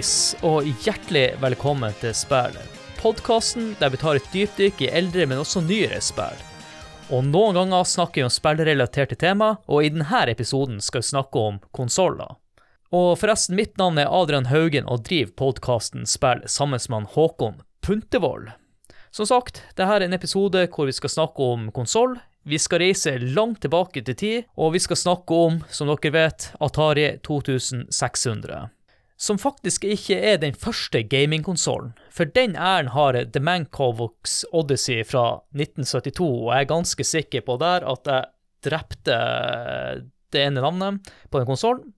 Hallais, og hjertelig velkommen til Spillet, Podkasten der vi tar et dypdykk i eldre, men også nyere spill. Og noen ganger snakker vi om spillrelaterte tema, og i denne episoden skal vi snakke om konsoller. Og forresten, mitt navn er Adrian Haugen og driver podkasten Spill sammen med Håkon Puntervold. Som sagt, dette er en episode hvor vi skal snakke om konsoll. Vi skal reise langt tilbake til tid, og vi skal snakke om, som dere vet, Atari 2600. Som faktisk ikke er den første gamingkonsollen, for den æren har The Mancovox Odyssey fra 1972, og jeg er ganske sikker på der at jeg drepte det ene navnet på den konsollen.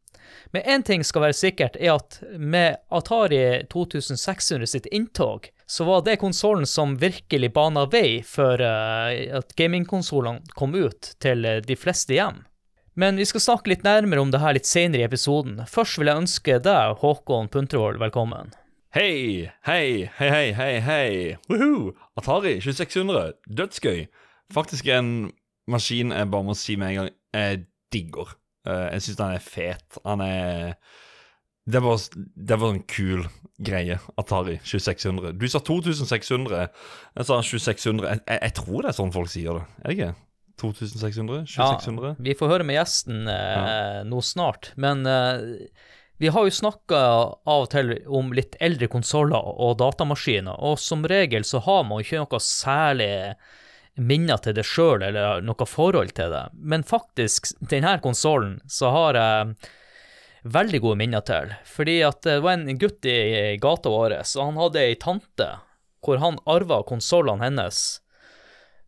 Men én ting skal være sikkert, er at med Atari 2600 sitt inntog, så var det konsollen som virkelig bana vei for uh, at gamingkonsollene kom ut til uh, de fleste hjem. Men vi skal snakke litt nærmere om det her litt senere i episoden. Først vil jeg ønske deg, Håkon Puntervold, velkommen. Hei, hei, hei, hei, hei, hei. Woohoo! Atari 2600. Dødsgøy. Faktisk en maskin jeg bare må si med en gang jeg digger. Uh, jeg syns han er fet. Han er Det var, det var en kul greie, Atari 2600. Du sa 2600. Jeg sa 2600. Jeg, jeg, jeg tror det er sånn folk sier det. Er det ikke? 2600? 2600? Ja, vi får høre med gjesten eh, ja. nå snart. Men eh, vi har jo snakka av og til om litt eldre konsoller og datamaskiner, og som regel så har man ikke noe særlig minner til det sjøl eller noe forhold til det. Men faktisk, denne konsollen så har jeg veldig gode minner til. Fordi at det var en gutt i gata vår, og han hadde ei tante hvor han arva konsollene hennes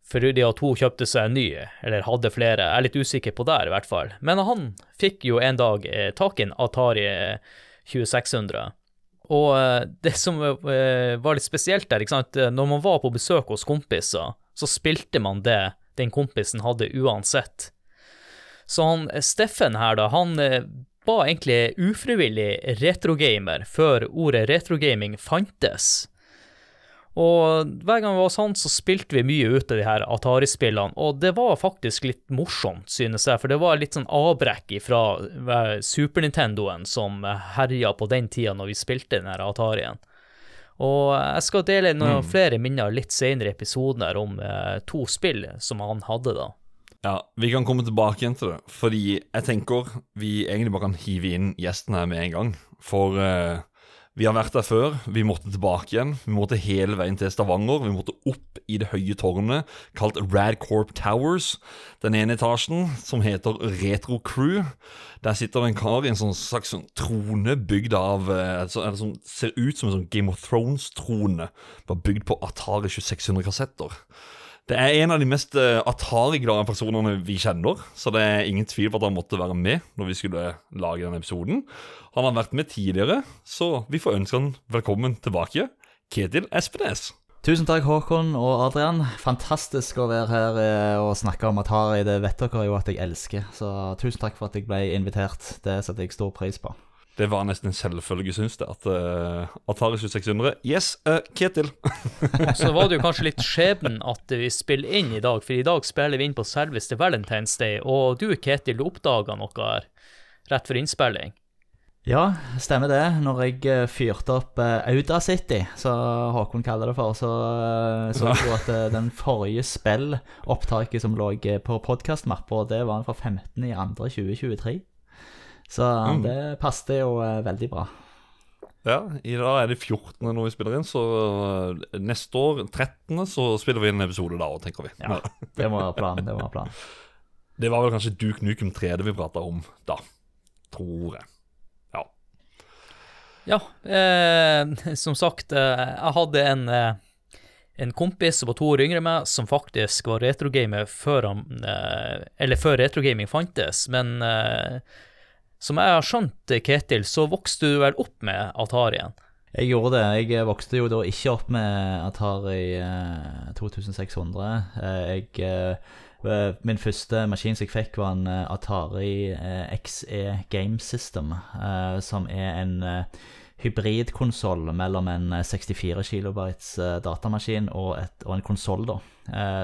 fordi at hun kjøpte seg en ny, eller hadde flere. Jeg er litt usikker på det, i hvert fall. Men han fikk jo en dag eh, tak i en Atari 2600. Og eh, det som eh, var litt spesielt der, ikke sant? når man var på besøk hos kompiser, så spilte man det den kompisen hadde uansett. Så han Steffen her, da, han var egentlig ufrivillig retrogamer før ordet retrogaming fantes. Og hver gang vi var sånn, så spilte vi mye ut av de her Atari-spillene, og det var faktisk litt morsomt, synes jeg, for det var litt sånn avbrekk fra Super Nintendoen som herja på den tida når vi spilte den her Atarien. Og jeg skal dele noen mm. flere minner litt senere i episoden her om eh, to spill som han hadde da. Ja, vi kan komme tilbake igjen til det, fordi jeg tenker vi egentlig bare kan hive inn gjesten her med en gang. For uh, vi har vært der før. Vi måtte tilbake igjen. Vi måtte hele veien til Stavanger. Vi måtte opp i det høye tårnet kalt Radcorp Towers. Den ene etasjen, som heter Retro Crew. Der sitter det en kar i en sånn slags sånn trone bygd av eh, Eller som ser ut som en sånn Game of Thrones-trone. Bare bygd på Atari 2600 kassetter. Det er en av de mest uh, Atari-glade personene vi kjenner, så det er ingen tvil på at han måtte være med når vi skulle lage denne episoden. Han har vært med tidligere, så vi får ønske han velkommen tilbake. Ketil Espenes. Tusen takk, Håkon og Adrian. Fantastisk å være her eh, og snakke om Atari. Det vet dere jo at jeg elsker, så tusen takk for at jeg ble invitert. Det setter jeg stor pris på. Det var nesten en selvfølge, syns det, at uh, Atari 2600 Yes, uh, Ketil! så var det jo kanskje litt skjebnen at vi spiller inn i dag, for i dag spiller vi inn på selveste Valentine's Day, og du, Ketil, du oppdaga noe her rett for innspilling. Ja, stemmer det. Når jeg uh, fyrte opp uh, Audacity, så Håkon kaller det for, så så du at den forrige spillopptaket som lå på podkastmappa, det var fra 15.2.2023. Så mm. det passet jo uh, veldig bra. Ja, i dag er det 14. når vi spiller inn, så uh, neste år, 13., så spiller vi inn en episode da òg, tenker vi. Ja, det må være planen. Det må være planen. Det var vel kanskje Duke Nukem 3D vi prata om da, tror jeg. Ja. Ja, eh, som sagt, eh, jeg hadde en eh, en kompis som var to år yngre enn meg, som faktisk var retrogamer før han eh, Eller før retrogaming fantes, men eh, som jeg har skjønt, Ketil, så vokste du vel opp med Atarien? Jeg gjorde det. Jeg vokste jo da ikke opp med Atari 2600. Eh, eh, jeg, eh, min første maskin som jeg fikk, var en Atari XE Game System, som er en hybridkonsoll mellom en 64 kilobytes datamaskin og, et, og en konsoll,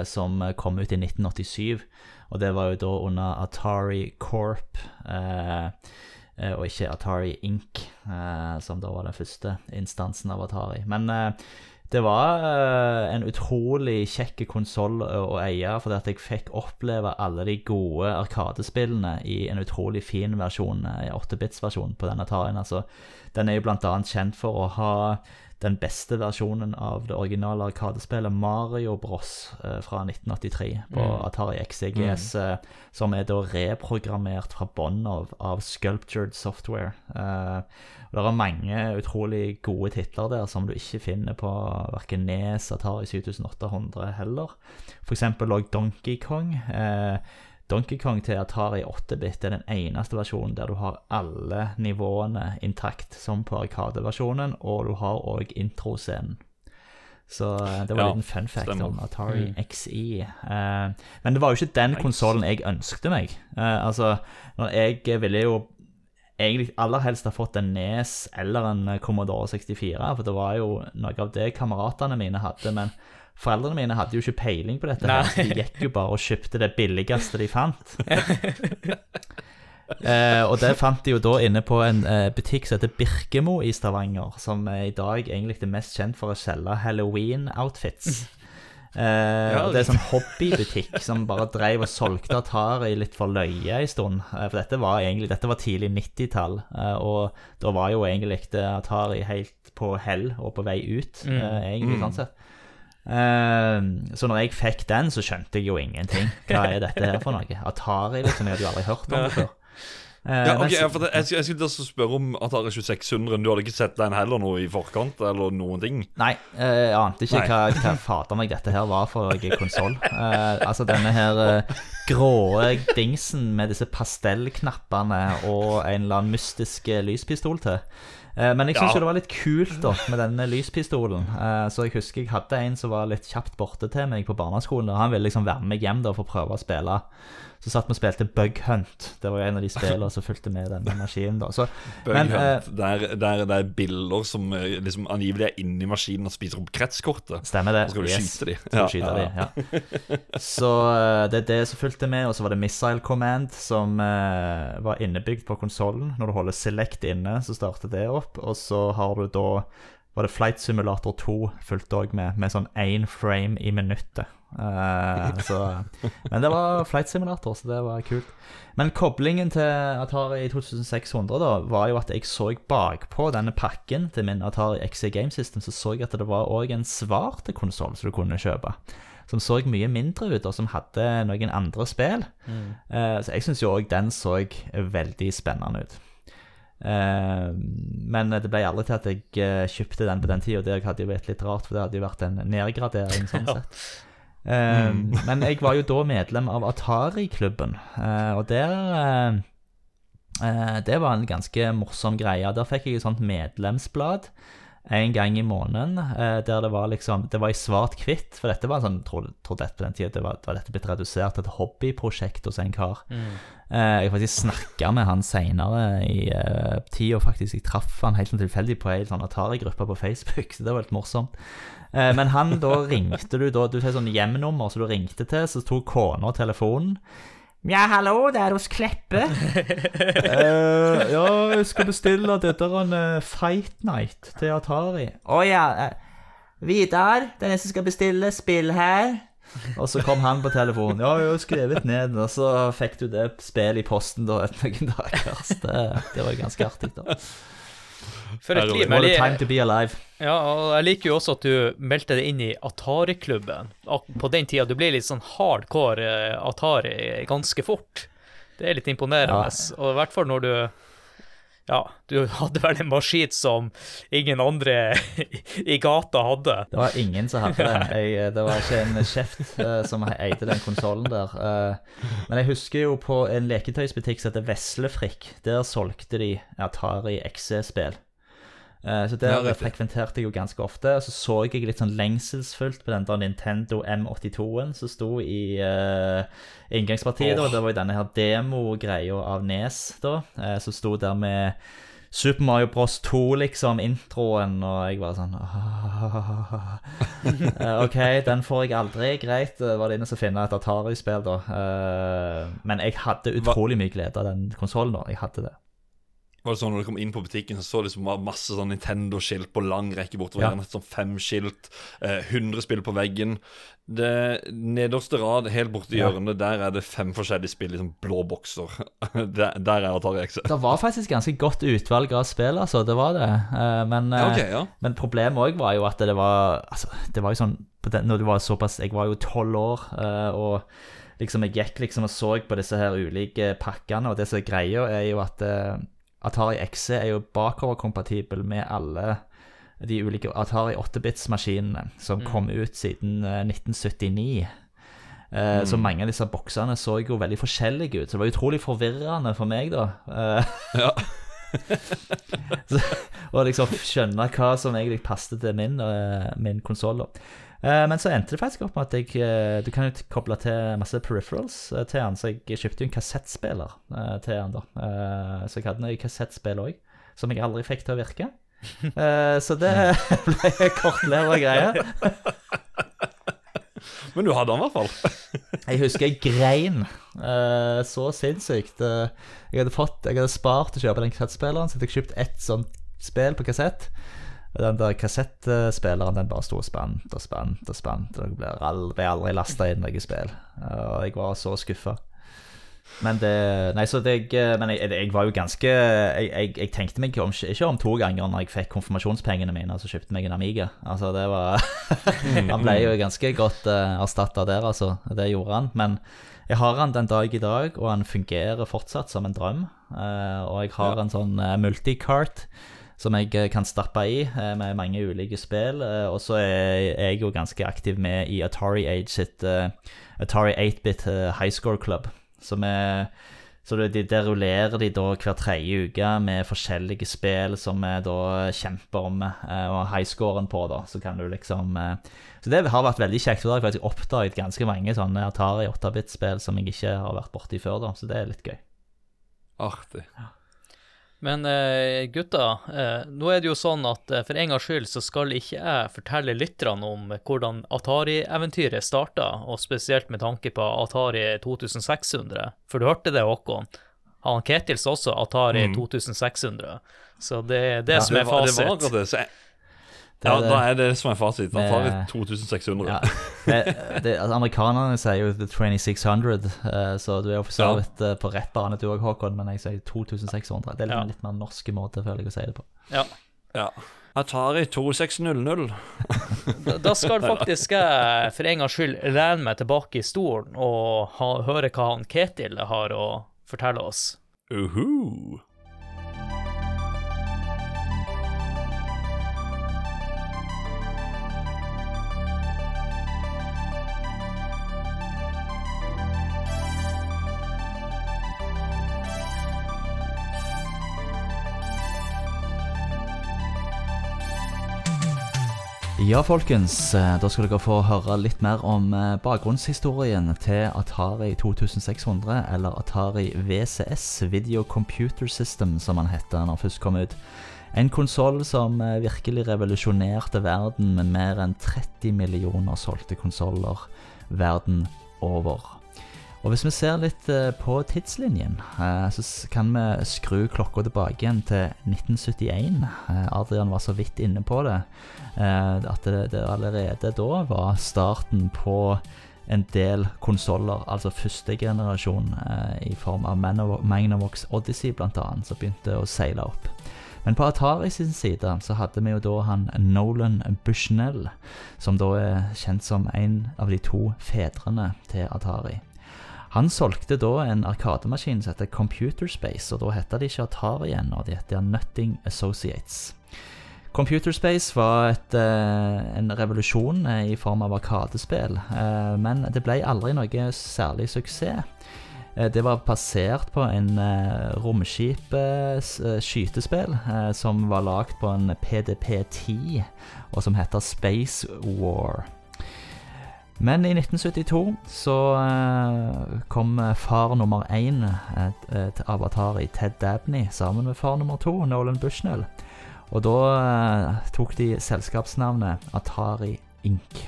som kom ut i 1987. Og det var jo da under Atari Corp. Eh, eh, og ikke Atari Inc., eh, som da var den første instansen av Atari. Men eh, det var eh, en utrolig kjekk konsoll å eie, fordi at jeg fikk oppleve alle de gode Arkadespillene i en utrolig fin versjon, eh, 8-bits-versjon på den Atarien. Altså, den er jo annet kjent for å ha den beste versjonen av det originale Arkadespillet Mario Bros eh, fra 1983 på Atari XCGS, mm. som er da reprogrammert fra bånn av, av Sculptured Software. Uh, det er mange utrolig gode titler der som du ikke finner på verken Nes, Atari 7800 heller. Eksempel òg Donkey Kong. Eh, Donkey Kong til Atari 8-bit er den eneste versjonen der du har alle nivåene intakt, som på Arkade-versjonen, og du har òg introscenen. Så eh, det var Ja, en liten fun fact stemmer. om Atari XE. Uh, men det var jo ikke den konsollen jeg ønskte meg. Uh, altså, når jeg ville jo egentlig aller helst ha fått en Nes eller en eh, Commodore 64, for det var jo noe av det kameratene mine hadde. Men foreldrene mine hadde jo ikke peiling på dette. her, så De gikk jo bare og kjøpte det billigste de fant. Eh, og det fant de jo da inne på en eh, butikk som heter Birkemo i Stavanger, som er i dag egentlig er mest kjent for å selge Halloween-outfits. Eh, og det er sånn hobbybutikk som bare drev og solgte Atari litt for løye en stund. Eh, for dette var egentlig dette var tidlig 90-tall, eh, og da var jo egentlig Atari helt på hell og på vei ut, eh, egentlig, sånn sett. Eh, så når jeg fikk den, så skjønte jeg jo ingenting. Hva er dette her for noe? Atari, liksom. Jeg hadde jo aldri hørt om det før. Uh, Ja, men ok, så- ja, for det, jeg, skulle- jeg skulle også spørre om Atari 2600. Du hadde ikke sett den heller nå i forkant? Eller noen ting? Nei, uh, jeg ante ikke Nei. hva, hva fader meg dette her var for konsoll. Uh, altså denne her gråe grå dingsen med disse pastellknappene og en eller annen mystisk eh, lyspistol til. Eh, men jeg syns Ja. det var litt kult da med denne lyspistolen. Eh, så jeg husker jeg hadde en som var litt kjapt borte til meg på barneskolen. Og han ville liksom være med meg hjem da for å prøve å spille. Så satt vi og spilte Bug Hunt. Det var jo en av de spillene som fulgte med denne maskinen. da Så, Bug men, Hunt, der, der det er bilder som eh, liksom angivelig er inni maskinen og spiser opp kretskortet. Stemmer det. Så skal du yes. skyte dem. Ja, skyte ja, de, ja. Så eh, det er det som fulgte med, og så var det Missile Command som eh, var innebygd på konsollen. Når du holder Select inne, så starter det opp, og så har du da var det Flight Simulator 2 fulgte òg med, med sånn én frame i minuttet. Eh, så, men det var Flight Simulator, så det var kult. Men koblingen til Atari 2600 da, var jo at jeg så bakpå denne pakken til min Atari XC Game System, så så jeg at det var òg en svart konsoll som du kunne kjøpe. Som så mye mindre ut, og som hadde noen andre spill. Mm. så jeg syns jo òg den så veldig spennende ut. Uh, men det ble aldri til at jeg uh, kjøpte den på den tida. Det hadde jo vært litt rart, for det hadde jo vært en nedgradering. sånn sett. Eh, Men jeg var jo da medlem av Atari-klubben, eh, og der eh, eh, Det var en ganske morsom greie. Der fikk jeg et sånt medlemsblad en gang i måneden, der det var liksom Det var i svart-hvitt, for dette var sånn tror, tror dette på den tida det var, var dette blitt redusert til et hobbyprosjekt hos en kar. Mm. jeg faktisk snakka med han seinere i uh, tida, faktisk. Jeg traff han helt sånn tilfeldig på ei sånn Atari-gruppe på Facebook, så det var litt morsomt. Eh, men han, da ringte du da Du sier sånn hjemnummer som du ringte til, så tok kona telefonen. Ja, hallo, det er hos Kleppe. uh, ja, jeg skal bestille dette en uh, Fight Night til Atari. Å ja. eh, Vidar, den er som skal bestille spill her. Og så kom han på telefonen. Ja, jeg har skrevet ned, og så fikk du det spillet i posten da etter noen dager. Det, det var ganske artig, da. For et liv. What a time to be alive. ja, og jeg liker jo også at du meldte deg inn i Atari-klubben. På den tida du ble litt sånn hardcore eh, Atari ganske fort. Det er litt imponerende. Og i hvert fall når du Ja, du hadde vel en maskin som ingen andre i gata hadde. Det var ingen som hadde det. Jeg, det var ikke en kjeft uh, som eide den konsollen der. Uh, men jeg husker jo på en leketøysbutikk som heter Veslefrikk. Der solgte de Atari XC-spill. Eh, så der Ja, frekventerte jeg jo ganske ofte. Og så så jeg litt sånn lengselsfullt på den der Nintendo M82-en som sto i uh, inngangspartiet. da. Det var jo denne her demo-greia av Nes, da, uh, som sto der med Super Mario Bros 2, liksom, introen, og jeg var sånn uh, Ok, den får jeg aldri. Greit. Var det inne å finne et Atari-spill, da. Men jeg hadde utrolig mye glede av den konsollen. Jeg hadde det. Var det sånn Når du kom inn på butikken, så så det liksom masse sånn Nintendo-skilt på lang rekke bortover. Ja. Sånn fem skilt, eh, 100 spill på veggen. Det nederste rad, helt borti Ja. hjørnet, der er det fem forskjellige spill, liksom blå bokser. der, der er Atari XE. Det var faktisk ganske godt utvalg av spill, altså. Det var det. Eh, Men, Ja, eh, ok, ja. men problemet òg var jo at det var Altså, det var jo sånn den, Når du var såpass Jeg var jo tolv år, eh, og liksom jeg gikk liksom og så på disse her ulike pakkene, og det som er greia, er jo at eh, Atari XC er jo bakoverkompatibel med alle de ulike Atari 8-bits-maskinene som kom ut siden eh, 1979. mm. Så mange av disse boksene så jo veldig forskjellige ut, så det var utrolig forvirrende for meg, da. Eh, Ja. så, og liksom skjønne hva som egentlig passet til min, uh, min konsoll. Uh, men så endte det faktisk opp med at jeg eh, Du kan jo koble til masse peripherals eh, til den, så jeg kjøpte jo en kassettspiller eh, til den. da Eh, Så jeg hadde noe kassettspill òg, som jeg aldri fikk til å virke. Eh, så det ble kortleva greie. Men du hadde den i hvert fall. Jeg husker jeg grein uh, så sinnssykt. Uh, jeg hadde fått, jeg hadde spart å kjøpe den kassettspilleren, så jeg hadde kjøpt ett sånt spill på kassett. Den der kassettspilleren den bare sto og spant og spant og spant. Og ble aldri, aldri lasta inn noe spill. Eh, Og jeg var så skuffa. Men det Nei, så det jeg, Men jeg, jeg var jo ganske jeg, jeg, jeg tenkte meg om, ikke om to ganger når jeg fikk konfirmasjonspengene mine, og så kjøpte meg en Amiga. Altså, det var Han ble jo ganske godt uh, erstatta der, altså. Det gjorde han. Men jeg har han den dag i dag, og han fungerer fortsatt som en drøm. Uh, og jeg har Ja. en sånn uh, multicart som jeg eh, kan stappe i eh, med mange ulike spill. eh, og så er jeg jo ganske aktiv med i Atari Age sitt Atari 8-bit highscore High Score Club. Som er så det, de, Der rullerer de da hver tredje uke med forskjellige spill som vi da kjemper om, og highscoren på, da. Så kan du liksom Så det har vært veldig kjekt. For har jeg faktisk oppdaget ganske mange sånne Atari 8-bit-spill som jeg ikke har vært borti før, da. Så det er litt gøy. Artig. Men uh, gutta, uh, nå er det jo sånn at uh, for en gangs skyld så skal ikke jeg fortelle lytterne om hvordan Atari-eventyret starta, og spesielt med tanke på Atari 2600. For du hørte det, Håkon? Han Ketils også Atari Mm. 2600. Så det er det Ja, som er fasit. Det var det. Så jeg, ja, det. da er det som er fasit. Han tar litt 2600. Ja. Det, det, altså, amerikanerne sier jo The 2600, eh, så du er jo for så Ja. vidt eh, på rett bane du òg, Håkon, men jeg sier 2600. Det er litt, Ja. litt mer norske måte, føler jeg, å si det på. Ja. Ja. Atari 2600. Da- Da skal faktisk jeg for en gangs skyld lene meg tilbake i stolen og ha, høre hva han Ketil har å fortelle oss. Uhu. Ja, folkens. eh, Da skal dere få høre litt mer om eh, bakgrunnshistorien til Atari 2600, eller Atari VCS, Video Computer System, som han het da han først kom ut. En konsoll som eh, virkelig revolusjonerte verden med mer enn 30 millioner solgte konsoller verden over. Og Hvis vi ser litt eh, på tidslinjen, eh, så kan vi skru klokka tilbake igjen til 1971. Eh, Adrian var så vidt inne på det. At det, allerede da var starten på en del konsoller, altså første generasjon i form av Magnavox Odyssey bl.a., som begynte å seile opp. Men på Atari sin side så hadde vi jo da han Nolan Bushnell, som da er kjent som en av de to fedrene til Atari. Han solgte da en arkademaskin som heter Computer Space, og da heter de ikke Atari ennå, de heter Nutting Associates. Computer Space var et, eh, en revolusjon eh, i form av arkadespill, eh, men det ble aldri noe særlig suksess. Det var basert på en romskip-skytespill som var lagd på en PDP-10, og som heter Space War. Men i 1972 så eh, kom eh, far nummer én eh, eh, av Atari, Ted Dabney, sammen med far nummer to, Nolan Bushnell. Og da eh, tok de selskapsnavnet Atari Inc.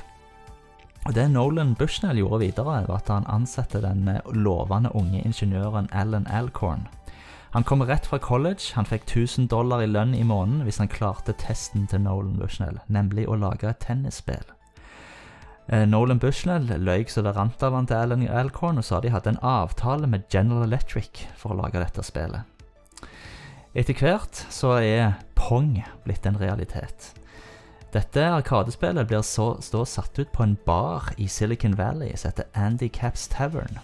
Og Det Nolan Bushnell gjorde videre, var at han ansatte den lovende unge ingeniøren Alan Alcorn. Han kom rett fra college. Han fikk 1000 dollar i lønn i måneden hvis han klarte testen til Nolan Bushnell, nemlig å lage et tennisspill. Eh, Nolan Bushnell løy så det rant av han til Alan Alcorn og sa de hadde en avtale med General Electric for å lage dette spillet. Etter hvert så er Pong blitt en realitet. Dette arkadespillet blir så, så satt ut på en bar i Silicon Valley som heter Andy Caps Tavern.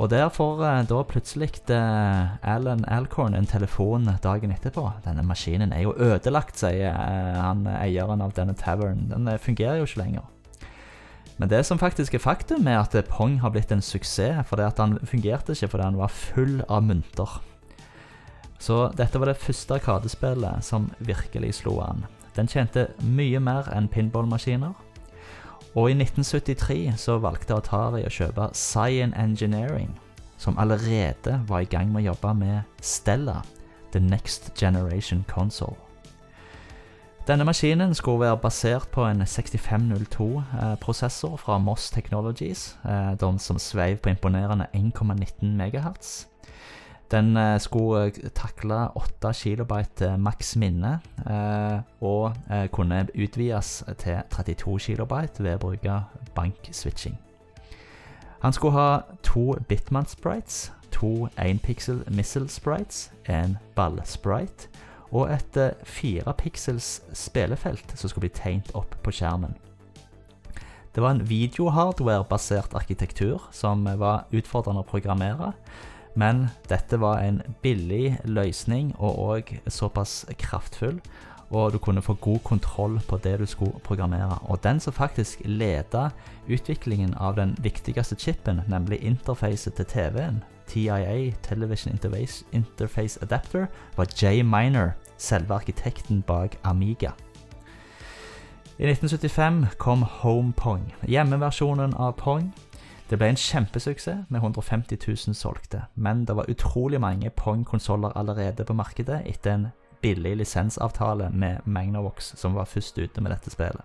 Og der får eh, da plutselig eh, Alan Alcorn en telefon dagen etterpå. Denne maskinen er jo ødelagt, sier eh, han eieren av denne tavern. Den eh, fungerer jo ikke lenger. Men det som faktisk er faktum, er at Pong har blitt en suksess. For han fungerte ikke fordi han var full av mynter. Så dette var det første arkadespillet som virkelig slo an. Den tjente mye mer enn pinballmaskiner. Og i 1973 så valgte Atari å kjøpe Cyan Engineering, som allerede var i gang med å jobbe med Stella, The Next Generation Console. Denne maskinen skulle være basert på en 6502-prosessor fra Moss Technologies, eh, som sveiv på imponerende 1,19 MHz. Den eh, skulle eh, takle 8 KB maks minne, og kunne utvides til 32 KB ved å bruke bankswitching. Han skulle ha to Bitman-sprites, to 1-pixel missile-sprites, en ball-sprite og et eh, fire pixels spillefelt som skulle bli tegnet opp på skjermen. Det var en videohardware-basert arkitektur som var utfordrende å programmere, men dette var en billig løsning og òg såpass kraftfull, og du kunne få god kontroll på det du skulle programmere. Og den som faktisk leda utviklingen av den viktigste chipen, nemlig interfacet til TV-en, TIA, Television Interface Adapter, var Jay Miner, selve arkitekten bak Amiga. I 1975 kom Home Pong, hjemmeversjonen av Pong. Det ble en kjempesuksess med 150 000 solgte, men det var utrolig mange Pong-konsoller allerede på markedet etter en billig lisensavtale med Magnavox, som var først ute med dette spillet.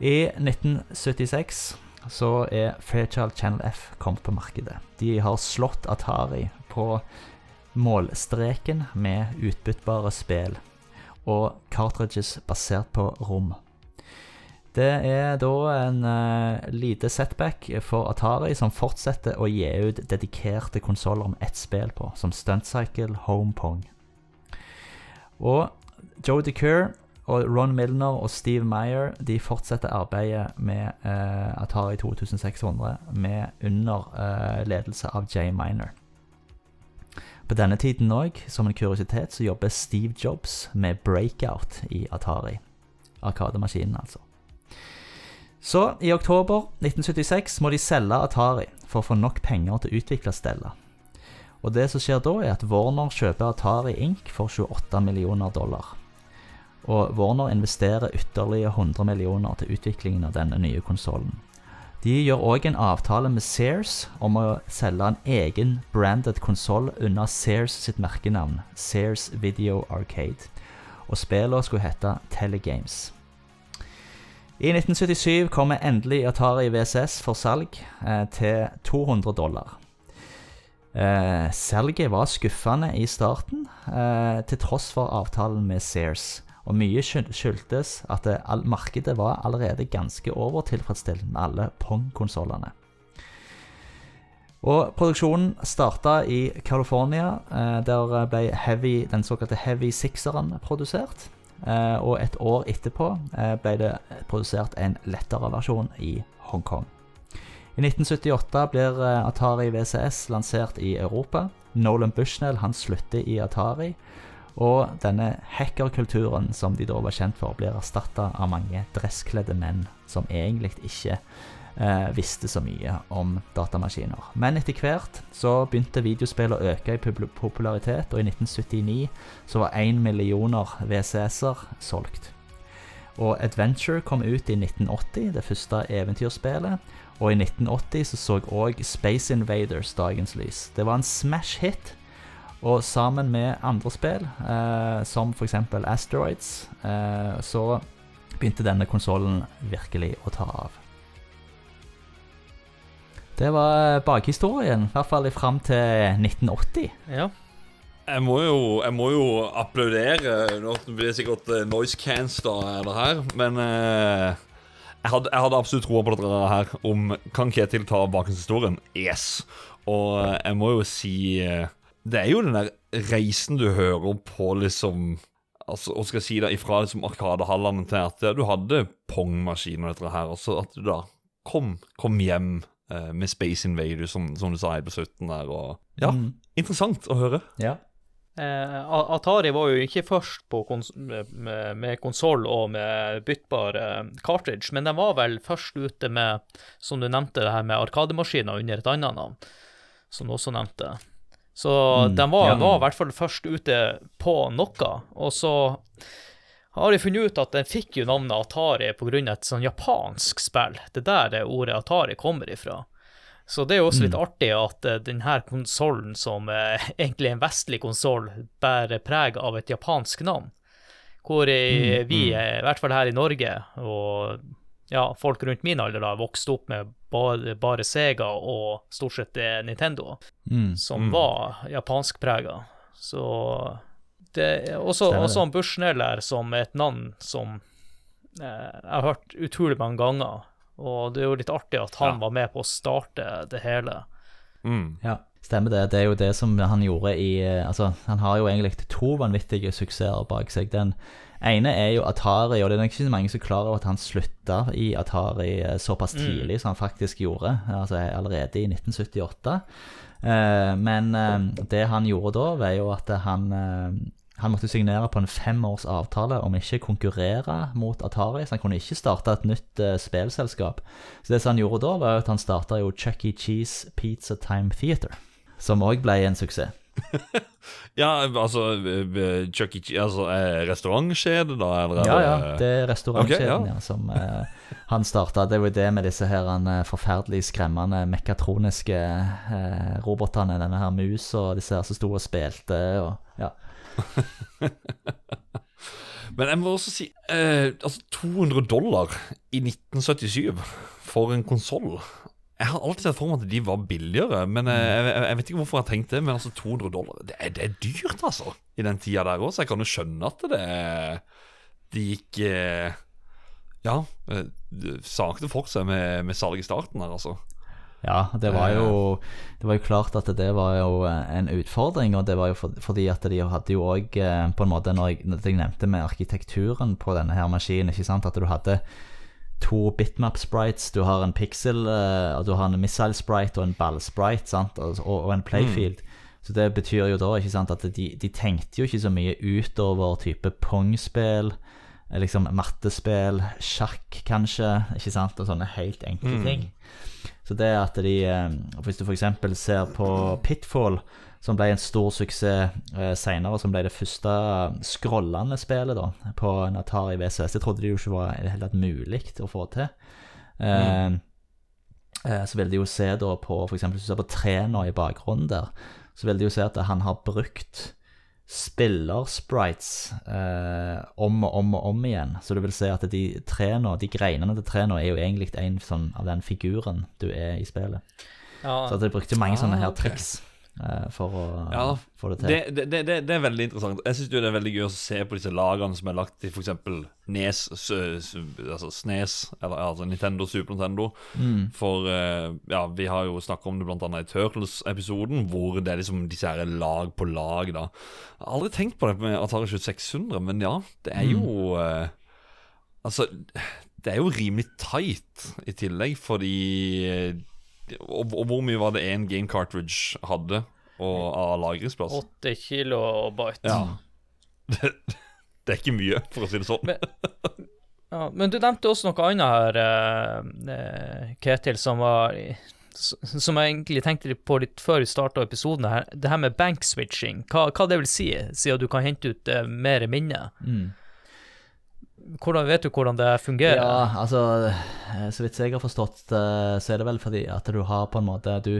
I 1976 så er Fairchild Channel F kommet på markedet. De har slått Atari på målstreken med utbyttbare spill og cartridges basert på rom. Det er da en uh, lite setback for Atari, som fortsetter å gi ut dedikerte konsoller med ett spill på, som Stunt Cycle Home Pong. Og Joe DeCure og Ron Milner og Steve Meyer de fortsetter arbeidet med uh, Atari 2600 med under uh, ledelse av Jay Miner. På denne tiden òg, som en kuriositet, så jobber Steve Jobs med Breakout i Atari. Arkademaskinen, altså. Så i oktober 1976 må de selge Atari for å få nok penger til å utvikle Stella. Og det som skjer da, er at Warner kjøper Atari Inc. for 28 millioner dollar. Og Warner investerer ytterligere 100 millioner til utviklingen av denne nye konsollen. De gjør òg en avtale med Sears om å selge en egen branded konsoll under Sears sitt merkenavn, Sears Video Arcade. Og spillene skulle hete Telegames. I 1977 kommer endelig Atari VCS for salg eh, til 200 dollar. Eh, salget var skuffende i starten, eh, til tross for avtalen med Sears. Og mye skyldtes at markedet var allerede ganske overtilfredsstilt med alle Pong-konsollene. Og Produksjonen starta i California, eh, der ble heavy, den såkalte Heavy Sixeren produsert. Eh, og et år etterpå eh, ble det produsert en lettere versjon i Hongkong. I 1978 blir Atari VCS lansert i Europa. Nolan Bushnell han slutter i Atari. Og denne hackerkulturen som de da var kjent for, blir erstatta av mange dresskledde menn som egentlig ikke eh, visste så mye om datamaskiner. Men etter hvert så begynte videospill å øke i popularitet, og i 1979 så var 1 millioner VCS-er solgt. Og Adventure kom ut i 1980, det første eventyrspillet. Og i 1980 så så òg Space Invaders dagens lys. Det var en smash hit og sammen med andre spill, eh, som f.eks. Asteroids, eh, så begynte denne konsollen virkelig å ta av. Det var bakhistorien, i hvert fall fram til 1980. Ja. Jeg må jo, jeg må jo applaudere. Nå blir det sikkert uh, noise cans da, er det her, men eh, jeg, hadde, jeg hadde absolutt troa på dette her. Om kan Ketil ta bakgrunnshistorien? Yes. Og uh, jeg må jo si Det er jo den der reisen du hører på, liksom Altså, Hva skal jeg si da, Ifra liksom Arkadehallene til at ja, du hadde Pong-maskin og dette her, og så at du da kom, kom hjem med Space Invader, som, som, du sa helt på slutten der. og Ja, mm. interessant å høre. Ja. Eh, Atari var jo ikke først kons med, med konsoll og med byttbar eh, cartridge, men de var vel først ute med, som du nevnte, det her med arkademaskiner under et annet navn, som du også nevnte. Så mm, de var, ja. var, i hvert fall først ute på noe. Og så har de funnet ut at den fikk jo navnet Atari pga. et sånn japansk spill. Det er der det ordet Atari kommer ifra. Så det er jo også litt mm. artig at uh, denne konsollen, som uh, egentlig er en vestlig konsoll, bærer preg av et japansk navn. Hvor uh, vi, i hvert fall her i Norge, og ja, folk rundt min alder, da, vokste opp med bare, bare Sega og stort sett Nintendo, mm. som mm. var japanskprega. Så det også, også en Bushnell som er et navn som jeg har hørt utrolig mange ganger og det er jo litt artig at han ja. var med på å starte det hele. Mm. Ja, stemmer det. Det er jo det som han gjorde i Altså, han har jo egentlig to vanvittige suksesser bak seg. Den ene er jo Atari, og det er ikke så mange som klarer at han slutta i Atari eh, såpass mm. tidlig mm. som han faktisk gjorde, altså allerede i 1978. Eh, men eh, det han gjorde da, var jo at han han måtte signere på en femårs avtale om ikke konkurrere mot Atari. Så han kunne ikke starte et nytt uh, spillselskap. Så det som han gjorde da, var at han starta jo Chuck E. Cheese Pizza Time Theater. Som òg ble en suksess. Ja, altså eh, Chuck E. Altså restaurantkjede, da? Eller, ja, ja. Det er restaurantkjeden okay, ja. ja. som uh, han starta. Det var jo det med disse her uh, forferdelig skremmende mekatroniske robotene. Denne her mus og disse her som sto og spilte. og ja Men jeg må også si eh, Altså 200 dollar i 1977 for en konsoll Jeg har alltid sett for meg at de var billigere, men jeg, jeg, jeg vet ikke hvorfor jeg tenkte det. Men altså 200 dollar Det er, det er dyrt, altså, i den tida der òg, så jeg kan jo skjønne at det, det gikk eh, Ja, eh, sakte for seg med, med salg i starten her, altså. Ja, det var, jo, det var jo klart at det var jo en utfordring. Og det var jo for, fordi at de hadde jo òg eh, på en måte Når jeg, når jeg, nevnte med arkitekturen på denne her maskinen, ikke sant, at du hadde to bitmap sprites, du har en pixel, uh, du har en missile sprite og en ball sprite, sant, og, og en playfield. Mm. Så det betyr jo da ikke sant, at de, de, tenkte jo ikke så mye utover type pong-spill, liksom mattespill, sjakk kanskje, ikke sant, og sånne helt enkle mm. ting. Så det at de eh, Hvis du f.eks. ser på Pitfall, som ble en stor suksess eh, seinere, som ble det første scrollende spillet da, på en Atari VCS. Det trodde de jo ikke var helt tatt mulig å få til. Mm. Eh, så vil de jo se da på f.eks. hvis du ser på Trener i bakgrunnen der, så vil de jo se at han har brukt spillersprites eh, om og om og om igjen. Så du vil se at de trena, de greinene til trena er jo egentlig en sånn av den figuren du er i spillet. Ja. Så de brukte mange sånne her triks. Eh, for å ja, få det til. Det, det, det, det, er veldig interessant. Jeg syns det er veldig gøy å se på disse lagene som er lagt til f.eks. Nes, altså SNES, eller altså Nintendo, Super Nintendo. Mm. For uh, ja, vi har jo snakka om det annet i Turtles-episoden, hvor det er liksom disse her lag på lag, da. Jeg har aldri tenkt på det med Atari 2600, men ja, det er jo mm. Altså, det er jo rimelig tight i tillegg, fordi og, og, hvor mye var det én game cartridge hadde og, av lagringsplass? 8 kilobyte. Ja. Det, det, er ikke mye, for å si det sånn. Men, ja, men du nevnte også noe annet her, uh, Ketil, som var som jeg egentlig tenkte på litt før vi starta episoden. her, Det her med bank-switching, hva, hva, det vil si, siden du kan hente ut uh, mer minne? Mm. Hvordan Vet du hvordan det fungerer? Ja, altså eh, Så vidt jeg har forstått, eh, så er det vel fordi at du har på en måte Du,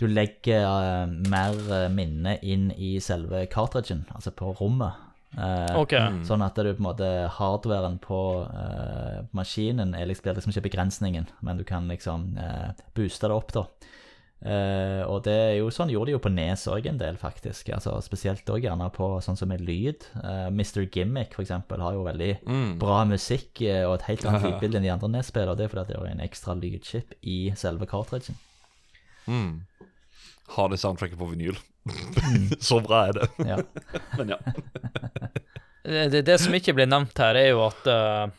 du legger uh, mer minne inn i selve cartridgen, altså på rommet. Uh, okay. mm. Sånn at du på en måte hardwaren på uh, maskinen er liksom, liksom, ikke begrensningen, men du kan liksom booste det opp, da. Eh, og det er jo sånn gjorde de jo på Nes òg en del, faktisk. Altså, spesielt òg gjerne på sånn som med lyd. Uh, Mr. Gimmick, for eksempel, har jo veldig bra musikk eh, og et helt annet lydbilde enn de andre Nes-spillene. Det er fordi at det er en ekstra lydchip i selve cartridgen. Mm. Har det soundtracket på vinyl. Så bra er det. Ja. Men ja. Det, det, det som ikke blir nevnt her, er jo at eh, eh,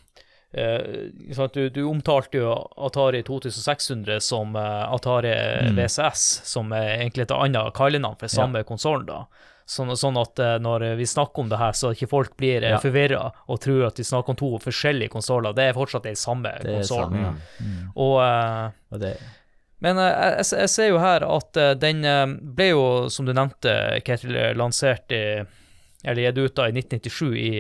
du, du omtalte jo Atari 2600 som eh, Atari VCS, som er egentlig et annet kallenavn for samme konsollen. da. Sånn, sånn at eh, når vi snakker om det her, så ikke folk blir Ja. forvirra og tror at vi snakker om to forskjellige konsoller. Det er fortsatt den samme Det konsollen. ja. Mm. Og uh, Og det, Men eh, jeg, jeg, ser jo her at eh, den eh, ble jo, som du nevnte, Ketil, lansert i eller gitt ut da i 1997 i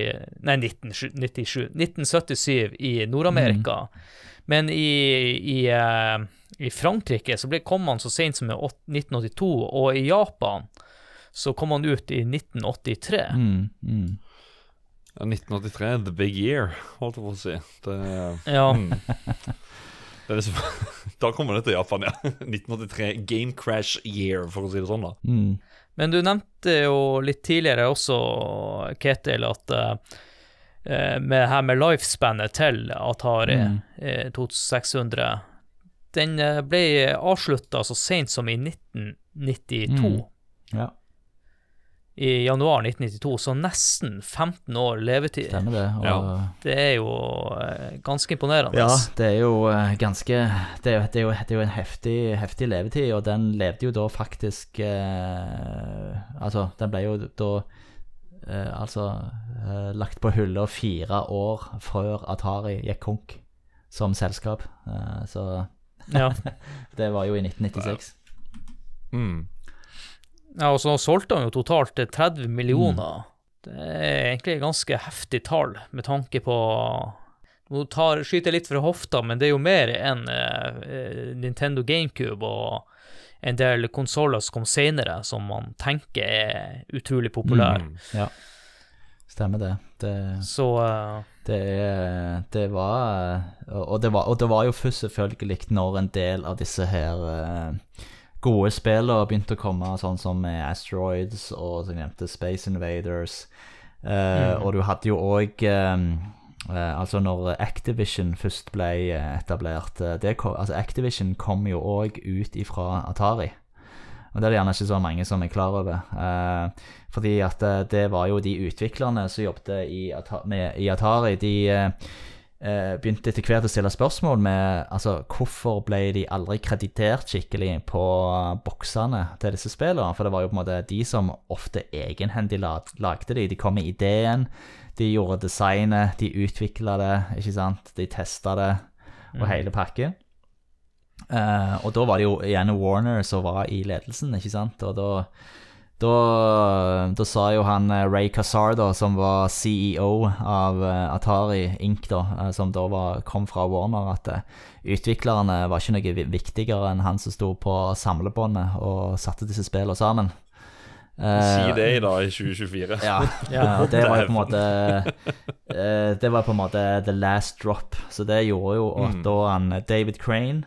Nei, 1997, 1977 i Nord-Amerika. Men i, i, eh, i Frankrike så ble, kom han så sent som i 1982, og i Japan så kom han ut i 1983. mm, mm. Ja, 1983, the big year, holdt jeg på å si. Det, Ja. mm. det er liksom Da kommer det til Japan, ja. 1983, game crash year, for å si det sånn, da. Mm. Men du nevnte jo litt tidligere også, Ketil, at uh, eh, med her med lifespannet til Atari Mm. eh, 2600 Den eh, ble avslutta så sent som i 1992. Mm. Ja, I januar 1992, så nesten 15 år levetid. stemmer det. Og, Ja. Det er jo eh, ganske imponerende. Ja, det er jo eh, ganske Det er jo, det er jo, det er jo en heftig, heftig levetid, og den levde jo da faktisk eh, Altså, den ble jo da eh, altså eh, lagt på hylla fire år før Atari gikk konk som selskap. Eh, så Ja. det var jo i 1996. Mm. Ja, og så solgte han jo totalt til 30 millioner. Mm. Det er egentlig et ganske heftig tall, med tanke på Nå tar, skyter jeg litt fra hofta, men det er jo mer enn eh, Nintendo GameCube og en del konsoller som kom senere, som man tenker er utrolig populære. Mm. Ja, stemmer det. det Så uh, Det, det var og det var Og det var jo først selvfølgelig når en del av disse her eh, gode spillene begynte å komme, sånn som Asteroids og som jeg nevnte Space Invaders. Eh, Og du hadde jo òg Altså, når Activision først ble eh, etablert eh, det kom, altså Activision kom jo òg ut ifra Atari. Og det er det gjerne ikke så mange som er klar over. Uh, fordi at eh, det var jo de utviklerne som jobbet i, med, i Atari, de eh, eh, begynte etter hvert å stille spørsmål med altså, hvorfor ble de aldri kreditert skikkelig på boksene til disse spillene. For det var jo på en måte de som ofte egenhendig lagde de. De kom med ideen, de gjorde designet, de utvikla det, ikke sant. De testa det, og hele pakken. Uh, og da var det jo igjen Warner som var i ledelsen, ikke sant. Og da, da, da sa jo han eh, Ray Kazar, da, som var CEO av eh, Atari Inc., da, eh, som da var, kom fra Warner, at utviklerne var ikke noe viktigere enn han som sto på samlebåndet og satte disse spillene sammen. Si Eh, det i dag, i 2024. ja, ja, det var jo på en måte eh, Det var på en måte the last drop. Så det gjorde jo at da han David Crane,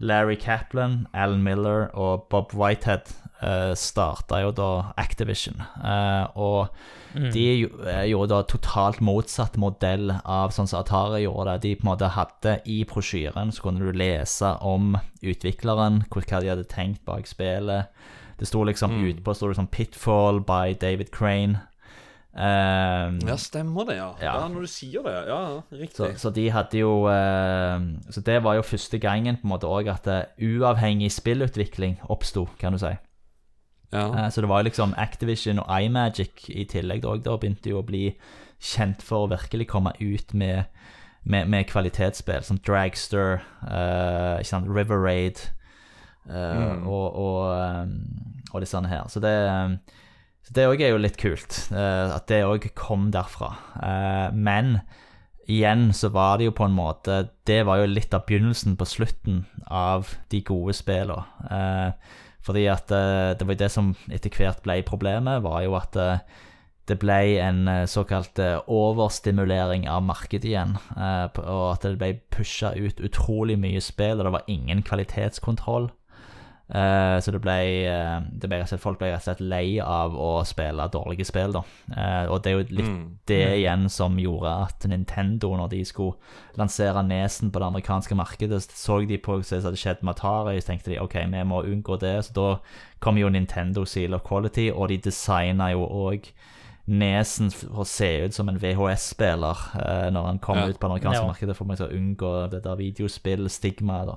Larry Kaplan, Alan Miller og Bob Whitehead uh, starta jo da Activision. Uh, og de jo- eh, gjorde da totalt motsatt modell av sånn som Atari gjorde det. De på en måte hadde i brosjyren så kunne du lese om utvikleren, hva de hadde tenkt bak spillet. Det sto liksom utpå sto det sånn 'Pitfall by David Crane'. Um, Ja, stemmer det, ja. ja. Ja. Når du sier det. Ja, Riktig. så, så de hadde jo uh, Så det var jo første gangen på en måte òg at uh, uavhengig spillutvikling oppsto, kan du si. Ja. Eh, så det var liksom Activision og iMagic i tillegg Da, da begynte jo å bli kjent for å virkelig komme ut med, med, med kvalitetsspill som Dragster, uh, ikke sant, River Raid eh, og, og, eh, og disse her. Så det så det òg er jo litt kult, uh, at det òg kom derfra. Men igjen så var det jo på en måte Det var jo litt av begynnelsen på slutten av de gode spillene. Eh, fordi at eh, det var jo det som etter hvert ble problemet, var jo at eh, det ble en eh, såkalt overstimulering av markedet igjen. og at det ble pusha ut utrolig mye spill, og det var ingen kvalitetskontroll. Eh, så det ble, uh, det ble rett og slett, folk ble rett og slett lei av å spille dårlige spill, da. Uh, og det er jo litt Mm. det igjen som gjorde at Nintendo, når de skulle lansere nesen på det amerikanske markedet, så de på hva som hadde skjedd med Atari, så tenkte de ok, vi må unngå det. Så da kom jo Nintendo Seal of Quality, og de designa jo òg nesen for å se ut som en VHS-spiller når han kom Ja. ut på det amerikanske Ja. markedet, for å unngå det der videospill-stigmaet, da.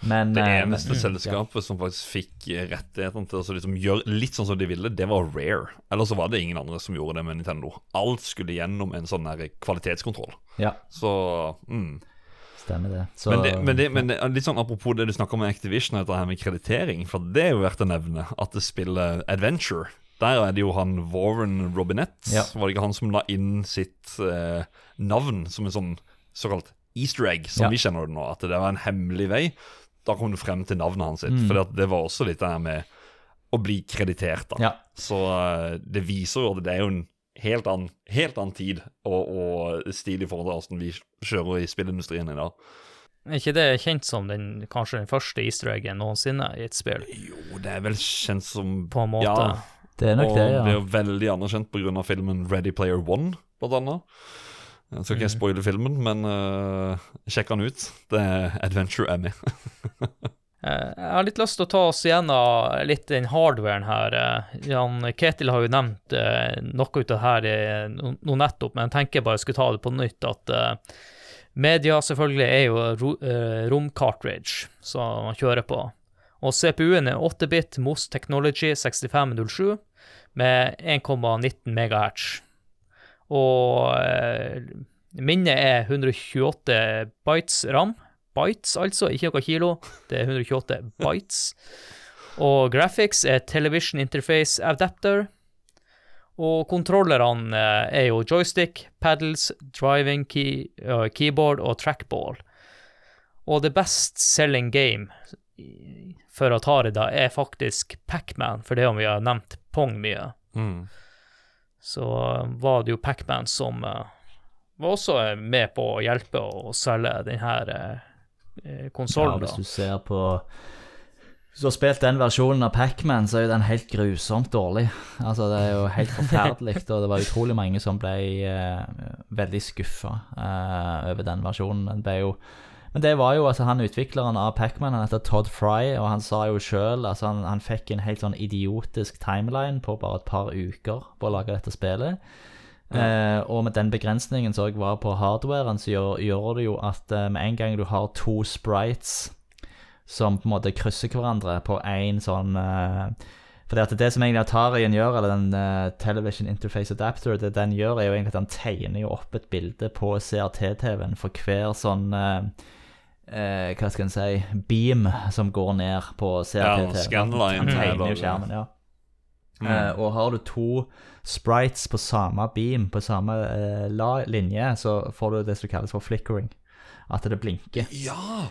Men Det eh, eneste selskapet som faktisk fikk eh, rettighetene til å liksom gjøre litt sånn som de ville, det var Rare. Eller så var det ingen andre som gjorde det med Nintendo. Alt skulle gjennom en sånn kvalitetskontroll. Ja, Så mm. stemmer det. Så, men, det, men, det, men det, litt sånn apropos det du snakker om Activision, dette her med kreditering, for det er jo verdt å nevne at det spiller Adventure. Der er det jo han Warren Robinette. Ja. Var det ikke han som la inn sitt eh, navn som en sånn såkalt easter egg, som Ja. vi kjenner det nå? At det var en hemmelig vei. Da kom du frem til navnet hans sitt. Mm. For det var også litt det her med å bli kreditert, da. Ja. Så eh, det viser jo at det er jo en helt annen, helt annen tid og, og stil i forhold til hvordan vi kjører i spillindustrien i dag. Er ikke det kjent som den, kanskje den første easter eggen noensinne i et spill? Jo, det er vel kjent som På en måte. Ja, Det er nok og det, ja. det er jo veldig anerkjent pga. filmen Ready Player One, blant annet. Jeg skal ikke jeg spoile filmen, men uh, sjekk den ut. Det er Adventure Emmy. Eh, Jeg har litt lyst til å ta oss igjennom litt den hardwaren her. Eh, Jan Ketil har jo nevnt eh, noe ut av det her nå nettopp, men jeg tenker bare jeg skulle ta det på nytt. At eh, media selvfølgelig er jo rom-cartridge som man kjører på. Og CPU-en er 8-bit MOS Technology 6507 med 1,19 MHz. Og eh, minnet er 128 bites ram. Bites, altså, ikke noe kilo. Det er 128 bites. Og graphics er Television Interface Adapter. Og kontrollerne eh, er jo joystick, paddles, driving key, uh, keyboard og trackball. Og the best selling game for Atari da er faktisk Pacman, for det om vi har nevnt Pong mye. Mm. Så eh, var det jo Pacman som eh, var også eh, med på å hjelpe å selge denne uh, Ja, hvis du ser på Hvis du har spilt den versjonen av Pacman, så er jo den helt grusomt dårlig. Altså, det er jo helt forferdelig, og det var utrolig mange som ble eh, veldig skuffa eh, over den versjonen. Den ble jo men det var jo altså han utvikleren av Pacman, han heter Todd Fry, og han sa jo sjøl altså han, han fikk en helt sånn idiotisk timeline på bare et par uker på å lage dette spillet. Eh, og med den begrensningen som også var på hardwaren, så gjør, gjør det jo at eh, med en gang du har to sprites som på en måte krysser hverandre på én sånn eh, For det, at det som egentlig Atarien gjør, eller den eh, Television Interface Adapter, det den gjør, er jo egentlig at den tegner jo opp et bilde på CRT-TV-en for hver sånn eh, eh, Hva skal en si Beam som går ned på CRT-TV. Ja, scanline, Han tegner jo skjermen, ja. Mm. Eh, og har du to sprites på samme beam, på samme eh, linje, så får du det som kalles for flickering. At det blinker. Ja!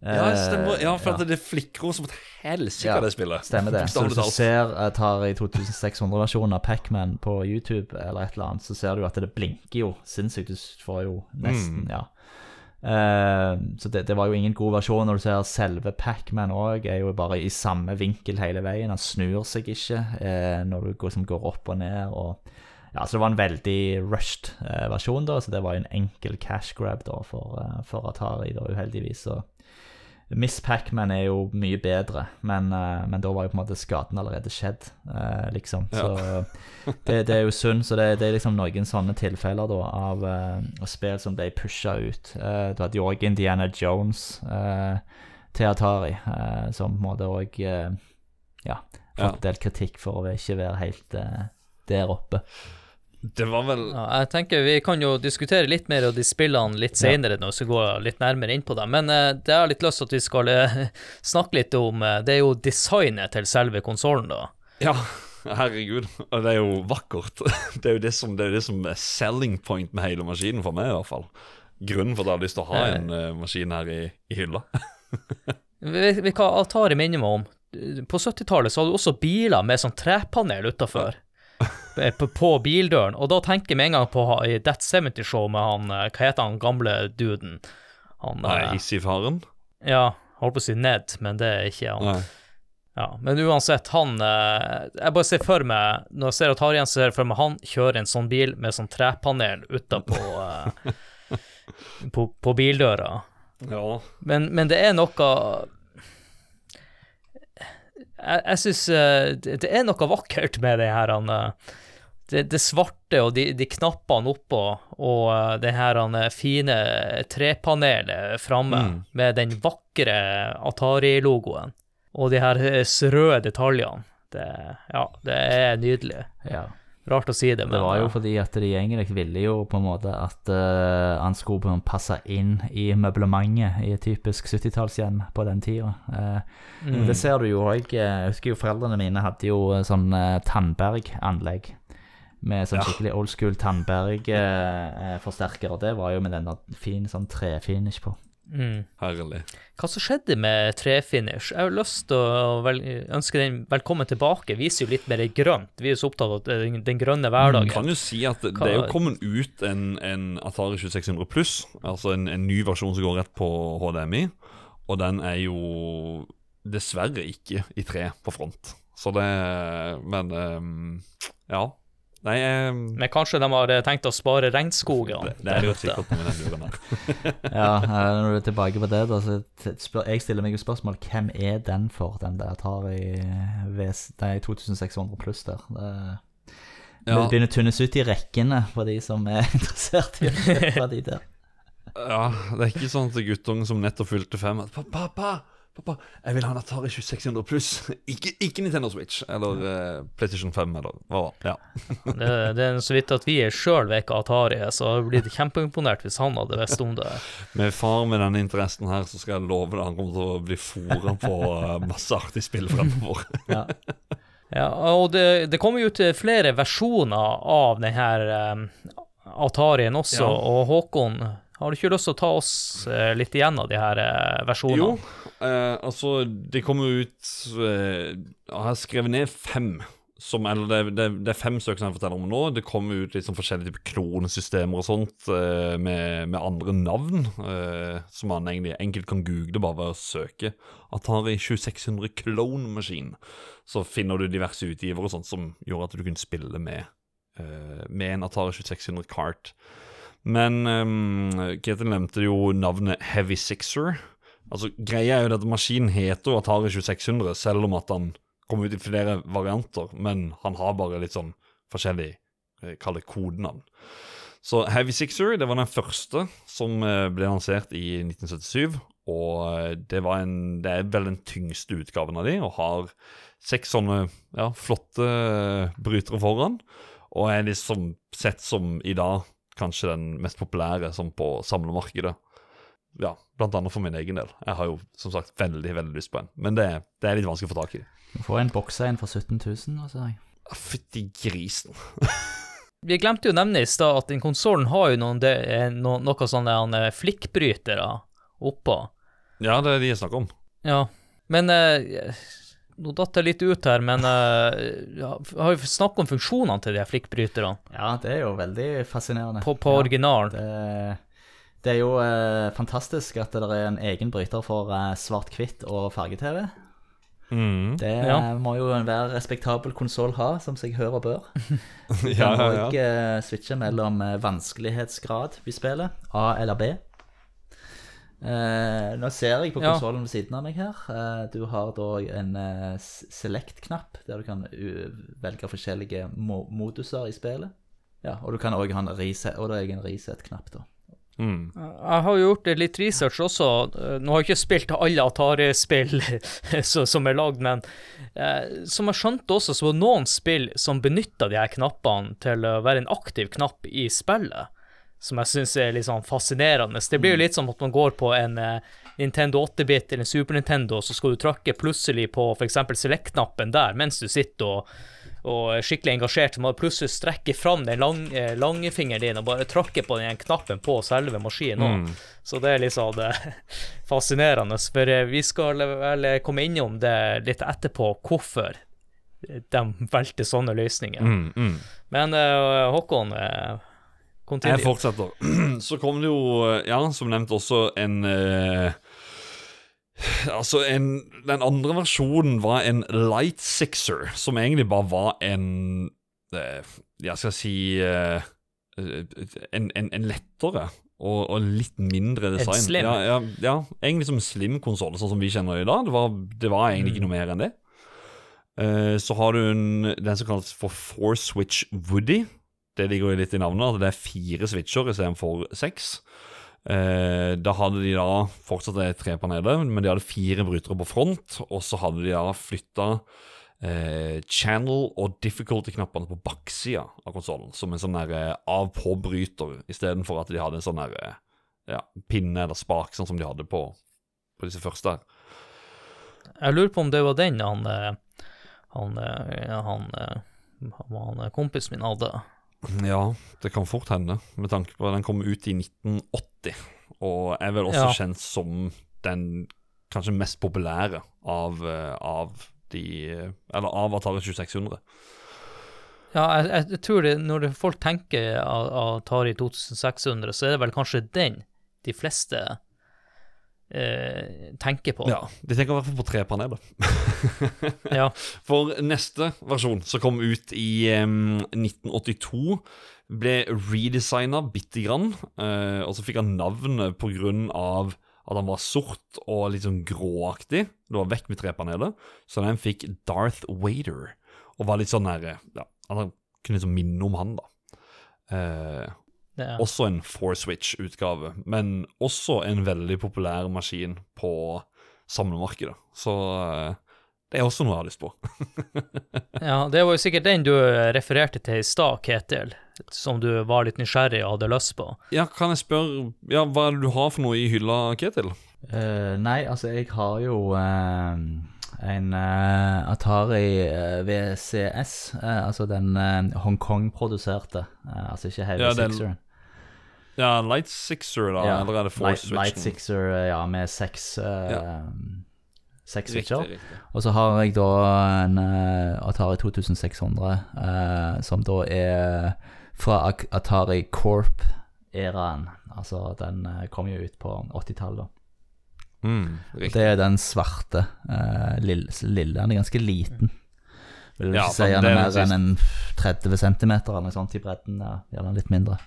Ja, stemmer. Ja, for ja. det flikrer som et helsike, Ja, det spillet. Stemmer det. Så hvis du ser tar i 2600-versjonen av Pacman på YouTube, eller et eller annet, så ser du at det blinker jo sinnssykt. Du får jo nesten, Mm. ja. Eh, så det, det var jo ingen god versjon. Når du ser selve Pacman òg, er jo bare i samme vinkel hele veien. Han snur seg ikke eh, når du går, går opp og ned. Og, ja, så det var en veldig rushed eh, versjon, da, så det var en enkel cash grab da, for, eh, for Atari, da, uheldigvis. Så Miss Pacman er jo mye bedre, men, eh, men da var jo på en måte skaden allerede skjedd, eh, liksom. Så det, det er jo synd. Så det, det er liksom noen sånne tilfeller da av uh, spill som ble pusha ut. Eh, du hadde jo òg Indiana Jones uh, til Atari, uh, som på en måte òg ja, Ja. fått en del kritikk for å ikke være helt eh, der oppe. Det var vel Ja, jeg tenker Vi kan jo diskutere litt mer av de spillene litt senere, når vi skal gå litt nærmere inn på dem. Men uh, det har litt lyst til at vi skal uh, snakke litt om uh, Det er jo designet til selve konsollen, da. Ja, herregud. Og det er jo vakkert. Det er jo det som, det er, det som er selling point med hele maskinen, for meg i hvert fall. Grunnen for at jeg har lyst til å ha en maskin her i, i hylla. vi, vi hva Atari minner meg om? På 70-tallet så hadde du også biler med sånn trepanel utafor. På, på bildøren. Og da tenker jeg med en gang på i That 70 Show med han eh, Hva heter han gamle duden? Han Nei, eh, Hissig-faren? Ja, holdt på å si Ned, men det er ikke han. Nei. Ja, men uansett, han eh, Jeg bare ser for meg Når jeg ser at Harjen ser for meg han kjører en sånn bil med sånn trepanel utapå på, på bildøra. Ja. Men, men det er noe Jeg, jeg syns det, er noe vakkert med det her han, eh, det, det svarte og de, de knappene oppå, og eh, det her han, eh, fine trepanelet framme Mm. med den vakre Atari-logoen. Og de her eh, røde detaljene. Det, ja, det er nydelig. Ja. Rart å si det, men Det var jo fordi at de egentlig ville jo på en måte at uh, han skulle passe inn i møblementet i et typisk 70-tallshjem på den tida. Uh, mm. Det ser du jo òg. Jeg husker jo foreldrene mine hadde jo sånn uh, Tandberg-anlegg. Med sånn skikkelig old school Tandberg-forsterker. og det var jo med den der fin sånn trefinish på. mm. Herlig. Hva som skjedde med trefinish? Jeg har lyst til å vel, ønske den velkommen tilbake. Viser jo litt mer grønt. Vi er jo så opptatt av den, den grønne hverdagen. Kan jo si at det Hva- er jo kommet ut en, en Atari 2600 pluss, altså en, en ny versjon som går rett på HDMI, og den er jo dessverre ikke i tre på front. Så det Men um, ja. Nei, ehm, Men kanskje de har eh, tenkt å spare regnskogen? det, det er jo sikkert med den luren. Ja, eh, når du er tilbake på det, da, så spør, jeg stiller meg jo spørsmål hvem er den for, den der Atari VS, det er 2600 pluss der. Det, Ja. det begynner å tunnes ut i rekkene for de som er interessert i å kjøpe de der. Ja, det er ikke sånn til guttungen som nettopp fylte fem at pappa, pappa, pappa, jeg vil ha en Atari 2600 pluss. Ikke, ikke Nintendo Switch eller uh, PlayStation 5 eller hva. Ja. Det, det er så vidt at vi sjøl vet hva Atari er, så jeg blitt kjempeimponert hvis han hadde visst om det. Med far med denne interessen her, så skal jeg love deg han kommer til å bli fora på eh, masse artig spill fremover. Ja. Ja, og det, det kommer jo ut flere versjoner av denne um, Atarien også, Ja. og Håkon, har du ikke lyst til å ta oss eh, litt igjen av de her eh, versjonene? Jo, eh, altså Det kommer ut eh, Jeg har skrevet ned fem. Som, eller det, det, det er fem stykker som jeg forteller om nå. Det kommer ut sånn forskjellige typer klonesystemer og sånt eh, med, med andre navn. eh, som man egentlig enkelt kan google bare ved å søke. Atari 2600 Clone Machine. Så finner du diverse utgivere og sånt som gjorde at du kunne spille med, med en Atari 2600 Cart. Men um, Ketil nevnte jo navnet Heavy Sixer. Altså, Greia er jo at maskinen heter Atari 2600, selv om at han kommer ut i flere varianter. Men han har bare litt sånn forskjellig eh, Kall det kodenavn. Så Heavy Sixer det var den første som eh, ble lansert i 1977. Og eh, det, en, det er vel den tyngste utgaven av de, og har seks sånne ja, flotte brytere foran. Og er liksom sett som i dag kanskje den mest populære sånn på samlemarkedet. Ja, blant annet for min egen del. Jeg har jo som sagt veldig veldig lyst på en, men det, det er litt vanskelig å få tak i. Du får en bokse en for 17 000, altså. Fytti grisen. Vi glemte jo å nevne i stad at den konsollen har jo noen, det, no, noe sånne eh, flikkbrytere oppå. Ja, det er de jeg snakker om. Ja, men eh, Nå datt jeg litt ut her, men vi ja, har vi snakket om funksjonene til de flikkbryterne Ja, det er jo veldig fascinerende. på, på ja, originalen? det, det er jo uh, fantastisk at det er en egen bryter for uh, svart-hvitt og farge-TV. Mm. Det Ja. må jo enhver respektabel konsoll ha, som seg hør og bør. Du Ja, kan ja, kan òg eh, switche mellom eh, vanskelighetsgrad vi spiller, A eller B. Eh, nå ser jeg på Ja. konsollen ved siden av meg her. Eh, du har da en eh, select-knapp, der du kan velge forskjellige mo moduser i spillet. Ja, og du kan òg ha en reset, og det er en reset-knapp, da. Mm. Jeg har gjort litt research også. Eh, Nå har jeg ikke spilt alle Atari-spill som er lagd, men eh, som jeg skjønte også, så var det noen spill som benytta de her knappene til å være en aktiv knapp i spillet. Som jeg syns er litt sånn fascinerende. Det blir jo litt som at man går på en eh, Nintendo 8-bit eller en Super Nintendo, så skal du trykke plutselig på f.eks. select-knappen der mens du sitter og, og er skikkelig engasjert. Så må du plutselig strekke fram den lang, lange fingeren din og bare trykke på den knappen på selve maskinen. Mm. Så det er litt sånn eh, fascinerende. For eh, vi skal vel komme innom det litt etterpå, hvorfor de valgte sånne løsninger. Mm, mm. Men uh, Håkon, eh, Jeg fortsetter. Så kom det jo, ja, som nevnt, også en eh, Altså, en, den andre versjonen var en Light Sixer, som egentlig bare var en eh, Jeg skal si eh, en, en, en lettere og, og litt mindre design. slim? Ja, ja, ja, egentlig som en slim konsoll, sånn som vi kjenner det i dag. Det var, det var egentlig ikke noe mer enn det. Eh, så har du en, den som kalles for Four Switch Woody. Det ligger jo litt i navnet, at det er fire switcher istedenfor seks. Eh, da hadde de da fortsatt det trepanelet, men de hadde fire brytere på front. Og så hadde de da flytta eh, channel og difficulty-knappene på baksida av konsollen, som en sånn der eh, av-på-bryter, istedenfor at de hadde en sånn der eh, ja, pinne eller spak, sånn som de hadde på, på disse første. Jeg lurer på om det var den han eh, han, han, han, han kompisen min hadde. Ja, det kan fort hende, med tanke på at den kom ut i 1980, og er vel også Ja. kjent som den kanskje mest populære av, eh, av de Eller av Atari 2600. Ja, jeg, jeg, jeg tror det, når folk tenker Atari 2600, så er det vel kanskje den de fleste eh, tenker på. Ja, De tenker i hvert fall på trepanelet. Ja. For neste versjon, som kom ut i em, 1982, ble redesigna bitte grann. eh, og så fikk han navnet på grunn av at han var sort og litt sånn gråaktig. Det var vekk med trepanelet. Så den fikk Darth Vader. Og var litt sånn nære Ja, han kunne liksom minne om han, da. Eh, Det, også en four switch-utgave, men også en veldig populær maskin på samlemarkedet. Så eh, det er også noe jeg har lyst på. ja, det var jo sikkert den du refererte til i stad, Ketil, som du var litt nysgjerrig og hadde lyst på. Ja, kan jeg spørre Ja, hva er det du har for noe i hylla, Ketil? Uh, nei, altså, jeg har jo uh, en uh, Atari VCS, altså den uh, Hongkong-produserte, altså ikke hele Ja, den-. Ja, Light Sixer, da? Ja, Eller er det Force Light, switchen? Light Sixer, eh, ja, med seks uh, Ja. Seks switcher. Og så har jeg da en eh, Atari 2600, uh, som da er fra Atari Corp-æraen. Altså, den kom jo ut på 80-tallet. Mm, Det er den svarte uh, lille, lille. Den er ganske liten. Vil Ja, ikke si den er er mer enn en 30 cm eller noe sånt i bredden. Ja, gjerne litt mindre.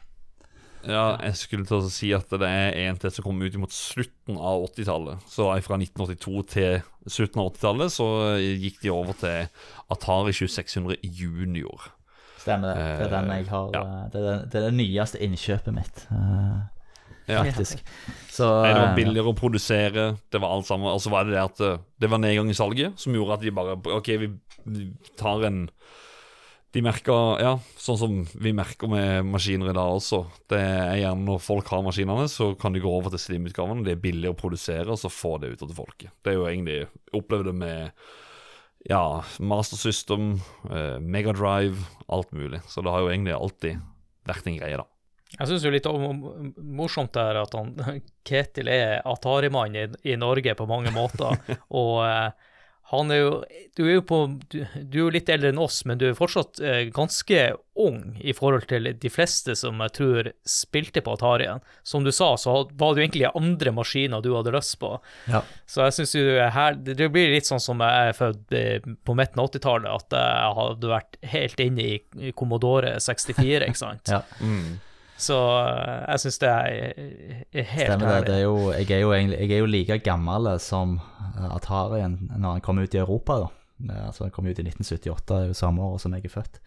Ja, jeg skulle til å si at det er en til som kom ut mot slutten av 80-tallet. Så fra 1982 til slutten av 80-tallet så gikk de over til Atari 2600 Junior. Stemmer det. Det er den jeg har Ja. eh, det, er, det- det nyeste innkjøpet mitt, eh, Ja. faktisk. Så Nei, det var eh, billigere å produsere, det var alt sammen. Og så var det det at eh, det var nedgang i salget, som gjorde at de bare OK, vi vi tar en De merker Ja, sånn som vi merker med maskiner i dag også. Det er gjerne når folk har maskinene, så kan de gå over til slimutgavene. Det er billigere å produsere, og så få det ut til folket. Det er jo egentlig Jeg opplevde det med ja, Master System, eh, Megadrive, alt mulig. Så det har jo egentlig alltid vært en greie, da. Jeg syns jo litt om- morsomt det er at han, Ketil er Atari-mann i, i Norge på mange måter. og eh, han er jo Du er jo på du, du er jo litt eldre enn oss, men du er fortsatt eh, ganske ung i forhold til de fleste som jeg tror spilte på Atarien. Som du sa, så var det jo egentlig andre maskiner du hadde lyst på. Ja. Så jeg syns jo her Det blir litt sånn som jeg er født eh, på midten av 80-tallet, at jeg hadde vært helt inne i, Commodore 64, ikke sant. Ja. Så eh, jeg syns det er, er helt Stemmer det. herlig. det er jo, jeg, er jo egentlig, jeg er jo like gammel som Atari når han kom ut i Europa. da. Eh, Altså Han kom ut i 1978, det er jo samme år som jeg er født.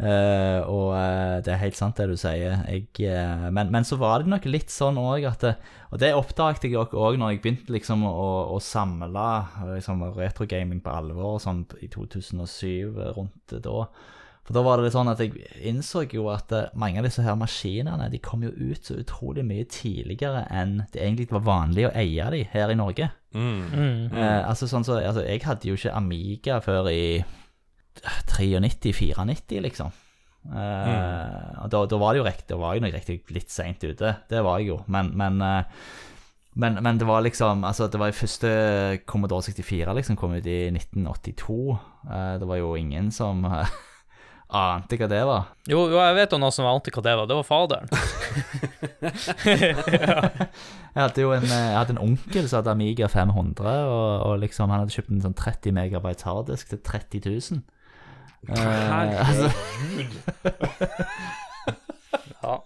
Uh, og uh, det er helt sant det du sier. Jeg, uh, men, men så var det nok litt sånn òg at det, Og det oppdaget jeg òg når jeg begynte liksom å, å samle liksom, retrogaming på alvor sånn i 2007, rundt da. For da var det litt sånn at jeg innså jo at eh, mange av disse her maskinene de kom jo ut så utrolig mye tidligere enn det egentlig var vanlig å eie de her i Norge. Mm. Eh, altså sånn så, altså, Jeg hadde jo ikke Amiga før i 93-94, liksom. Eh, og da, da var det jo riktig, da var jeg nok riktig litt seint ute. Det var jeg jo. Men, men, eh, men, men det var liksom Altså, det var i første Commodore 64 liksom kom ut i 1982. Eh, det var jo ingen som ante hva det var. Jo, jo, jeg vet om noe som ante hva det var. Det var faderen. Jeg hadde jo en, eh, jeg hadde en onkel som hadde Amiga 500, og, og liksom han hadde kjøpt en sånn 30 megabyte harddisk til 30 000. Eh, altså, Ja.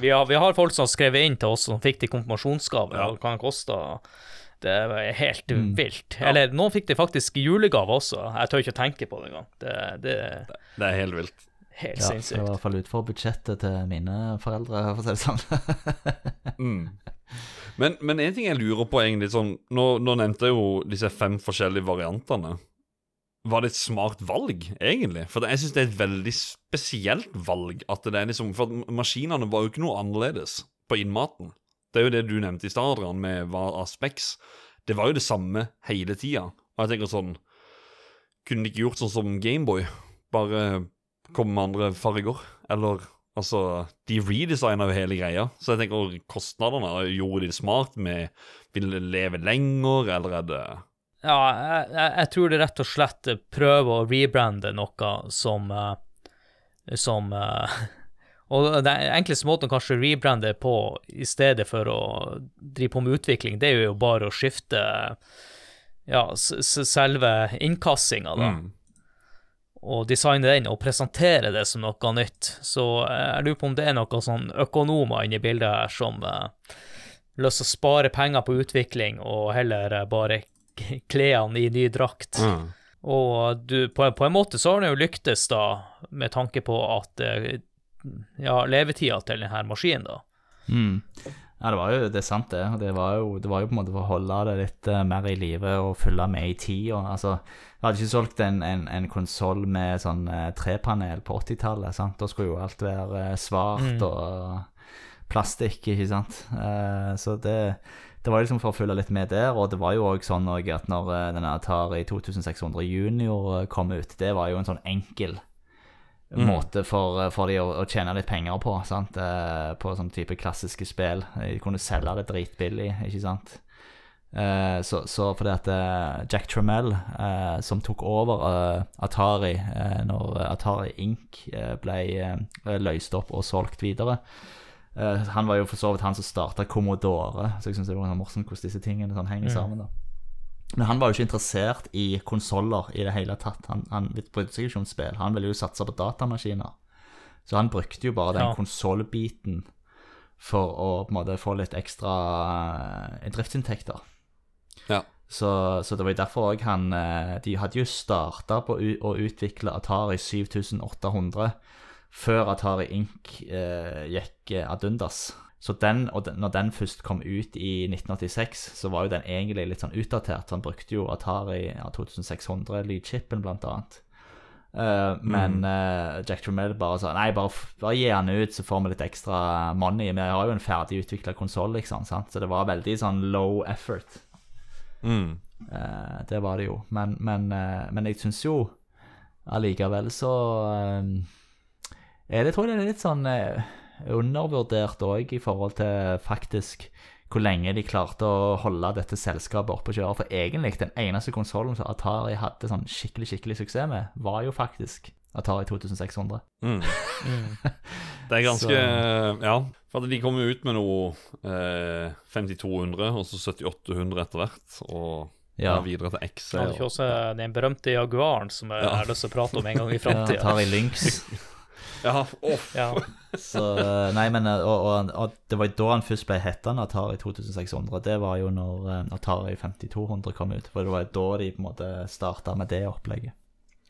Vi har, vi har folk som har skrevet inn til oss som fikk de konfirmasjonsgave. Ja. Det kan koste kosta. Det var helt Mm. vilt. Eller noen fikk det faktisk i julegave også. Jeg tør ikke å tenke på det engang. Det, det Det er helt vilt. helt ja, sinnssykt. det var i hvert fall utenfor budsjettet til mine foreldre, for å si det sånn. Mm. Men, men en ting jeg lurer på egentlig sånn Nå, nå nevnte jeg jo disse fem forskjellige variantene. Var det et smart valg, egentlig? For jeg syns det er et veldig spesielt valg. at det er liksom, For maskinene var jo ikke noe annerledes på innmaten. Det er jo det du nevnte i stad, med var Aspects. Det var jo det samme hele tida. Og jeg tenker sånn Kunne de ikke gjort sånn som Gameboy? Bare komme med andre farger? Eller Altså, de redesigna jo hele greia, så jeg tenker kostnadene Gjorde de det smart med Vil det leve lenger, eller er det Ja, jeg, jeg tror det rett og slett prøver å rebrande noe som eh, Som eh, Og den enkleste måten å kanskje rebrande på i stedet for å drive på med utvikling, det er jo bare å skifte ja, selve innkassinga, da. Mm. og designe den og presentere det som noe nytt. Så eh, jeg lurer på om det er noen sånn økonomer inne i bildet her som uh, lyst til å spare penger på utvikling og heller uh, bare kle han i ny drakt. Mm. Og du, på, på en måte så har den jo lyktes, da, med tanke på at eh, ja, levetida til denne maskinen, da. Mm. Ja, det var jo det er sant, det. Det var jo, det var jo på en måte for å holde det litt eh, mer i live og følge med i tida. Altså, jeg hadde ikke solgt en, en, en konsoll med sånn eh, trepanel på 80-tallet. Da skulle jo alt være eh, svart Mm. og plastikk, ikke sant. Uh, så det, det var liksom for å følge litt med der. Og det var jo òg sånn at når denne Atari 2600 Junior kom ut, det var jo en sånn enkel Mm. måte for, for de å, å tjene litt penger på, sant? Eh, på sånn type klassiske spill. De kunne selge det dritbillig, ikke sant. Eh, så, så fordi at eh, Jack Trammell, eh, som tok over eh, Atari eh, når Atari Inc. eh, ble eh, løst opp og solgt videre eh, Han var jo for så vidt han som starta Commodore, så jeg syns det var morsomt hvordan disse tingene sånn henger Mm. sammen. da men han var jo ikke interessert i konsoller i det hele tatt. Han, han brydde seg ikke om spill. Han ville jo satse på datamaskiner. Så han brukte jo bare den Ja. konsollbiten for å på en måte få litt ekstra eh, driftsinntekter. Ja. Så, så det var jo derfor òg han eh, De hadde jo starta på å utvikle Atari 7800 før Atari Inc. eh, gikk ad undas. Så den, og den, når den først kom ut i 1986, så var jo den egentlig litt sånn utdatert. Han brukte jo Atari ja, 2600-lydchipen, blant annet. Eh, men uh, Jack Tramiel bare sa nei, bare, bare gi han ut, så får vi litt ekstra money. Vi har jo en ferdig utvikla konsoll, liksom. Sant? Så det var veldig sånn low effort. Mm. Uh, det var det jo. Men, men, eh, men jeg syns jo allikevel så det, tror jeg det er litt sånn undervurdert òg i forhold til faktisk hvor lenge de klarte å holde dette selskapet oppe og kjøre. For egentlig, den eneste konsollen som Atari hadde sånn skikkelig skikkelig suksess med, var jo faktisk Atari 2600. Mm. Mm. Det er ganske Så- Ja. For de kom jo ut med noe eh, 5200 og så 7800 etter hvert. Og Ja. ja. videre til XC. Hadde ikke Og, også den berømte Jaguaren som jeg Ja. har lyst til å prate om en gang i Ja, framtida. Atari Lynx. ja, åh, Ja. Så, eh, nei, men, eh, og, og, og det var da han først ble hetende Atari 2600. Det var jo når eh, Atari 5200 kom ut. For det var da de på en måte starta med det opplegget.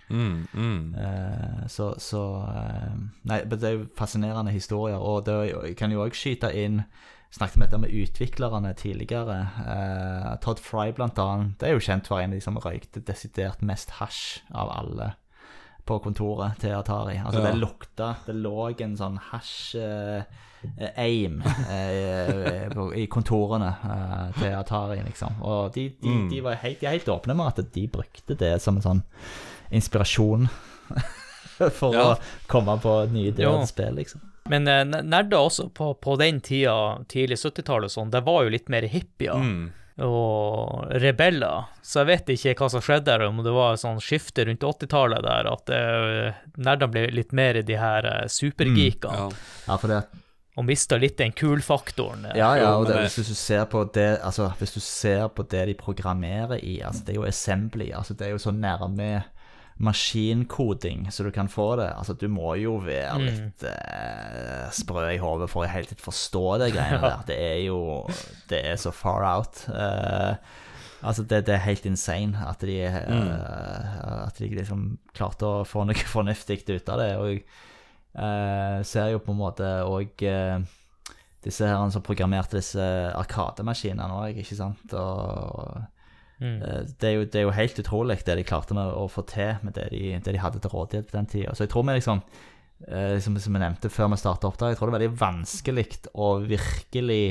mm, mm. Eh, så så eh, Nei, men det er jo fascinerende historier. Og det jeg kan jo òg skyte inn Snakket om dette med utviklerne tidligere. Eh, Todd Fry, blant annet. Det er jo kjent for en av de som røykte desidert mest hasj av alle på kontoret til Atari. Altså Ja. Det lukta Det lå en sånn hasj-aim eh, på- i kontorene eh, til Atari, liksom. Og de, de, Mm. de var helt, de helt åpne med at de brukte det som en sånn inspirasjon for Ja. å komme på nye ideer Ja. til spill, liksom. Men eh, nerder også på, på den tida, tidlig 70-tallet og sånn, det var jo litt mer hippier. Mm. Og rebeller. Så jeg vet ikke hva som skjedde der, om det var et sånn skifte rundt 80-tallet der, at uh, nerdene ble litt mer i de her uh, supergeekene, Ja. Ja, og mista litt den kul-faktoren. ja, ja, og det- hvis du ser på det Altså, hvis du ser på det de programmerer i, altså det er jo assembly, altså det er jo så nærme maskinkoding så du kan få det. Altså, du må jo være Mm. litt eh, sprø i hodet for å helt tatt forstå det greiene der. Det er jo Det er så far out. Eh, altså, det, det er helt insane at de eh, At de liksom klarte å få noe fornuftig ut av det. Og jeg eh, ser jo på en måte òg disse her som programmerte disse arkademaskinene òg, ikke sant. Og Mm. Eh, Det er, jo, det er jo helt utrolig det de klarte med å få til med det de, det de hadde til rådighet på den tida. Så jeg tror vi liksom, eh, som, som jeg nevnte før vi starta opp, der, jeg tror det er veldig vanskelig å virkelig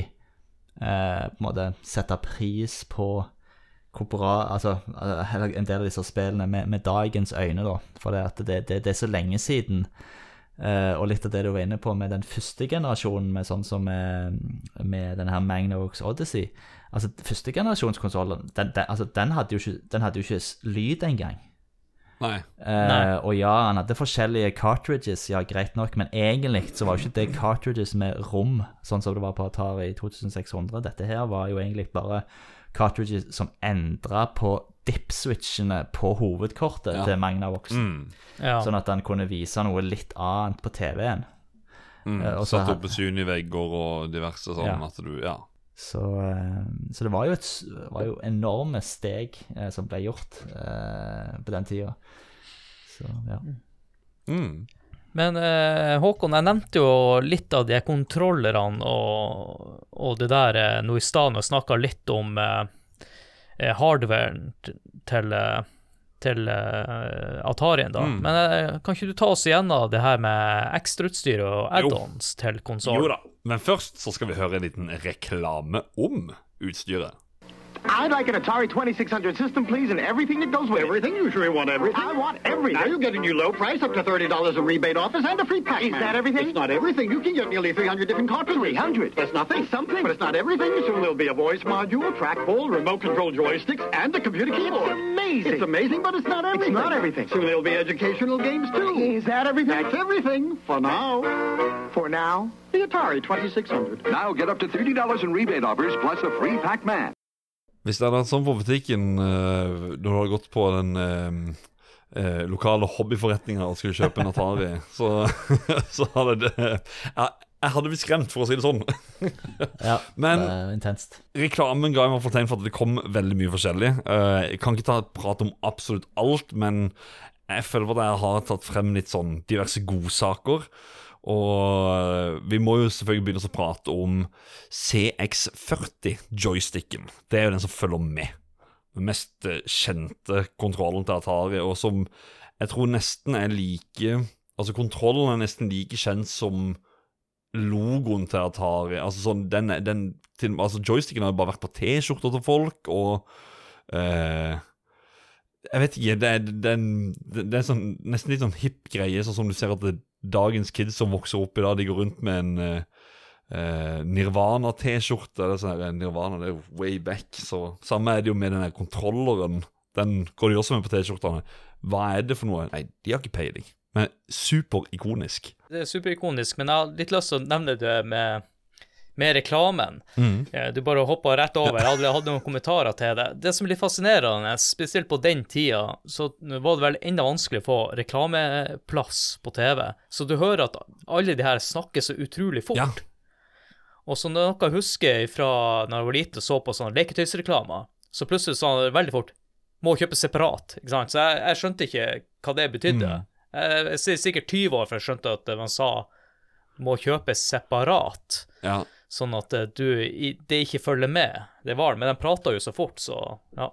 eh, på en måte sette pris på hvor bra Altså eh, en del av disse spillene med, med dagens øyne, da. For det, det, det, det er så lenge siden. Uh, og litt av det du var inne på med den første generasjonen, med sånn som med, med den her Magnox Odyssey. Altså, Førstegenerasjonskonsollen, den, den, altså, den, hadde jo ikke, den hadde jo ikke lyd engang. Nei. Eh, Nei. og ja, han hadde forskjellige cartridges, ja, greit nok, men egentlig så var jo ikke det cartridges med rom, sånn som det var på Atari 2600. Dette her var jo egentlig bare cartridges som endra på dip-switchene på hovedkortet Ja. til Magnavox. Mm. Ja. Sånn at han kunne vise noe litt annet på TV-en. Mm. Eh, Satt opp med Suni-vegger og diverse sånn Ja. at du Ja. Så, eh, så det var jo, et, var jo enorme steg eh, som ble gjort eh, på den tida. Så ja. Mm. Men eh, Håkon, jeg nevnte jo litt av de kontrollerne og, og det der eh, nå i stad, når jeg snakka litt om eh, eh, hardwaren til, eh, til uh, Atarien, da. Mm. Men uh, kan ikke du ta oss igjennom det her med ekstrautstyr og add-ons til Jo da. Men først så skal vi høre en liten reklame om utstyret. I'd like an Atari 2600 system, please, and everything that goes with it. Everything? You sure you want everything? I want everything. Now you get a new low price, up to $30 in rebate offers, and a free pack. Is that everything? It's not everything. You can get nearly 300 different cartridges. 300? That's nothing. It's something. But it's not everything. Soon there'll be a voice module, trackball, remote control joysticks, and a computer keyboard. It's amazing. It's amazing, but it's not everything. It's not everything. Soon there'll be educational games, too. Is that everything? That's everything for now. For now? The Atari 2600. Now get up to $30 in rebate offers plus a free Pac-Man. Hvis det hadde vært sånn på butikken uh, når du hadde gått på den uh, eh, lokale hobbyforretninga og skulle kjøpe en Atari, så, så hadde det jeg, jeg hadde blitt skremt, for å si det sånn. ja Men- det er intenst. Reklamen ga i hvert fall tegn for at det kom veldig mye forskjellig. Uh, jeg kan ikke ta prat om absolutt alt, men jeg føler at jeg har tatt frem litt sånn diverse godsaker. Og vi må jo selvfølgelig begynne å prate om CX40-joysticken. Det er jo den som følger med. Den mest eh, kjente kontrollen til Atari, og som jeg tror nesten er like Altså, kontrollen er nesten like kjent som logoen til Atari. Altså sånn, den, den til, altså Joysticken har jo bare vært på T-skjorter til folk, og eh, Jeg vet ikke, det er, det er, en- det er sånn, nesten litt sånn hipp greie, sånn som du ser at det, dagens kids som vokser opp i dag, de går rundt med en eh, eh, Nirvana-T-skjorte. sånn Nirvana det er jo way back, så samme er det jo med den kontrolleren. Den går de også med på T-skjortene. Hva er det for noe? Nei, de har ikke peiling. Men superikonisk. Det er superikonisk, men jeg har litt lyst til å nevne det med, med reklamen. Mm. Du bare hoppa rett over. Jeg hadde, hadde noen kommentarer til det. Det som blir fascinerende, spesielt på den tida, så var det vel enda vanskelig å få reklameplass på TV. Så du hører at alle de her snakker så utrolig fort. Ja. Og så noe jeg husker fra når jeg var lite og så på sånne leketøysreklamer, så plutselig sa han veldig fort må kjøpe separat. ikke sant? Så jeg, jeg skjønte ikke hva det betydde. Mm. Jeg, jeg sikkert 20 år før jeg skjønte at man sa må kjøpe separat, Ja. Sånn at eh, du, det ikke følger med. Det var det, men de prata jo så fort, så ja.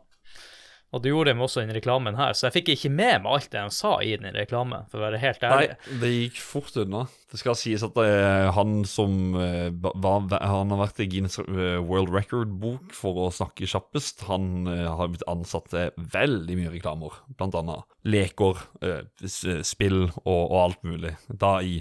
Og det gjorde de også i den reklamen her, så jeg fikk ikke med meg alt det de sa i den reklamen, for å være helt ærlig. Nei, det gikk fort unna. Det skal sies at det er han som eh, var, Han har vært i Guinness eh, World Record-bok for å snakke kjappest. Han eh, har blitt ansatt til veldig mye reklamer, blant annet leker, eh, spill og, og alt mulig. Da i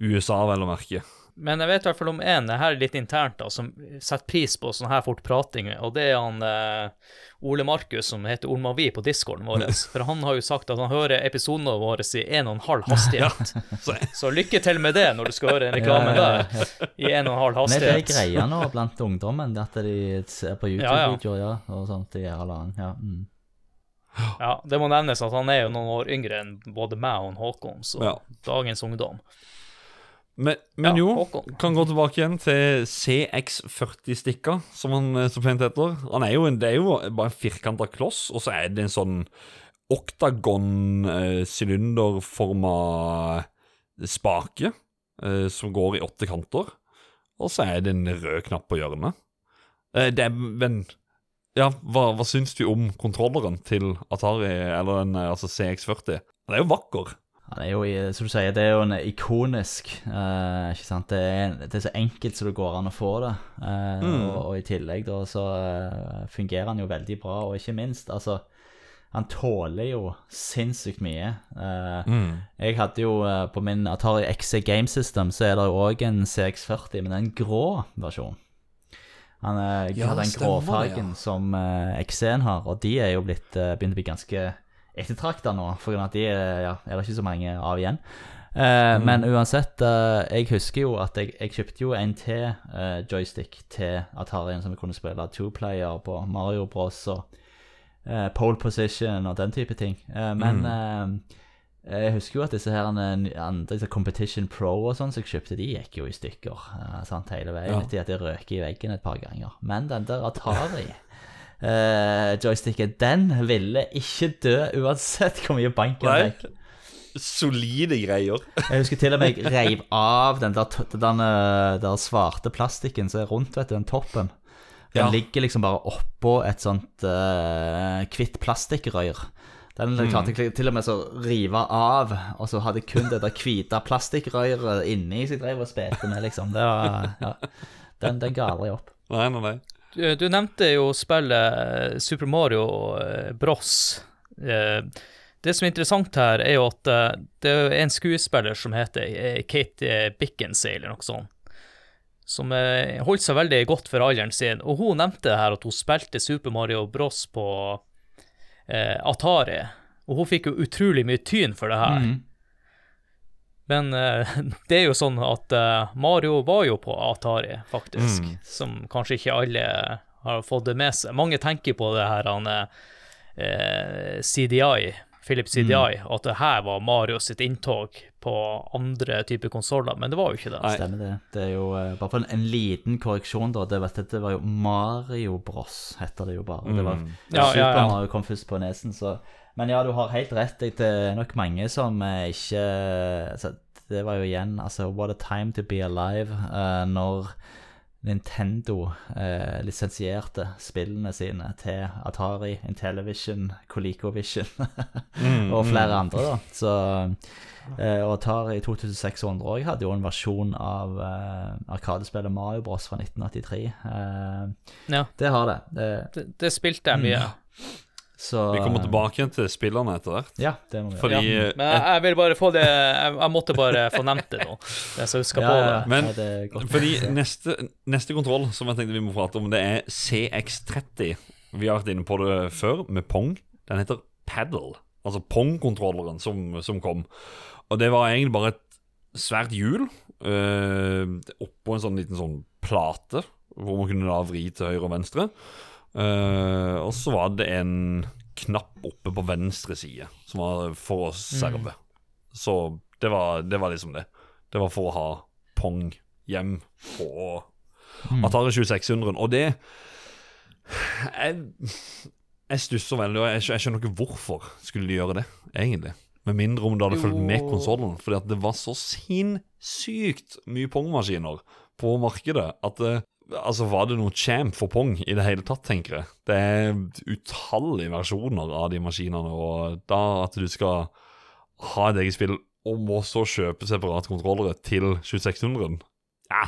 USA, vel å merke. Men jeg vet i hvert fall om én, her er litt internt, da, som setter pris på sånn her fort prating, og det er han eh, Ole Markus som heter Olmavi på discorden vår. For han har jo sagt at han hører episodene våre i en og en halv hastighet. Så, Så lykke til med det når du skal høre en reklame Ja, ja, ja. der, i en og en halv Men det er greia nå blant ungdommen, at de ser på Ja, ja. YouTube-videoer ja, og sånt i halvannen. Ja, mm. Ja, det må nevnes at han er jo noen år yngre enn både meg og Håkon, så Ja. dagens ungdom. Men, men Ja, jo, Håkon. kan gå tilbake igjen til CX40-stikka, som han eh, så pent heter. Han er jo en, det er jo bare en firkanta kloss, og så er det en sånn oktagon, eh, sylinderforma spake eh, som går i åtte kanter. Og så er det en rød knapp på hjørnet. Eh, det er, men ja, hva, hva syns du om kontrolleren til Atari, eller den altså CX40? Den er jo vakker. Han er jo, som du sier, det er jo en ikonisk uh, Ikke sant? Det er, det er så enkelt som det går an å få det. Eh, og, og i tillegg da så uh, fungerer han jo veldig bra, og ikke minst, altså Han tåler jo sinnssykt mye. Mm. Jeg hadde jo på min Atari XC Game System så er det òg en CX40, men en grå versjon. Han Ja, har den gråfargen ja. som XC-en har, og de er jo blitt, begynt å bli ganske ettertrakta nå, for grunn av at de ja, er det ikke så mange av igjen. Eh, Men uansett, eh, jeg husker jo at jeg, jeg kjøpte jo en til eh, joystick til Atarien som vi kunne spille two-player på Mario Bros. og eh, pole position og den type ting. Eh, men eh, jeg husker jo at disse her andre disse Competition Pro og sånn som jeg kjøpte, de gikk jo i stykker sant, hele veien. Ja. Jeg røk i veggen et par ganger. Men den der Atari eh, joysticken, den ville ikke dø uansett hvor mye bank jeg fikk. Solide greier. Jeg husker til og med jeg reiv av den der, t- den eh, der svarte plastikken som er rundt, vet du, den toppen. Den Ja. ligger liksom bare oppå et sånt uh, hvitt plastikkrør. Den Mm. klarte jeg til og med å rive av, og så hadde jeg kun det der hvite plastikkrøret inni som jeg drev og spilte med, liksom. Det var, ja. Den, den ga aldri opp. Nei, nei, nei. Du, du nevnte jo spillet eh, Super Mario eh, Bros. Eh, Det som er interessant her, er jo at eh, det er en skuespiller som heter eh, Kate eh, eller noe sånt, som eh, holdt seg veldig godt for alderen sin. Og hun nevnte her at hun spilte Super Mario Bros på eh, Atari, og hun fikk jo utrolig mye tyn for det her. Men uh, det er jo sånn at uh, Mario var jo på Atari, faktisk. Som kanskje ikke alle har fått det med seg. Mange tenker på det her han, uh, CDI, Philip CDI, at det her var Mario sitt inntog på andre typer konsoller, men det var jo ikke det. Nei. Stemmer det. Det er jo eh, bare for en, en liten korreksjon, da. Det, vet, jeg, det var jo Mario Bros, heter det jo bare. Det var Ja, Super ja, ja. Mario kom først på nesen, så Men ja, du har helt rett. Det er nok mange som eh, ikke altså, Det var jo igjen Altså, what a time to be alive uh, når Nintendo uh, lisensierte spillene sine til Atari, Intellivision, ColecoVision og flere andre, da. Så uh, Og Atari 2600 òg hadde jo en versjon av arkadespillet Mario Bros fra 1983. Eh, Ja, det har det. det det, spilte jeg mye. Så Vi kommer tilbake igjen til spillerne etter hvert. Ja, det må vi. Fordi Ja, eh, men jeg, jeg vil bare få det Jeg, jeg måtte bare få nevnt det nå, jeg skal Ja, på det. Men- ja, det. Fordi neste, neste kontroll som jeg tenkte vi må prate om, det er CX30. Vi har vært inne på det før, med Pong. Den heter Paddle. Altså Pong-kontrolleren som, som kom. Og det var egentlig bare et svært hjul øh, oppå en sånn liten sånn plate, hvor man kunne da vri til høyre og venstre. Eh, og så var det en knapp oppe på venstre side, som var for å serve. Så det var, det var liksom det. Det var for å ha Pong hjem på Atari 2600. Og det Jeg, jeg stusser veldig, og jeg, jeg skjønner ikke hvorfor skulle de gjøre det, egentlig. Med mindre om det hadde fulgt med konsollen. Fordi at det var så sinnssykt mye Pong-maskiner på markedet at det, Altså, var det noe champ for Pong i det hele tatt, tenker jeg. Det er utallige versjoner av de maskinene, og da at du skal ha et eget spill og må så kjøpe separate kontrollere til 2600 Ja.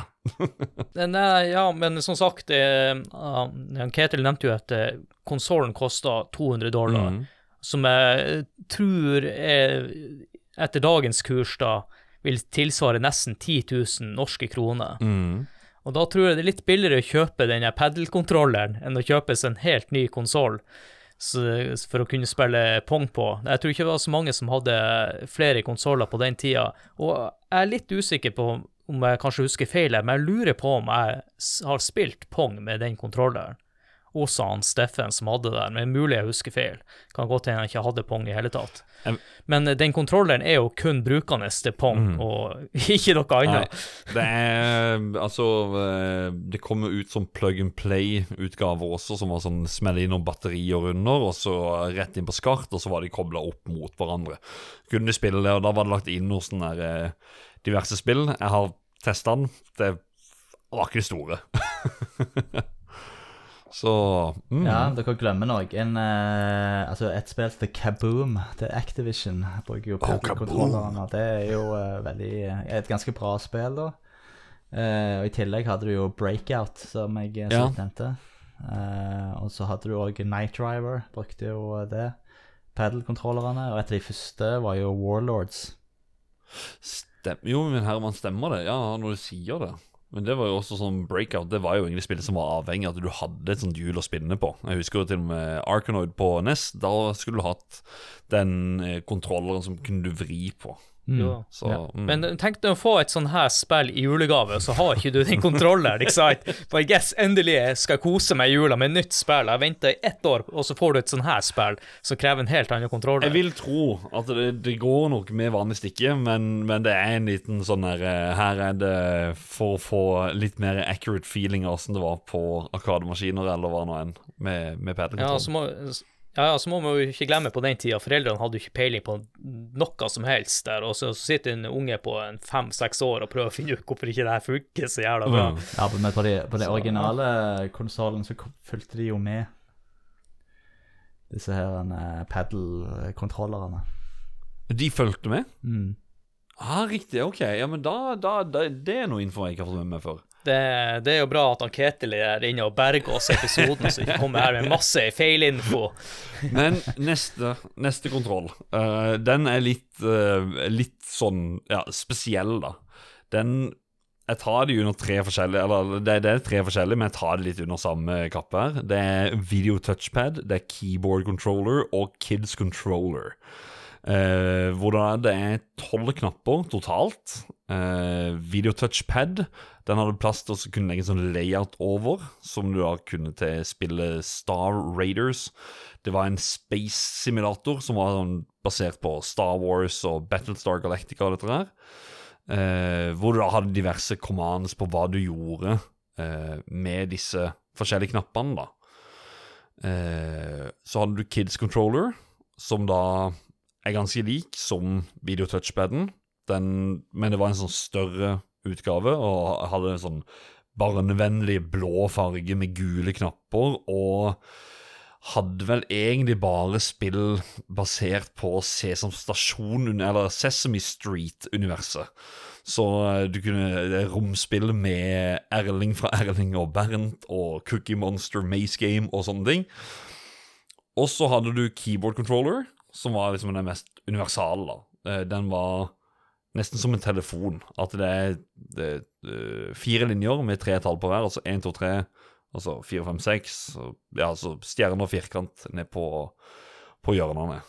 Nei, ja, men som sagt, eh, uh, Ketil nevnte jo at uh, konsollen kosta 200 dollar, Mm. som jeg tror er, etter dagens kurs, da, vil tilsvare nesten 10 000 norske kroner. Mm. Og da tror jeg det er litt billigere å kjøpe denne padelkontrolleren enn å kjøpe seg en helt ny konsoll for å kunne spille pong på. Jeg tror ikke det var så mange som hadde flere konsoller på den tida. Og jeg er litt usikker på om jeg kanskje husker feil, men jeg lurer på om jeg har spilt pong med den kontrolleren. Også han Steffen som hadde det, men mulig jeg husker feil. Kan godt hende han ikke hadde pong i hele tatt. Men eh, den kontrolleren er jo kun brukende til pong, og ikke noe Nei, annet. det er Altså det Det kommer ut som plug and play-utgaver også, som var sånn smelle inn noen batterier under, og så rett inn på skart, og så var de kobla opp mot hverandre. Kunne spille det, og da var det lagt inn noen sånne der, eh, diverse spill. Jeg har testa den. Det var ikke det store. så mm. Ja, dere glemmer noe. En, uh, altså et spill til Kaboom til Activision bruker jo Kaboom. kontrollerne. Det er jo uh, veldig et ganske bra spill, da. Uh, og I tillegg hadde du jo Breakout, som jeg eh, Ja. nevnte. Eh, og så hadde du òg Night Driver, brukte jo det. Paddle-kontrollerne. Og et av de første var jo Warlords. Stem jo, herre, man stemmer det? Ja, når du sier det. Men det var jo også sånn breakout. Det var jo egentlig spillet som var avhengig av at du hadde et sånt hjul å spinne på. Jeg husker jo til og med Arkanoid på NES. Da skulle du hatt den eh, kontrolleren som kunne du vri på. Jo. Så mm. Men tenk deg å få et sånn her spill i julegave, og så har ikke du den kontrolleren, ikke sant? For yes, endelig skal jeg kose meg i jula med nytt spill. Jeg venter i ett år, og så får du et sånn her spill som krever en helt annen kontroller. Jeg vil tro at det, det går nok med vanlig stikke, men, men det er en liten sånn der eh, Her er det for å få litt mer accurate feeling av åssen det var på arkademaskiner, eller hva nå enn, med, med Ja, padelkontroll. så må, ja, ja, så må man jo ikke glemme på den tida, foreldrene hadde jo ikke peiling på noe som helst der, og så sitter en unge på fem-seks år og prøver å finne ut hvorfor ikke det her funker så jævla bra. Mm. Ja, men på de, på de originale konsollen så fulgte de jo med disse her uh, paddle-kontrollerne. De fulgte med? Mm. Ah, riktig. Ok. Ja, men da, da, da Det er noe info jeg ikke har fått med meg før. Det, det er jo bra at han Ketil er inne og berger oss episoden, så ikke kommer her med masse feilinfo. Men neste, neste kontroll, uh, den er litt, uh, litt sånn ja, spesiell, da. Den Jeg tar de under tre forskjellige Eller det, det er tre forskjellige, men jeg tar det litt under samme kappe her. Det er video touchpad, det er keyboard controller og kids controller. Eh, hvor det er tolv knapper totalt. Eh, Videotouchpad. den hadde plass til å kunne legge en sånn layout over, som du da kunne til spille Star Raiders. Det var en space-simulator som var sånn basert på Star Wars og Battlestar Galactica og dette her. Eh, hvor du da hadde diverse commands på hva du gjorde eh, med disse forskjellige knappene, da. Så hadde du Kids Controller, som da er ganske lik som videotouchpaden, men det var en sånn større utgave, og hadde en sånn barnevennlig blå farge med gule knapper, og hadde vel egentlig bare spill basert på Sesam Stasjon, eller Sesame Street-universet. Så eh, du kunne er romspill med Erling fra Erling og Bernt og Cookie Monster Maze Game og sånne ting. Og så hadde du keyboard controller, som var liksom den mest universale. da. Eh, Den var nesten som en telefon. At det er, det eh, fire linjer med tre tall på hver, altså én, to, tre, altså fire, fem, seks. og- Ja, altså stjerne og firkant ned på, på hjørnene.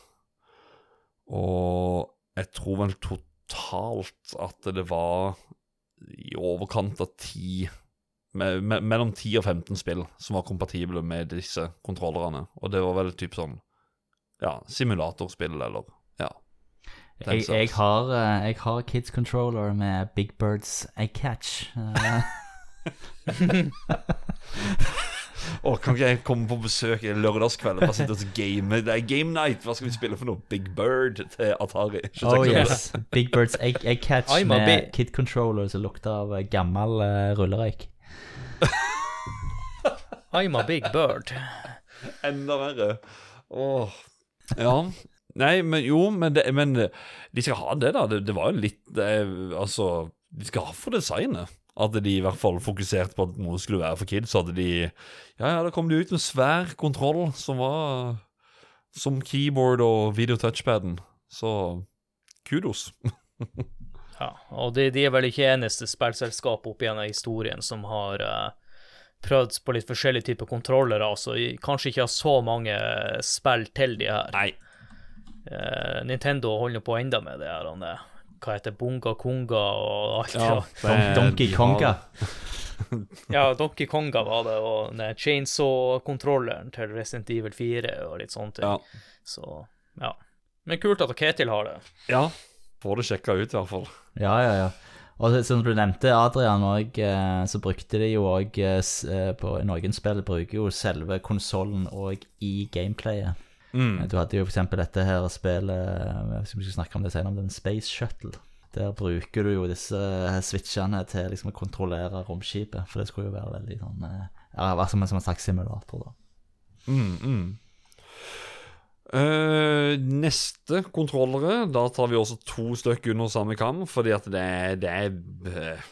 Og jeg tror vel totalt at det var i overkant av ti me, me, Mellom 10 og 15 spill som var kompatible med disse kontrollerne. Og det var vel typ sånn Ja, simulatorspill, eller Ja. Jeg, jeg, har, eh, jeg har Kids Controller med Big Birds I Catch. Eh, Å, kan ikke jeg komme på besøk lørdagskveld og bare sitte og game? Det er game night! Hva skal vi spille for noe? Big Bird til Atari? oh yes, Big Birds I, I Catch I'm med Kid Controller som lukter av eh, gammel uh, rullerøyk. I'm a big bird. Enda verre. Åh. Ja. Nei, men jo, men, det, men eh, de skal ha det, da. Det, det var jo litt det, er- Altså, de skal ha for designet. At de i hvert fall fokuserte på at noe skulle være for kids. Så hadde de Ja, ja, da kom de ut med svær kontroll som var som keyboard og video touchpaden. Så kudos. Ja, og de, de er vel ikke eneste spillselskap opp gjennom historien som har eh, prøvd på litt forskjellige typer kontrollere, altså kanskje ikke har så mange spill til de her. Nei. Eh, Nintendo holder på enda med det her, han, eh, hva heter Bunga Konga og alt Ja, er- Donkey Konga. Ja, Donkey Konga var det, og Chainsaw-kontrolleren til Resident Evil 4 og litt sånne ting. Ja. Så, ja. Men kult at Ketil har det. ja. Får det sjekka ut, i hvert fall. Ja, ja, ja. Og som du nevnte, Adrian, òg, så brukte de jo òg på Noen spill bruker jo selve konsollen òg i gameplayet. Mm. Du hadde jo eksempel dette her spillet om vi skal snakke om det senere, om den Space Shuttle. Der bruker du jo disse switchene til liksom å kontrollere romskipet, for det skulle jo være veldig sånn eh, Ja, som en slags simulator, da. Mm, mm. Eh, neste kontrollere, da tar vi også to stykker under samme kam, fordi at det det er eh,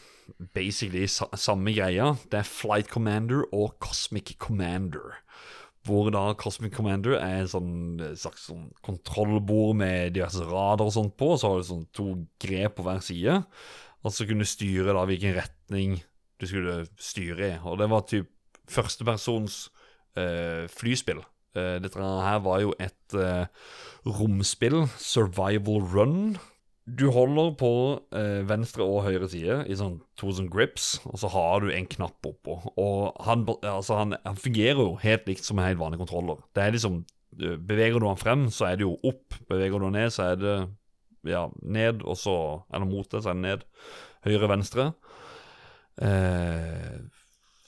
basically samme greia. Det er Flight Commander og Cosmic Commander. Hvor da Cosmic Commander er en sånn eh, slags sånn kontrollbord med diverse rader og sånt på, og så har du sånn to grep på hver side. Og så kunne styre da hvilken retning du skulle styre i. Og det var typ førstepersons eh, flyspill. Eh, dette her var jo et eh, romspill, survival run. Du holder på eh, venstre og høyre side i sånn to sånn grips, og så har du en knapp oppå. Og han, altså han, han fungerer jo helt likt som en helt vanlig kontroller. Det er liksom Beveger du han frem, så er det jo opp. Beveger du han ned, så er det ja, ned, og så Eller mot det, så er det ned. Høyre, venstre. Eh,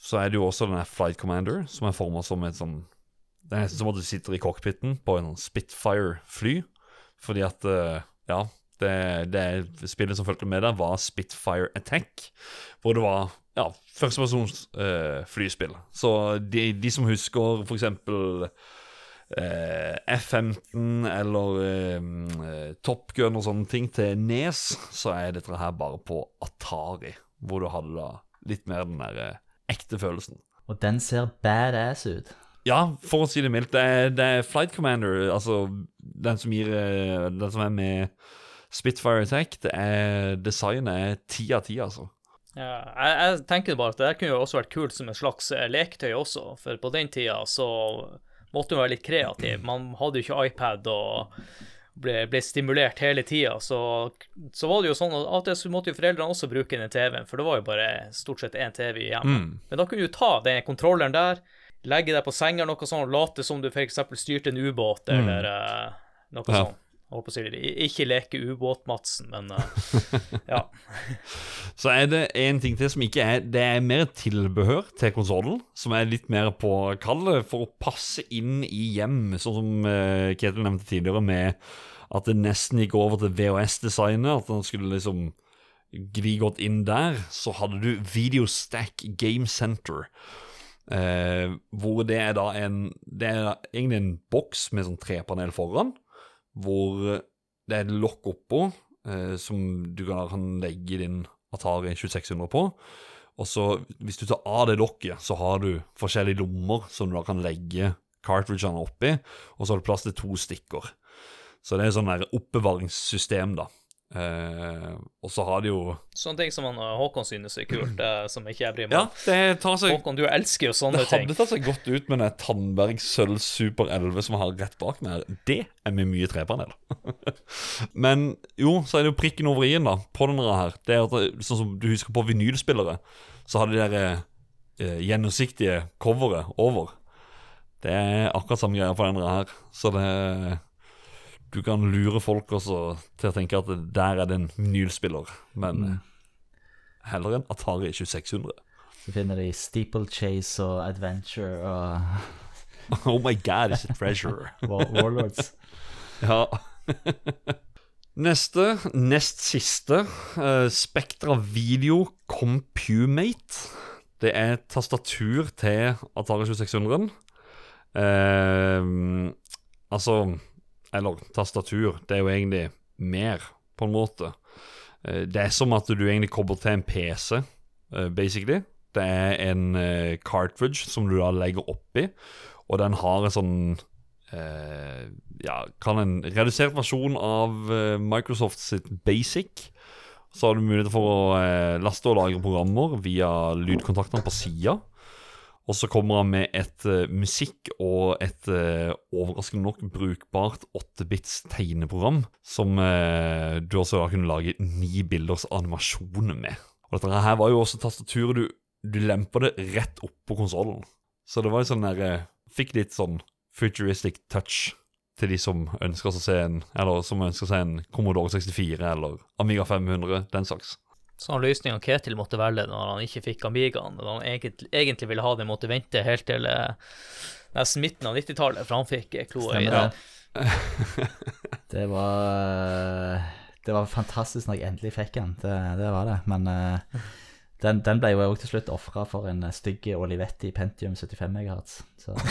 så er det jo også denne Flight Commander, som er forma som et sånn Det er nesten som at du sitter i cockpiten på en Spitfire-fly. Fordi at eh, Ja, det, det spillet som fulgte med der, var Spitfire Attack. Hvor det var ja, førstepersons eh, flyspill. Så de, de som husker for eksempel eh, F-15 eller eh, Top Gun og sånne ting til Nes, så er dette her bare på Atari. Hvor du hadde da litt mer den der eh, ekte følelsen. Og den ser badass ut. Ja, for å si det mildt. Det er, det er Flight Commander, altså den som, gir, eh, den som er med Spitfire Attack. Det er Designet er ti av ti, altså. Ja, jeg, jeg tenker bare at det kunne jo også vært kult som et slags eh, leketøy også, for på den tida så måtte man være litt kreativ. Man hadde jo ikke iPad og ble, ble stimulert hele tida, så, så var det jo sånn at av måtte jo foreldrene også bruke den TV-en, for det var jo bare stort sett én TV igjen. Mm. Men da kunne du ta den kontrolleren der, legge deg på senga eller noe sånt, og late som du f.eks. styrte en ubåt eller mm. noe Ja. sånt. Jeg håper å si det. Ikke leke ubåt-Madsen, men eh, ja. Så er det en ting til som ikke er Det er mer tilbehør til konsollen, som er litt mer på kallet for å passe inn i hjem, sånn som uh, Ketil nevnte tidligere, med at det nesten gikk over til VHS-designet. At han skulle liksom gli godt inn der. Så hadde du Videostack Game Center. Eh, hvor det er da en Det er egentlig en boks med sånn trepanel foran, hvor det er et lokk oppå eh, som du kan, legge din Atari 2600 på. Og så, hvis du tar av det lokket, så har du forskjellige lommer som du da kan legge cartridgene oppi, og så har du plass til to stikker. Så det er sånn oppbevaringssystem, da. Eh, og så har de jo Sånne ting som han, eh, Håkon synes er kult, uh, som ikke jeg bryr meg Ja, om. det tar seg Håkon, du elsker jo sånne Det ting. hadde tatt seg godt ut med den Tandberg Sølv Super 11 som har rett bak meg her. Det er med mye trepanel. Men jo, så er det jo prikken over i-en da, på denne her. Det er at Sånn som du husker på vinylspillere, så har de der eh, gjennomsiktige coveret over. Det er akkurat samme greia på denne her. Så det Du kan lure folk også til å tenke at der er det en vinylspiller, men mm. heller en Atari 2600. Så finner de Steeplechase og Adventure og Oh my god, it's a treasure. Warlords. Ja. Neste, nest siste, uh, Spektra Video Compumate. Det er tastatur til Atari 2600. Uh, altså Eller tastatur. Det er jo egentlig mer, på en måte. Eh, det er som at du egentlig kobler til en PC, eh, basically. Det er en eh, cartridge som du da legger oppi, og den har en sånn eh, Ja, kan en redusert versjon av Microsoft sitt Basic. Så har du mulighet for å laste og lagre programmer via lydkontaktene på sida. Og så kommer han med et uh, musikk og et uh, overraskende nok brukbart 8-bits tegneprogram, som uh, du også da kunne lage ni bilders animasjoner med. Og dette her var jo også tastaturet du, du lempa det rett opp på konsollen. Så det var jo sånn der Fikk litt sånn futuristic touch til de som ønsker å se en Eller som ønsker seg en Commodore 64 eller Amiga 500, den slags. Sånn løsninga Ketil måtte velge når han ikke fikk Amigaen, når han egentlig, egentlig ville ha det, måtte vente helt til eh, nesten midten av 90-tallet, for han fikk eh, kloa i det. det. Var Det var fantastisk når jeg endelig fikk den. Det, det var det. Men eh, den, den ble jo òg til slutt ofra for en eh, stygg Olivetti Pentium 75 MHz. Så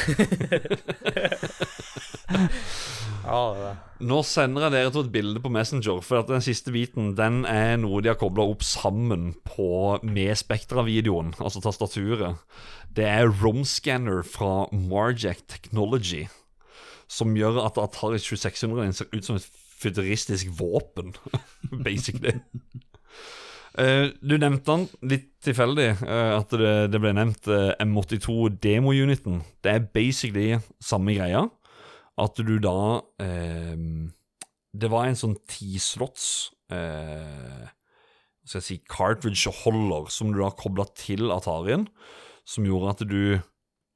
Ja. Nå sender jeg dere til et bilde på Messenger, for at den siste biten den er noe de har kobla opp sammen på med Spektra-videoen, altså tastaturet. Det er romscanner fra Marjack Technology, som gjør at Atari 2600 ser ut som et futuristisk våpen, basically. Eh, du nevnte den litt tilfeldig, eh, at det, det ble nevnt eh, M82 demo-uniten. Det er basically samme greia. At du da eh, Det var en sånn tislots eh, skal jeg si cartridge-holder som du da kobla til Atarien, som gjorde at du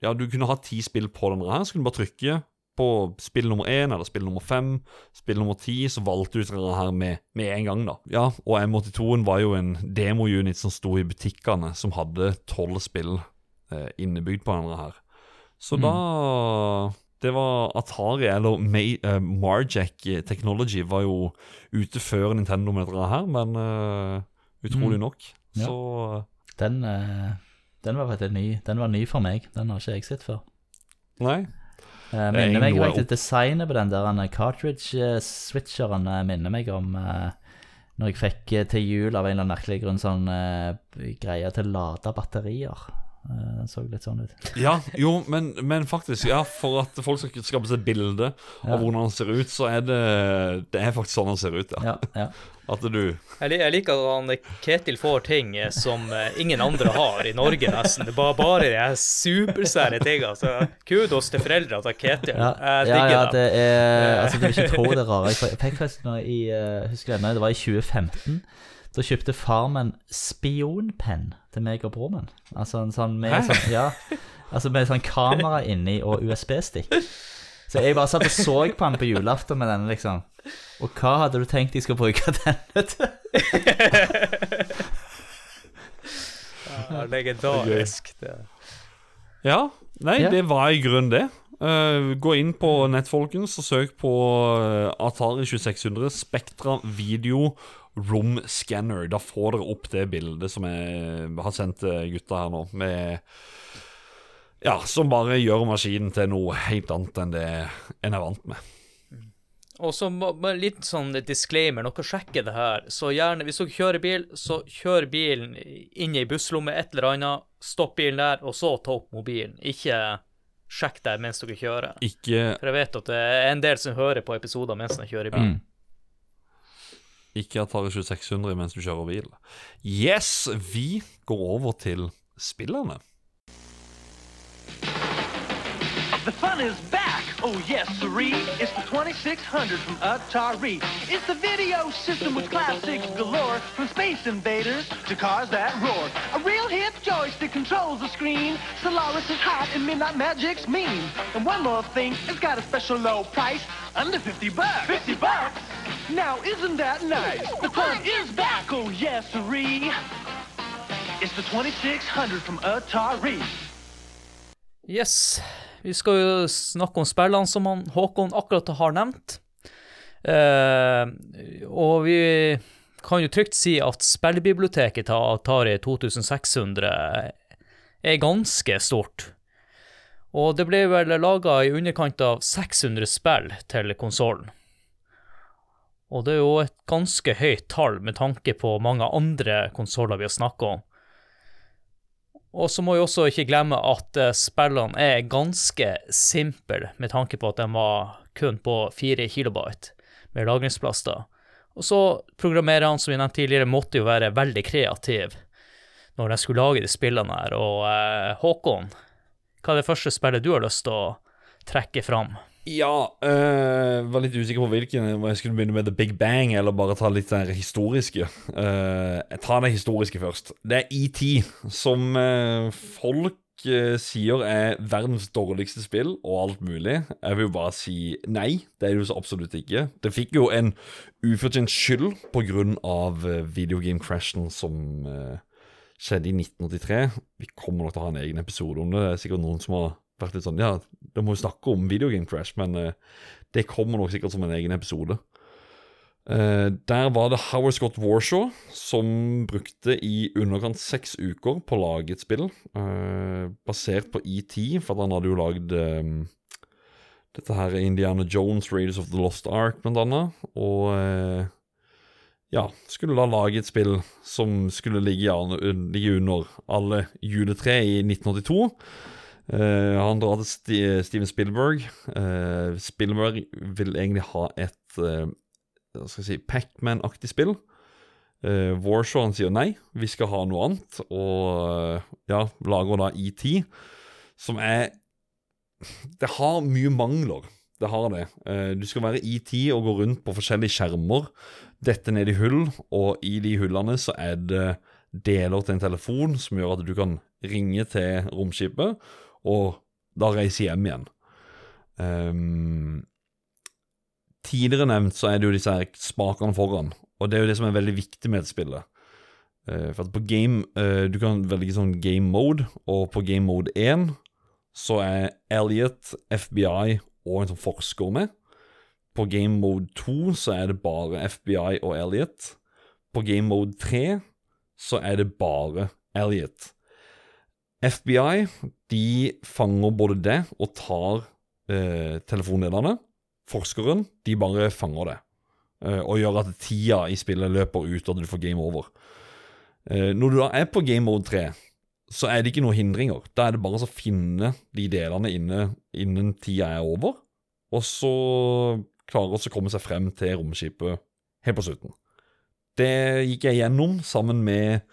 Ja, du kunne ha ti spill på denne her, så kunne du bare trykke på spill nummer én eller spill nummer fem, spill nummer ti, så valgte du det her med, med en gang, da. Ja, og M82-en var jo en demo-unit som sto i butikkene, som hadde tolv spill eh, innebygd på denne her. Så da Det var Atari, eller May, eh, Marjack Technology, var jo ute før Nintendo med dette her, men eh, utrolig nok. Ja. Så den, eh, den var faktisk ny. Den var ny for meg. Den har ikke jeg sett før. Nei. Eh, er minner meg faktisk Designet på den der cartridge-switcheren eh, minner meg om eh, når jeg fikk eh, til jul av en eller annen merkelig grunn sånn eh, greie til å lade batterier. Eh, Den så litt sånn ut. Ja, jo, men, men faktisk, ja, for at folk skal skape seg et bilde Ja. hvordan han ser ut, så er det Det er faktisk sånn han ser ut, ja. Ja, ja. At du Jeg, jeg liker at han, Ketil får ting eh, som eh, ingen andre har i Norge, nesten. Det er bare, bare de supersære tingene. Så kudos til foreldrene til Ketil. Ja, Jeg ja, digger ja, ja, det er Altså, du vil ikke tro det rare. Jeg fikk- faktisk nå i eh, Husker jeg, det, var i 2015. Da kjøpte far min spionpenn til meg og broren min. Altså en sånn med sånn, ja, altså med sånn kamera inni og USB-stikk. Så jeg bare satt og så på han på julaften med denne, liksom. Og hva hadde du tenkt jeg skulle bruke denne til? Ja, legendarisk. Det. Ja. Nei, Ja. det var i grunnen det. Uh, gå inn på nett, folkens, og søk på eh, Atari 2600 Spektra Video Room Scanner. Da får dere opp det bildet som jeg har sendt til gutta her nå, med Ja, som bare gjør maskinen til noe helt annet enn det en er vant med. Og så litt sånn disclaimer, noe dere sjekker det her, så gjerne, hvis dere kjører bil, så kjør bilen inn i ei busslomme, et eller annet, stopp bilen der, og så ta opp mobilen. Ikke sjekk der mens dere kjører. Ikke, For jeg vet at det er en del som hører på episoder mens de kjører bil. ikke Atari 2600 mens du kjører bil. Yes, vi går over til spillerne. The fun is back. Oh, yes, siree. It's the 2600 from Atari. It's the video system with classics galore. From Space Invaders to cars that roar. A real hip joystick controls the screen. Solaris is hot and Midnight Magic's mean. And one more thing, it's got a special low price. Under 50 bucks. 50 bucks? Now, isn't that nice? The fun is back. Oh, yes, siree. It's the 2600 from Atari. Yes, vi skal jo snakke om spillene som han, Håkon akkurat har nevnt. Eh, og vi kan jo trygt si at spillbiblioteket til Atari 2600 er ganske stort. Og det ble vel laga i underkant av 600 spill til konsollen. Og det er jo et ganske høyt tall med tanke på mange andre konsoller vi har snakka om. Og så må vi også ikke glemme at eh, spillene er ganske simple, med tanke på at de var kun på 4 kilobyte med lagringsplass. da. Og så programmererne, som vi nevnte tidligere, måtte jo være veldig kreative når de skulle lage de spillene her. Og eh, Håkon, hva er det første spillet du har lyst til å trekke fram? Ja, øh, var litt usikker på hvilken. Jeg skulle begynne med The Big Bang, eller bare ta litt den historiske. Uh, jeg tar det historiske først. Det er ET, som øh, folk øh, sier er verdens dårligste spill, og alt mulig. Jeg vil jo bare si nei. Det er det jo så absolutt ikke. Det fikk jo en ufortjent skyld på grunn av videogame-crashen som skjedde i 1983. Vi kommer nok til å ha en egen episode om det. Det er sikkert noen som har vært litt sånn Ja, da må jo snakke om videogame crash, men uh, det kommer nok sikkert som en egen episode. Uh, der var det Howard Scott Warshaw som brukte i underkant seks uker på å lage et spill, uh, basert på ET, for han hadde jo lagd um, dette her er Indiana Jones, Raiders of the Lost Ark, blant annet, og ja, skulle da lage et spill som skulle ligge, ligge under alle juletre i 1982. Eh, han drar til St Steven Spielberg. Uh, Spielberg vil egentlig ha et uh, skal si, Pac-Man-aktig spill. Uh, Warshaw sier nei, vi skal ha noe annet, og uh, ja, lager da ET, som er Det har mye mangler. Det har det. Du skal være ET og gå rundt på forskjellige skjermer, dette ned i hull, og i de hullene så er det deler til en telefon som gjør at du kan ringe til romskipet, og da reise hjem igjen. Um, tidligere nevnt så er det jo disse her spakene foran, og det er jo det som er veldig viktig med et spillet. Uh, for at på game uh, Du kan velge sånn game mode, og på game mode 1 så er Elliot, FBI og en sånn forsker med. På game mode 2 så er det bare FBI og Elliot. På game mode 3 så er det bare Elliot. FBI de fanger både det og tar eh, telefonlederne. Forskeren de bare fanger det. Eh, og gjør at tida i spillet løper ut, og du får game over. Eh, når du da er på game mode 3, så er det ikke noen hindringer. Da er det bare å finne de delene inne, innen tida er over, og så klare å komme seg frem til romskipet helt på slutten. Det gikk jeg gjennom sammen med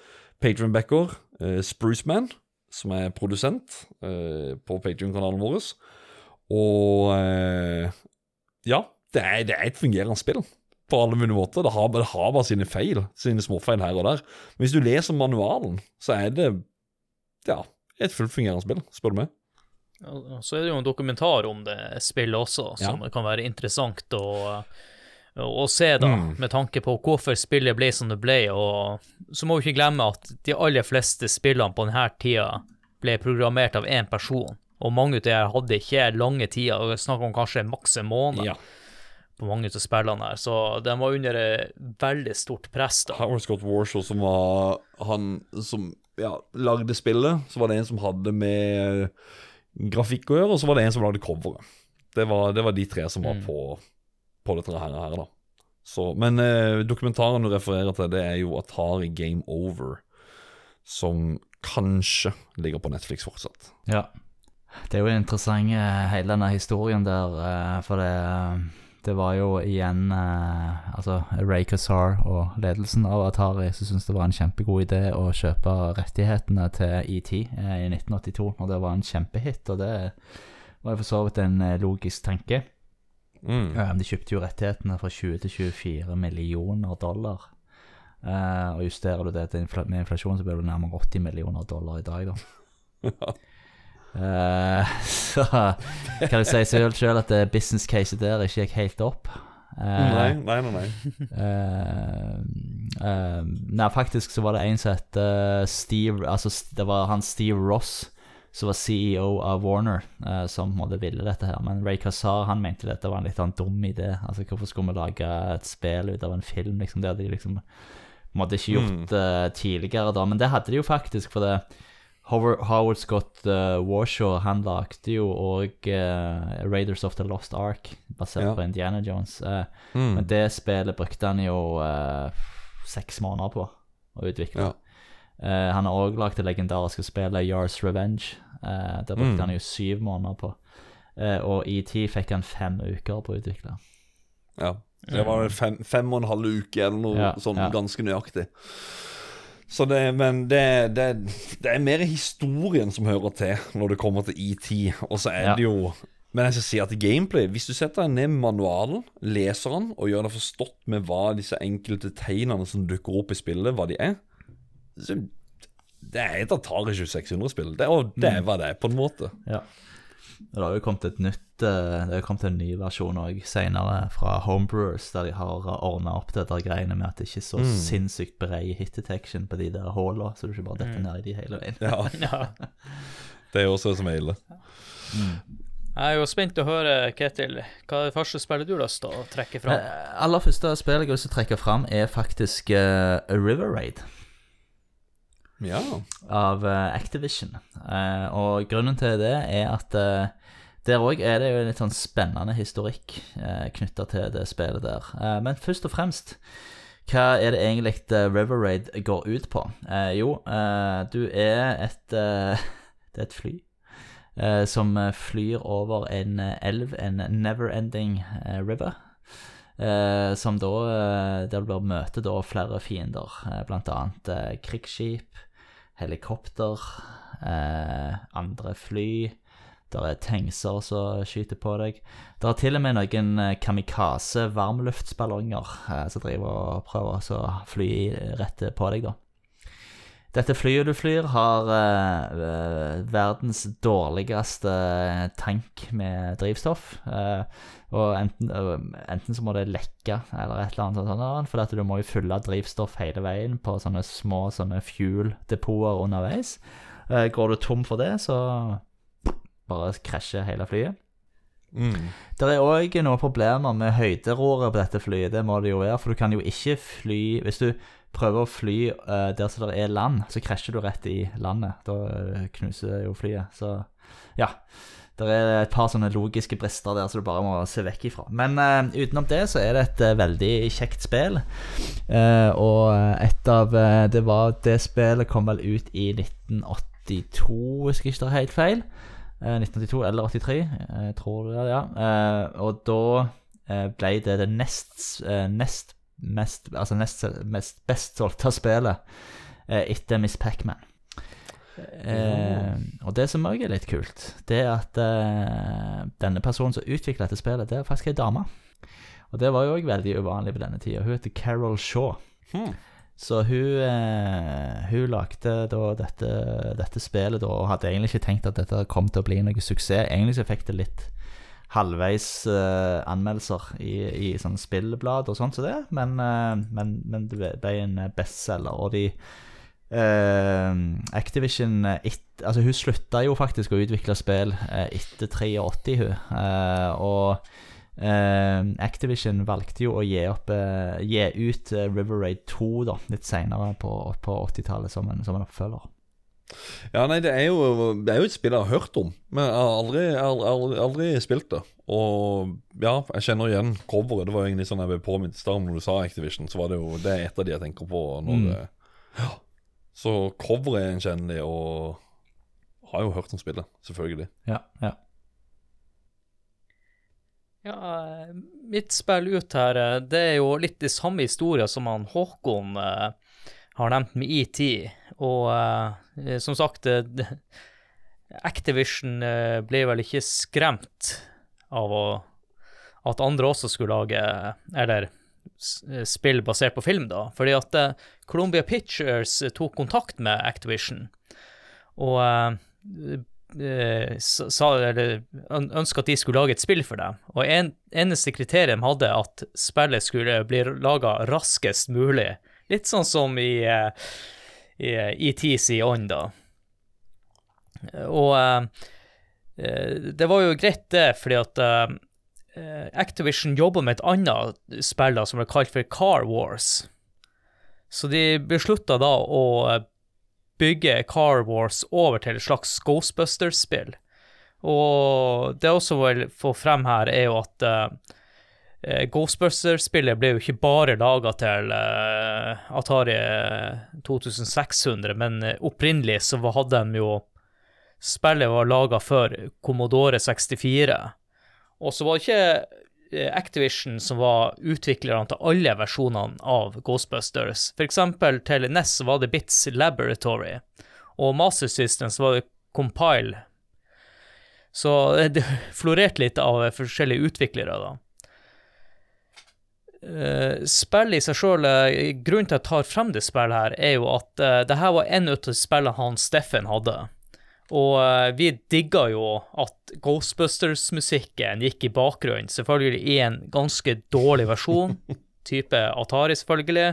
Patron Backer, eh, Spruceman, som er produsent eh, på Patrion-kanalen vår. Og eh, ja, det er, det er et fungerende spill på alle mulige måter. Det har, det har bare sine feil, sine småfeil her og der. Men hvis du leser manualen, så er det ja, et fullt fungerende spill, spør du meg. Ja, Så er det jo en dokumentar om det spillet også, som Ja. kan være interessant å, å se, da, Mm. med tanke på hvorfor spillet ble som det ble. Og så må vi ikke glemme at de aller fleste spillene på denne tida ble programmert av én person. Og mange av dem hadde ikke lange tider, og snakk om kanskje maks en måned Ja. på mange av spillene her. Så de var under veldig stort press, da. Howard Scott Warshaw som var han som ja, lagde spillet. Så var det en som hadde med grafikk å gjøre, og så var det en som lagde coveret. Det var, det var de tre som var Mm. på, på dette her, her da. Så, men eh, dokumentaren du refererer til, det er jo Atari Game Over, som kanskje ligger på Netflix fortsatt. Ja. Det er jo interessant, eh, hele denne historien der, eh, for det, det var jo igjen eh, Altså Ray Kassar og ledelsen av Atari som syntes det var en kjempegod idé å kjøpe rettighetene til ET eh, i 1982, og det var en kjempehit, og det var for så vidt en eh, logisk tanke. Mm. De kjøpte jo rettighetene fra 20 til 24 millioner dollar. Uh, og justerer du det til infla med inflasjon, så blir det nærmere 80 millioner dollar i dag, da. uh, så kan du si selv, selv at business caset der ikke gikk helt opp. Uh, Nei, nei, nei. nei. Nei, faktisk så var det en som het Steve Altså, det var han Steve Ross som var CEO av Warner, eh, som måtte ville dette her. Men Ray Kassar han mente dette var en litt sånn dum idé. Altså, Hvorfor skulle vi lage et spill ut av en film? liksom Det hadde de liksom måtte ikke gjort eh, tidligere, da. Men det hadde de jo faktisk, for det Howard, Howard Scott uh, Warshaw han lagde jo òg Raiders of the Lost Ark, basert Ja. på Indiana Jones. Eh, Mm. men det spillet brukte han jo eh, seks måneder på å utvikle. Ja. Eh, han har òg lagd det legendariske spillet Yars Revenge. Uh, det brukte Mm. han jo syv måneder på. Eh, og ET fikk han fem uker på å utvikle. Ja. Det var fem, fem og en halv uke eller noe Ja, sånn ja. ganske nøyaktig. Så det, men det, det, det er mer historien som hører til når det kommer til ET. Og så er Ja. det jo Men jeg skal si at gameplay Hvis du setter deg ned manualen, leser den og gjør deg forstått med hva disse enkelte tegnene som dukker opp i spillet, hva de er så Det er et Atari 2600-spill. Det, og det var det på en måte. Ja. Det har jo kommet et nytt eh, Det har kommet en ny versjon òg senere fra Homebrewers, der de har ordna opp det der greiene med at det ikke er så sinnssykt bred hit detection på de der hullene, så du ikke bare detter ned i de hele veien. Ja, Ja. Det er også det som er ille. Jeg er jo spent å høre, Ketil, hva er det første spillet du har lyst til å trekke fram? Eh, aller første spillet jeg har lyst til å trekke fram, er faktisk uh, A River Raid. Ja. av eh, Activision. Eh, og grunnen til det er at eh, der òg er det jo en litt sånn spennende historikk uh, knytta til det spillet der. Eh, men først og fremst, hva er det egentlig River Raid går ut på? Eh, jo, eh, du er et eh, Det er et fly. eh, som eh, flyr over en eh, elv, en never-ending eh, river. Eh, som da eh, Der du møte da flere fiender, eh, annet eh, krigsskip, helikopter, eh, andre fly. Der er tankser som skyter på deg. Det er til og med noen eh, kamikaze varmluftsballonger eh, som driver og prøver å fly rett på deg, da. Dette flyet du flyr, har eh, eh, verdens dårligste tank med drivstoff. eh, og enten, eh, enten så må det lekke eller et eller annet sånt, sånt for at du må jo fylle drivstoff hele veien på sånne små sånne fuel-depoter underveis. Eh, går du tom for det, så bare krasjer hele flyet. Mm. Det er òg noen problemer med høyderoret på dette flyet. Det må det jo være, for du kan jo ikke fly Hvis du prøver å fly eh, der som det er land, så krasjer du rett i landet. Da knuser jo flyet. Så ja. Det er et par sånne logiske brister der som du bare må se vekk ifra. Men uh, utenom det så er det et uh, veldig kjekt spill. Uh, og et av eh, Det var Det spillet kom vel ut i 1982, hvis jeg ikke tar helt feil. Eh, 1982 eller 83, eh, jeg tror det, ja. Eh, og da eh, ble det det nest, eh, nest mest Altså nest mest best solgte spillet eh, etter Miss Pacman. Eh, og det som òg er litt kult, det er at eh, denne personen som utvikla dette spillet, det er faktisk ei dame. Og det var jo òg veldig uvanlig på denne tida. Hun heter Carol Shaw. Hmm. Så hun, eh, hun lagde da dette, dette spillet da, og hadde egentlig ikke tenkt at dette kom til å bli noe suksess. Egentlig så fikk det litt halvveis eh, anmeldelser i, i sånn spillblad og sånt som det, men, eh, men, men det ble en bestselger. Og de Activision eh, et, Altså, hun slutta jo faktisk å utvikle spill eh, etter 83, hun. Eh, og Uh, Activision valgte jo å gi, opp, uh, gi ut uh, River Raid 2 da, litt senere på, på 80-tallet som, som en oppfølger. Ja, nei, det er, jo, det er jo et spill jeg har hørt om, men jeg har aldri, aldri, aldri, aldri spilt det. Og ja, jeg kjenner igjen coveret. Det var egentlig sånn jeg ble påminnet i stad når du sa Activision, så var det jo det er et av de jeg tenker på når Mm. Ja. Så coveret er gjenkjennelig, og har jo hørt om spillet, selvfølgelig. Ja, ja. Ja, mitt spill ut her, eh, det er jo litt de samme historier som han Håkon eh, har nevnt med ET. Og eh, som sagt, eh, det- Activision eh, ble vel ikke skremt av å, at andre også skulle lage Eller eh, spill basert på film, da. Fordi at eh, Columbia Pictures eh, tok kontakt med Activision og eh, eh, sa, eller ønska at de skulle lage et spill for dem. Og en, eneste kriterium hadde, at spillet skulle bli laga raskest mulig. Litt sånn som i, eh, ETs i ånd, da. Og eh, eh, det var jo greit, det, fordi at eh, eh, Activision jobber med et annet spill da, som er kalt for Car Wars. Så de beslutta da å eh, bygge Car Wars over til et slags Ghostbusters-spill. Og det jeg også vil få frem her, er jo at eh, eh, Ghostbusters-spillet ble jo ikke bare laga til uh, Atari 2600, men eh, opprinnelig så hadde de jo Spillet var laga for Commodore 64. Og så var det ikke eh, Activision som var utviklerne til alle versjonene av Ghostbusters. Eksempel til NES var det Bits Laboratory, og Master System var det Compile. Så eh, det florerte litt av forskjellige utviklere, da. Uh, spillet i seg sjøl Grunnen til at jeg tar frem det spillet, her er jo at uh, det her var en av spillene han Steffen hadde. Og uh, vi digga jo at Ghostbusters-musikken gikk i bakgrunnen, selvfølgelig i en ganske dårlig versjon, type Atari, selvfølgelig.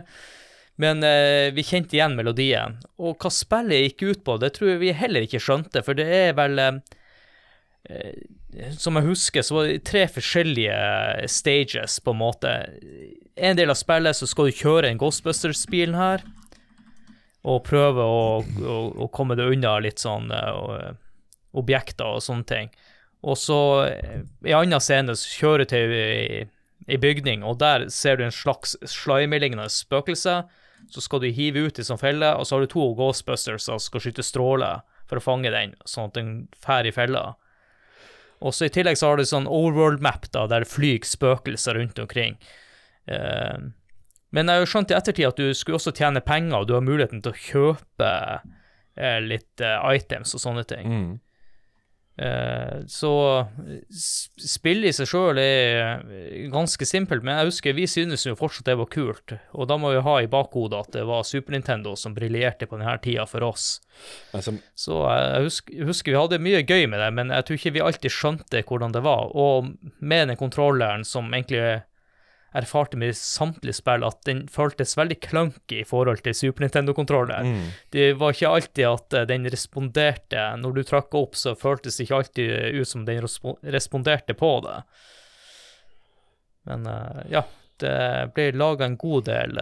Men vi kjente igjen melodien. Og hva spillet gikk ut på, det tror jeg vi heller ikke skjønte, for det er vel som jeg husker, så var det tre forskjellige stages, på en måte. En del av spillet så skal du kjøre en Ghostbusters-bilen her, og prøve å, å, å, komme det unna litt sånn uh, objekter og sånne ting. Og så, i annen scene, så kjører til ei bygning, og der ser du en slags slimelignende spøkelse. Så skal du hive ut i sånn felle, og så har du to Ghostbusters som skal skyte stråler for å fange den, sånn at den fær i fella. Og så I tillegg så har du sånn overworld-map da, der det flyr spøkelser rundt omkring. Uh, men jeg har jo skjønt i ettertid at du skulle også tjene penger, og du har muligheten til å kjøpe eh, litt eh, items og sånne ting. Mm. Eh, så spillet i seg sjøl er ganske simpelt, men jeg husker vi synes jo fortsatt det var kult. Og da må vi ha i bakhodet at det var Super Nintendo som briljerte på denne tida for oss. Altså, så jeg husker, husker, vi hadde mye gøy med det, men jeg tror ikke vi alltid skjønte hvordan det var. Og med den kontrolleren som egentlig erfarte med samtlige spill at den føltes veldig clunky i forhold til Super Nintendo-kontroller. Mm. Det var ikke alltid at eh, den responderte Når du trakk opp, så føltes det ikke alltid ut som den responderte på det. Men uh, ja, det ble laga en god del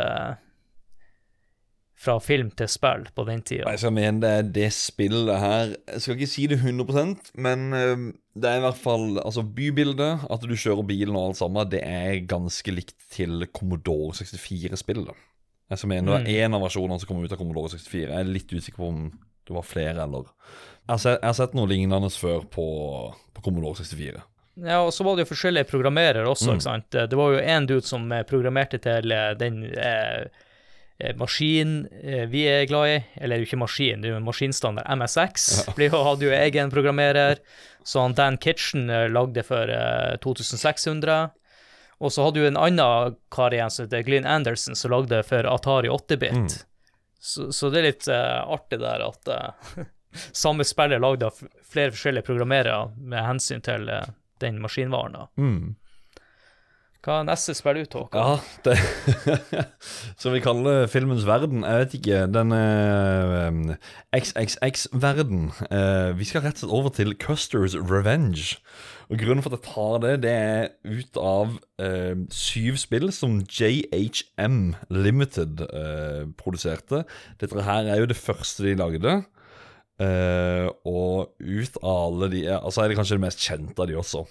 fra film til spill på den tida. Jeg skal mene det er det spillet her Jeg skal ikke si det 100% men det er i hvert fall Altså, bybildet, at du kjører bilen og alt sammen, det er ganske likt til Commodore 64-spillet. Jeg skal mene det var én av versjonene som kom ut av Commodore 64. Jeg er litt usikker på om det var flere, eller Jeg har sett, jeg har sett noe lignende før på, på Commodore 64. Ja, og så var det jo forskjellige programmerere også, Mm. ikke sant. Det var jo én dude som programmerte til eh, den eh, maskin eh, vi er glad i, eller ikke maskin, det er jo maskinstandard, MSX, jo- hadde jo egen programmerer, så han Dan Kitchen eh, lagde for eh, 2600, og så hadde du en annen kar igjen som heter Glyn Anderson, som lagde for Atari 8-bit. Så, så det er litt uh, artig der at uh, samme spiller lagde av flere forskjellige programmerere med hensyn til uh, den maskinvaren. da. Mm. Hva er neste spill ut, Håkon? Ja, det Som vi kaller filmens verden. Jeg vet ikke. Den eh, XXX-verden. Eh, vi skal rett og slett over til Custers Revenge. Og Grunnen for at jeg tar det, det er ut av eh, syv spill som JHM Limited eh, produserte. Dette her er jo det første de lagde. Og ut av alle de Altså er det kanskje det mest kjente av de også.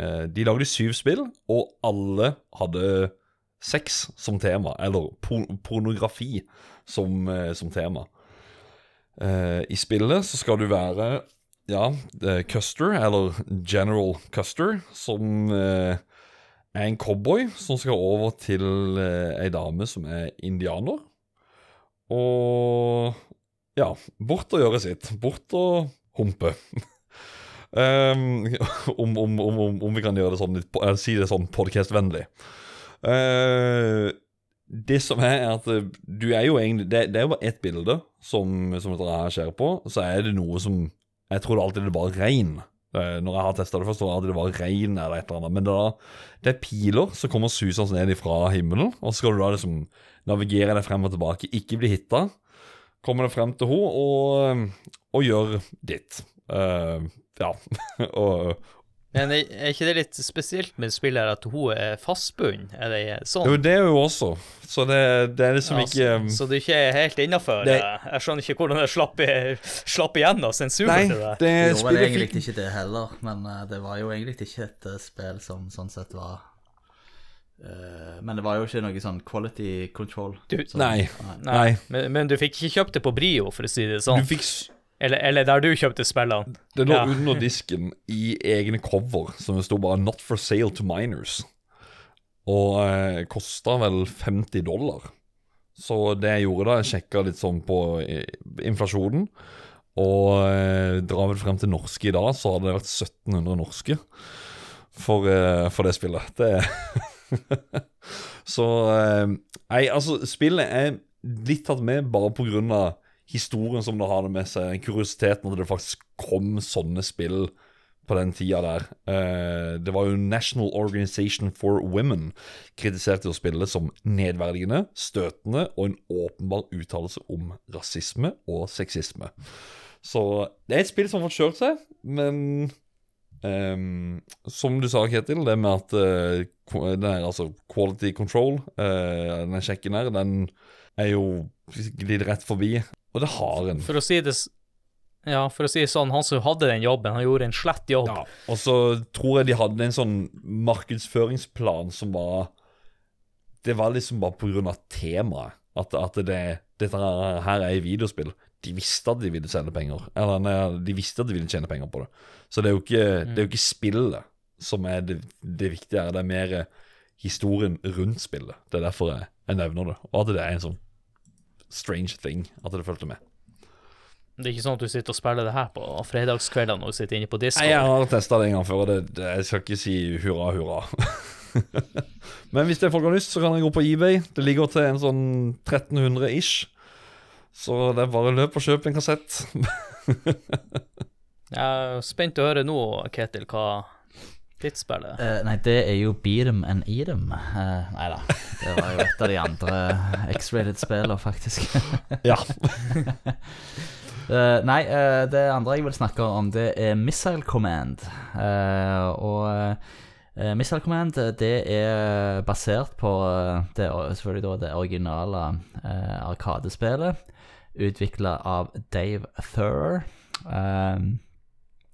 Eh, de lagde syv spill, og alle hadde sex som tema. Eller por pornografi som, eh, som tema. Eh, I spillet så skal du være ja, Custer, eller General Custer, som er en cowboy som skal over til eh, ei dame som er indianer. Og ja, bort og gjøre sitt. Bort og humpe. Um, om, om, om, om, vi kan gjøre det sånn litt, si det sånn podcast-vennlig. Uh, det som er, er at uh, du er jo egentlig Det, det er jo bare ett bilde som, som dette her skjer på. Så er det noe som Jeg tror alltid det var regn. Uh, når jeg har testa det først, så var det var regn eller et eller annet. Men det, er det er piler som kommer susende ned fra himmelen, og så skal du da liksom navigere deg frem og tilbake, ikke bli hitta. Kommer deg frem til henne og, og gjør ditt. Uh, ja. og Men er ikke det litt spesielt med spillet at hun er fastbundet? Er det sånn? Jo, det er jo også. Så det, det er liksom Ja, ikke så, så du ikke er helt innafor? Det- Jeg skjønner ikke hvordan det slapp, slapp igjennom sensuren Nei, til det. det gjorde vel egentlig fikk ikke det heller, men eh, det var jo egentlig ikke et eh, spill som sånn sett var eh, Men det var jo ikke noe sånn quality control. Du- så- Nei. Nei, Nei. Men, men du fikk ikke kjøpt det på Brio, for å si det sånn? Du fikk Eller, eller der du kjøpte spillene? Det lå Ja. under disken i egne cover som det sto bare 'Not for sale to minors'. Og eh, kosta vel 50 dollar. Så det jeg gjorde da, jeg sjekka litt sånn på eh, inflasjonen. Og eh, drar vel frem til norske i dag, så hadde det vært 1700 norske for, eh, for det spillet. Det Så eh, Nei, altså, spillet er litt tatt med bare på grunn av historien som det har det med seg, kuriositeten at det faktisk kom sånne spill på den tida der. Eh, det var jo National Organization for Women kritiserte jo spillet som nedverdigende, støtende og en åpenbar uttalelse om rasisme og sexisme. Så det er et spill som har fått kjørt seg, men um, som du sa, Ketil, det med at uh, den er, altså quality control, uh, den sjekken her, den er jo glir rett forbi. Og det har en. For å si det Ja, for å si det sånn, han som hadde den jobben, han gjorde en slett jobb. Ja, og så tror jeg de hadde en sånn markedsføringsplan som var Det var liksom bare på grunn av temaet. At, at det, dette her, her er videospill. De visste at de ville selge penger. Eller nei, de visste at de ville tjene penger på det. Så det er jo ikke, det er jo ikke spillet som er det, det viktige her. Det er mer historien rundt spillet. Det er derfor jeg, jeg nevner det. Og at det er en sånn strange thing at det fulgte med. Det er ikke sånn at du sitter og spiller det her på fredagskveldene du sitter inne på Discord. Nei, jeg har testa det en gang før, og det, det, jeg skal ikke si hurra, hurra. Men hvis det er folk har lyst, så kan dere gå på eBay. Det ligger til en sånn 1300 ish. Så det er bare løp og kjøp en kassett. Jeg er spent å høre nå, Ketil, hva spill er. Eh, nei, det er jo Beat 'em and Eat 'em. Uh, nei da. Det var jo et av de andre X-rated spillene, faktisk. ja. Eh, nei, eh, det andre jeg vil snakke om, det er Missile Command. Eh, og eh, Missile Command eh, det er basert på eh, det, selvfølgelig da det originale eh, Arkadespillet, utvikla av Dave Thurr. Eh,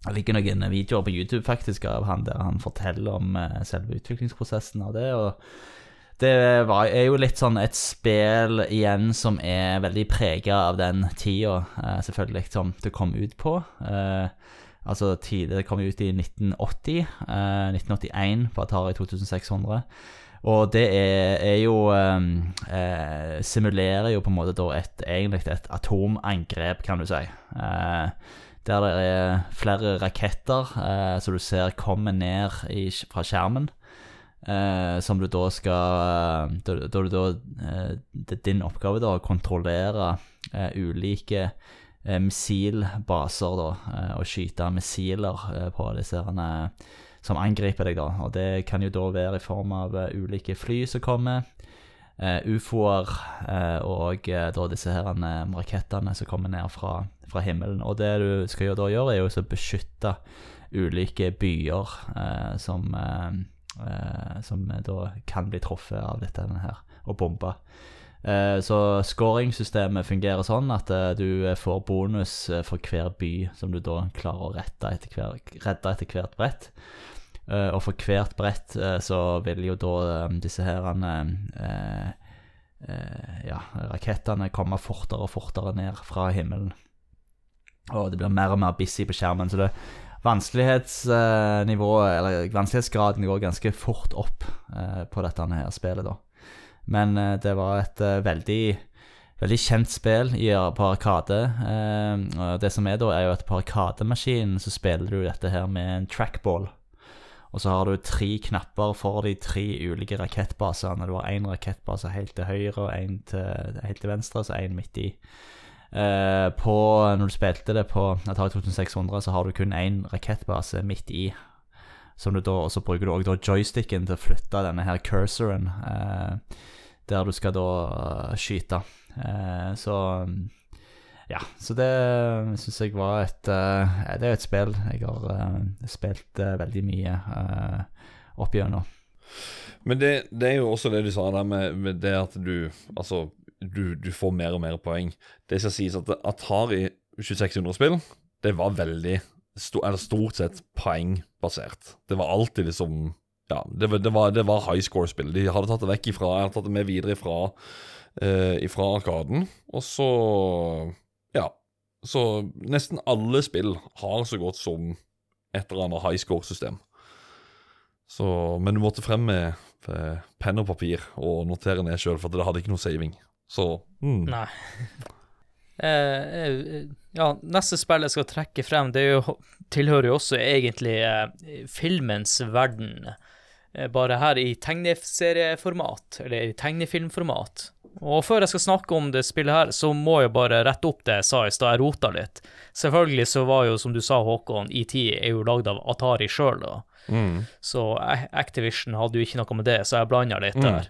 det ligger noen videoer på YouTube faktisk av han der han forteller om eh, selve utviklingsprosessen av det. og det var, er jo litt sånn et spill igjen som er veldig prega av den tida, eh, selvfølgelig, som det kom ut på. Eh, altså, det kom ut i 1980. Eh, 1981 på Atari 2600. Og det er, er jo eh, Simulerer jo på en måte da et, egentlig et atomangrep, kan du si. Eh, der det er flere raketter eh, som du ser kommer ned i, fra skjermen. Eh, som du da skal Da, da da eh, Det er din oppgave da å kontrollere eh, ulike eh, missilbaser, da, eh, og skyte missiler eh, på disse som angriper deg, da. Og det kan jo da være i form av eh, ulike fly som kommer, eh, ufoer eh, og eh, da disse her eh, rakettene som kommer ned fra, fra himmelen. Og det du skal jo da gjøre, er jo å beskytte ulike byer eh, som eh, eh, som da kan bli truffet av dette her, og bomba. Eh, så scoringsystemet fungerer sånn at eh, du får bonus eh, for hver by som du da klarer å redde etter hver, redde etter hvert brett. Eh, og for hvert brett eh, så vil jo da eh, disse her eh, ja, rakettene komme fortere og fortere ned fra himmelen. Og det blir mer og mer busy på skjermen. Så det vanskelighetsnivået, eller vanskelighetsgraden, går ganske fort opp på dette her spillet, da. Men det var et veldig Veldig kjent spill i, på Arkade. Det som er da, er jo at på Arkademaskinen så spiller du dette her med en trackball. Og så har du tre knapper for de tre ulike rakettbasene. Du har én rakettbase helt til høyre, og én helt til venstre, så én midt i. Eh, på, når du spilte det på Atari 2600, så har du kun én rakettbase midt i. Som du da, og så bruker du også joysticken til å flytte denne her cursoren, eh, der du skal da eh, skyte. Eh, så ja, så det syns jeg var et uh, Det er et spill jeg har uh, spilt uh, veldig mye opp gjennom. Men det, det er jo også det du sa der med, med det at du Altså, du, du får mer og mer poeng. Det skal sies at Atari 2600-spill, det var veldig sto, Eller stort sett poengbasert. Det var alltid liksom Ja, det, det var, det var high score-spill. De hadde tatt det vekk ifra hadde tatt det med videre ifra, ifra Arkaden. Og så. Så nesten alle spill har så godt som et eller annet high score-system. Så, men du måtte frem med, eh, penn og papir og notere ned sjøl, for det hadde ikke noe saving. Så mm. Nei. Eh, eh, ja, neste spill jeg skal trekke frem, det jo, tilhører jo også egentlig eh, filmens verden. Eh, bare her i tegneserieformat, eller i tegnefilmformat. Og før jeg skal snakke om det spillet her, så må jeg bare rette opp det jeg sa i stad. Jeg rota litt. Selvfølgelig så var jo, som du sa, Håkon, ET er jo lagd av Atari sjøl, da. Mm. Så Activision hadde jo ikke noe med det, så jeg blanda litt der.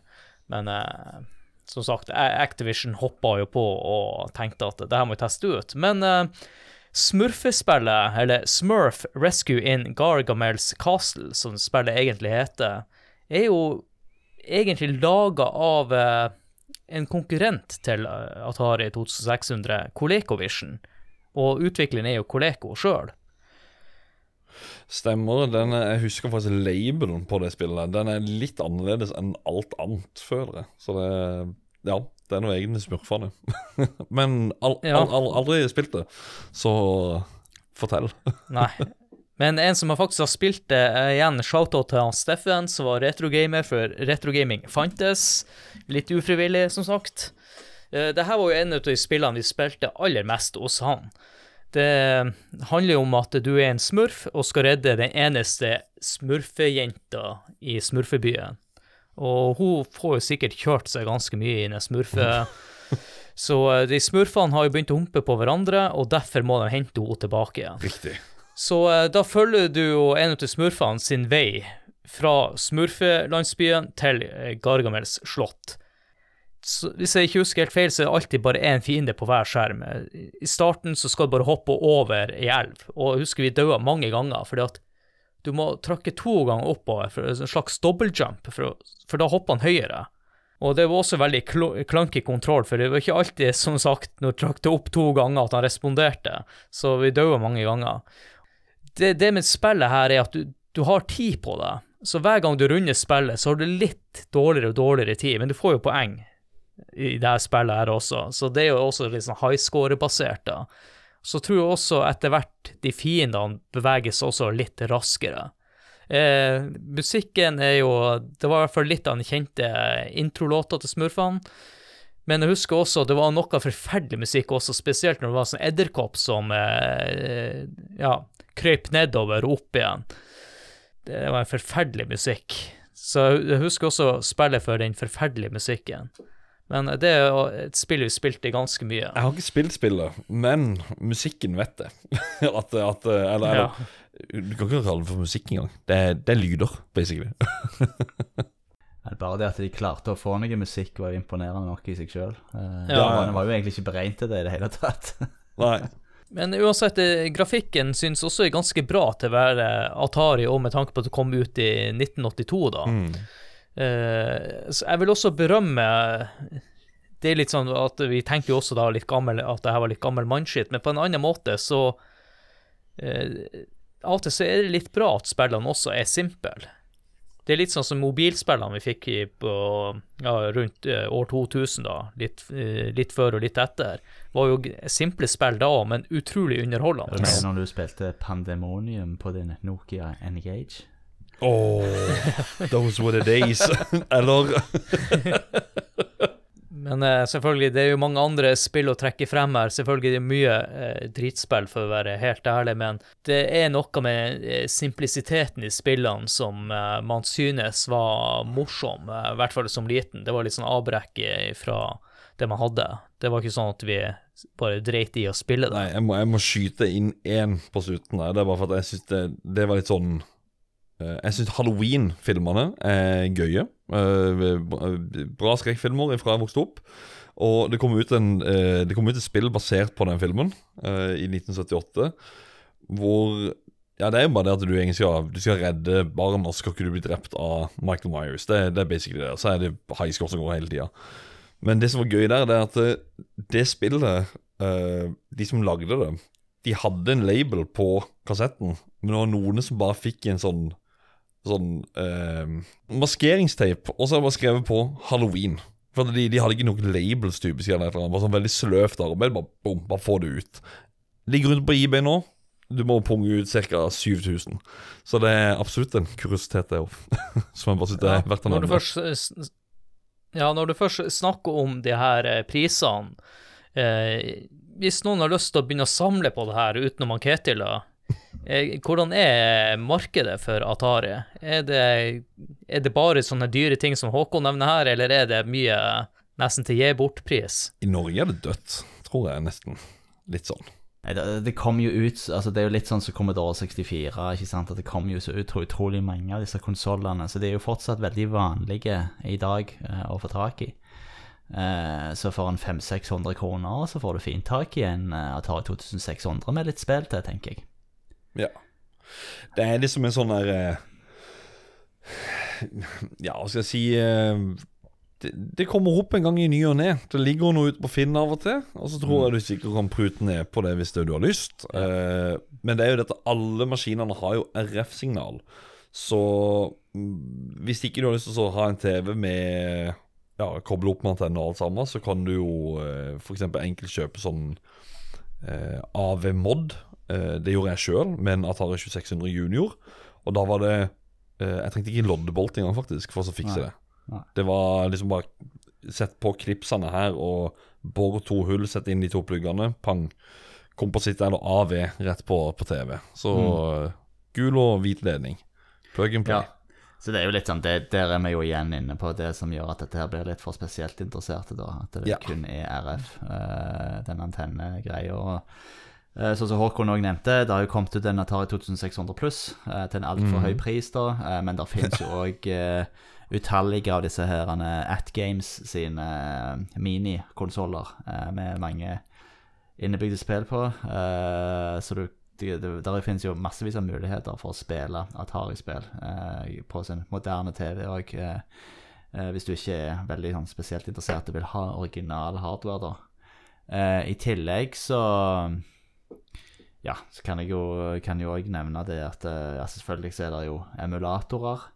Men eh, som sagt, Activision hoppa jo på og tenkte at det her må vi teste ut. Men eh, Smurfespillet, eller Smurf Rescue in Gargamels Castle, som spillet egentlig heter, er jo egentlig laga av eh, en konkurrent til eh, Atari 2600, ColecoVision. Og utvikleren er jo Coleco sjøl. Stemmer. Den, er- jeg husker faktisk labelen på det spillet. Den er litt annerledes enn alt annet, føler jeg. Så det Ja, det er noe egne med smurfene. Men al, al, al, aldri spilt det. Så fortell. Nei. Men en som faktisk har spilt det, er igjen shout-out til han Steffen, som var retrogamer før retrogaming fantes. Litt ufrivillig, som sagt. Dette Det her var jo en av de spillene vi spilte aller mest hos han. Det handler jo om at du er en smurf og skal redde den eneste smurfejenta i smurfebyen. Og hun får jo sikkert kjørt seg ganske mye i den smurfe... Så eh, de smurfene har jo begynt å humpe på hverandre, og derfor må de hente henne tilbake igjen. Riktig. Så eh, da følger du jo en av smurfene sin vei fra smurfelandsbyen til eh, Gargamels slott. Så, hvis jeg ikke husker helt feil, så er det alltid bare én fiende på hver skjerm. I starten så skal du bare hoppe over ei elv, og jeg husker vi daua mange ganger fordi at du må trakke to ganger oppover for en slags dobbeltjump, for, for da hopper han høyere. Og det var også veldig kl clunky kontroll, for det var ikke alltid, som sagt, når du trakk det opp to ganger, at han responderte. Så vi daua mange ganger. Det, det med spillet her er at du, du har tid på det. Så hver gang du runder spillet, så har du litt dårligere og dårligere tid, men du får jo poeng i det her spillet her også. Så det er jo også litt sånn high score-basert, da. Så tror jeg også etter hvert de fiendene beveger seg også litt raskere. Eh, musikken er jo Det var i hvert fall litt av den kjente introlåta til Smurfene. Men jeg husker også det var noe forferdelig musikk også, spesielt når det var sånn edderkopp som eh, ja, krøp nedover og opp igjen. Det var en forferdelig musikk. Så jeg husker også spillet for den forferdelige musikken. Men det er jo et spill vi spilte ganske mye. Jeg har ikke spilt spillet, men musikken vet jeg. at, at Eller, eller Ja. Du kan ikke kalle det for musikk engang. Det, det er lyder, basically. Bare det at de klarte å få noe musikk, var jo imponerende nok i seg sjøl. Ja. Det var jo egentlig ikke beregnet til det i det hele tatt. Nei. Men uansett, eh, grafikken synes også er ganske bra til å være Atari, og med tanke på at det kom ut i 1982, da. Eh, så jeg vil også berømme Det er litt sånn at vi tenker jo også da litt gammel, at det her var litt gammel mannskitt, men på en annen måte så uh, Av og til så er det litt bra at spillene også er simple. Det er litt sånn som mobilspillene vi fikk i på, ja, rundt eh, år 2000, da. Litt, eh, litt før og litt etter. Var jo simple spill da òg, men utrolig Det underholdende. når du spilte Pandemonium på din Nokia Engage. Oh, those were the days. eller Men uh, selvfølgelig, det er jo mange andre spill å trekke frem her. Selvfølgelig det er mye uh, dritspill, for å være helt ærlig, men det er noe med eh, simplisiteten i spillene som eh, man synes var morsom, eh, i hvert fall som liten. Det var litt sånn avbrekk fra det man hadde. Det var ikke sånn at vi bare dreit i å spille det. Nei, jeg må, jeg må skyte inn én på slutten her. Det er bare for at jeg syns det, det var litt sånn eh, Jeg syns Halloween-filmene er gøye. Eh, bra- skrekkfilmer fra jeg vokste opp. Og det kom ut, en, eh, det kom ut et spill basert på den filmen eh, i 1978, hvor ja, det er jo bare det at du egentlig skal, du skal redde barn, og så skal ikke du bli drept av Michael Myers. Det, det er basically det. Så er det high score som går hele tida. Men det som var gøy der, det er at det, spillet De som lagde det, de hadde en label på kassetten, men det var noen som bare fikk en sånn Sånn eh, maskeringsteip, og så var det skrevet på Halloween. For de, de hadde ikke noen labels, typisk. Eller eller annet. Bare sånn veldig sløvt arbeid. Bare, bom, bare få det ut. Ligger rundt på eBay nå. du må punge ut ca. 7000. Så det er absolutt en kuriositet, det òg. Som jeg bare syns er verdt å nevne. s- ja, når du først snakker om de her eh, prisene eh, Hvis noen har lyst til å begynne å samle på det her utenom Ketil, da, eh, hvordan er markedet for Atari? Er det, er det bare sånne dyre ting som Håkon nevner her, eller er det mye nesten til gi bort-pris? I Norge er det dødt, tror jeg nesten. Litt sånn. Det, det kom jo ut altså Det er jo litt sånn som Commodore 64. ikke sant, at Det kom jo så utro, utrolig mange av disse konsollene. Så de er jo fortsatt veldig vanlige i dag eh, å få tak i. Eh, så for en 500-600 kroner så får du fint tak i en eh, Atari 2600 med litt spill til, tenker jeg. Ja. Det er liksom en sånn der eh, Ja, hva skal jeg si eh, det, det kommer opp en gang i ny og ne. Det ligger noe ute på Finn av og til. Og så tror jeg du sikkert kan prute ned på det hvis det du har lyst. Eh, men det er jo dette alle maskinene har jo RF-signal. Så mm, hvis ikke du har lyst til å ha en TV med Ja, koble opp med antenne og alt sammen, så kan du jo f.eks. enkelt kjøpe sånn eh, AV-mod. Eh, det gjorde jeg sjøl med en Atari 2600 Junior. Og da var det eh, Jeg trengte ikke loddebolt engang, faktisk, for å fikse Nei. det. Nei. Det var liksom bare Sett på klipsene her og bor to hull, sett inn de to pluggene. Pang. Kompositt eller AV rett på, på TV. Så mm. gul og hvit ledning. Plug and play. Ja. Så det er jo litt sånn, det, der er vi jo igjen inne på det som gjør at dette her blir litt for spesielt interesserte, da. At det Ja. kun er RF, uh, den antennegreia. Og, Sånn som Håkon òg nevnte, det har jo kommet ut en Atari 2600 pluss eh, til en altfor høy pris, da. eh, men det finnes jo òg utallige av disse her Atgames sine uh, minikonsoller med mange innebygde spill på. så du, det, det, der finnes jo massevis av muligheter for å spille Atari-spill eh, på sin moderne TV eh, hvis du ikke er veldig sånn, spesielt interessert og vil ha original hardware, da. Eh, I tillegg så Ja, så kan jeg jo kan jo også nevne det at eh, ja, selvfølgelig så er det jo emulatorer.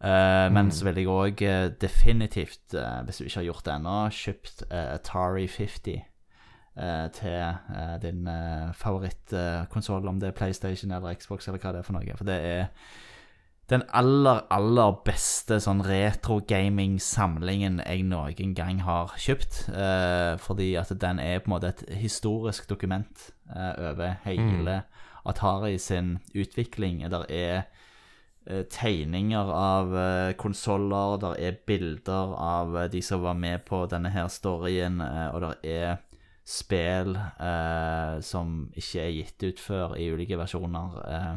Eh, Men så vil jeg òg eh, definitivt, hvis du ikke har gjort det ennå, kjøpt Atari 50 eh, til din uh, favorittkonsoll, om det er PlayStation eller Xbox eller hva det er for noe. For det er den aller, aller beste sånn retro-gaming-samlingen jeg noen gang har kjøpt. eh, fordi at den er på en måte et historisk dokument eh, over hele Atari sin utvikling. Der er eh, tegninger av eh, konsoller, der er bilder av eh, de som var med på denne her storyen, eh, og der er spill eh, som ikke er gitt ut før i ulike versjoner. eh,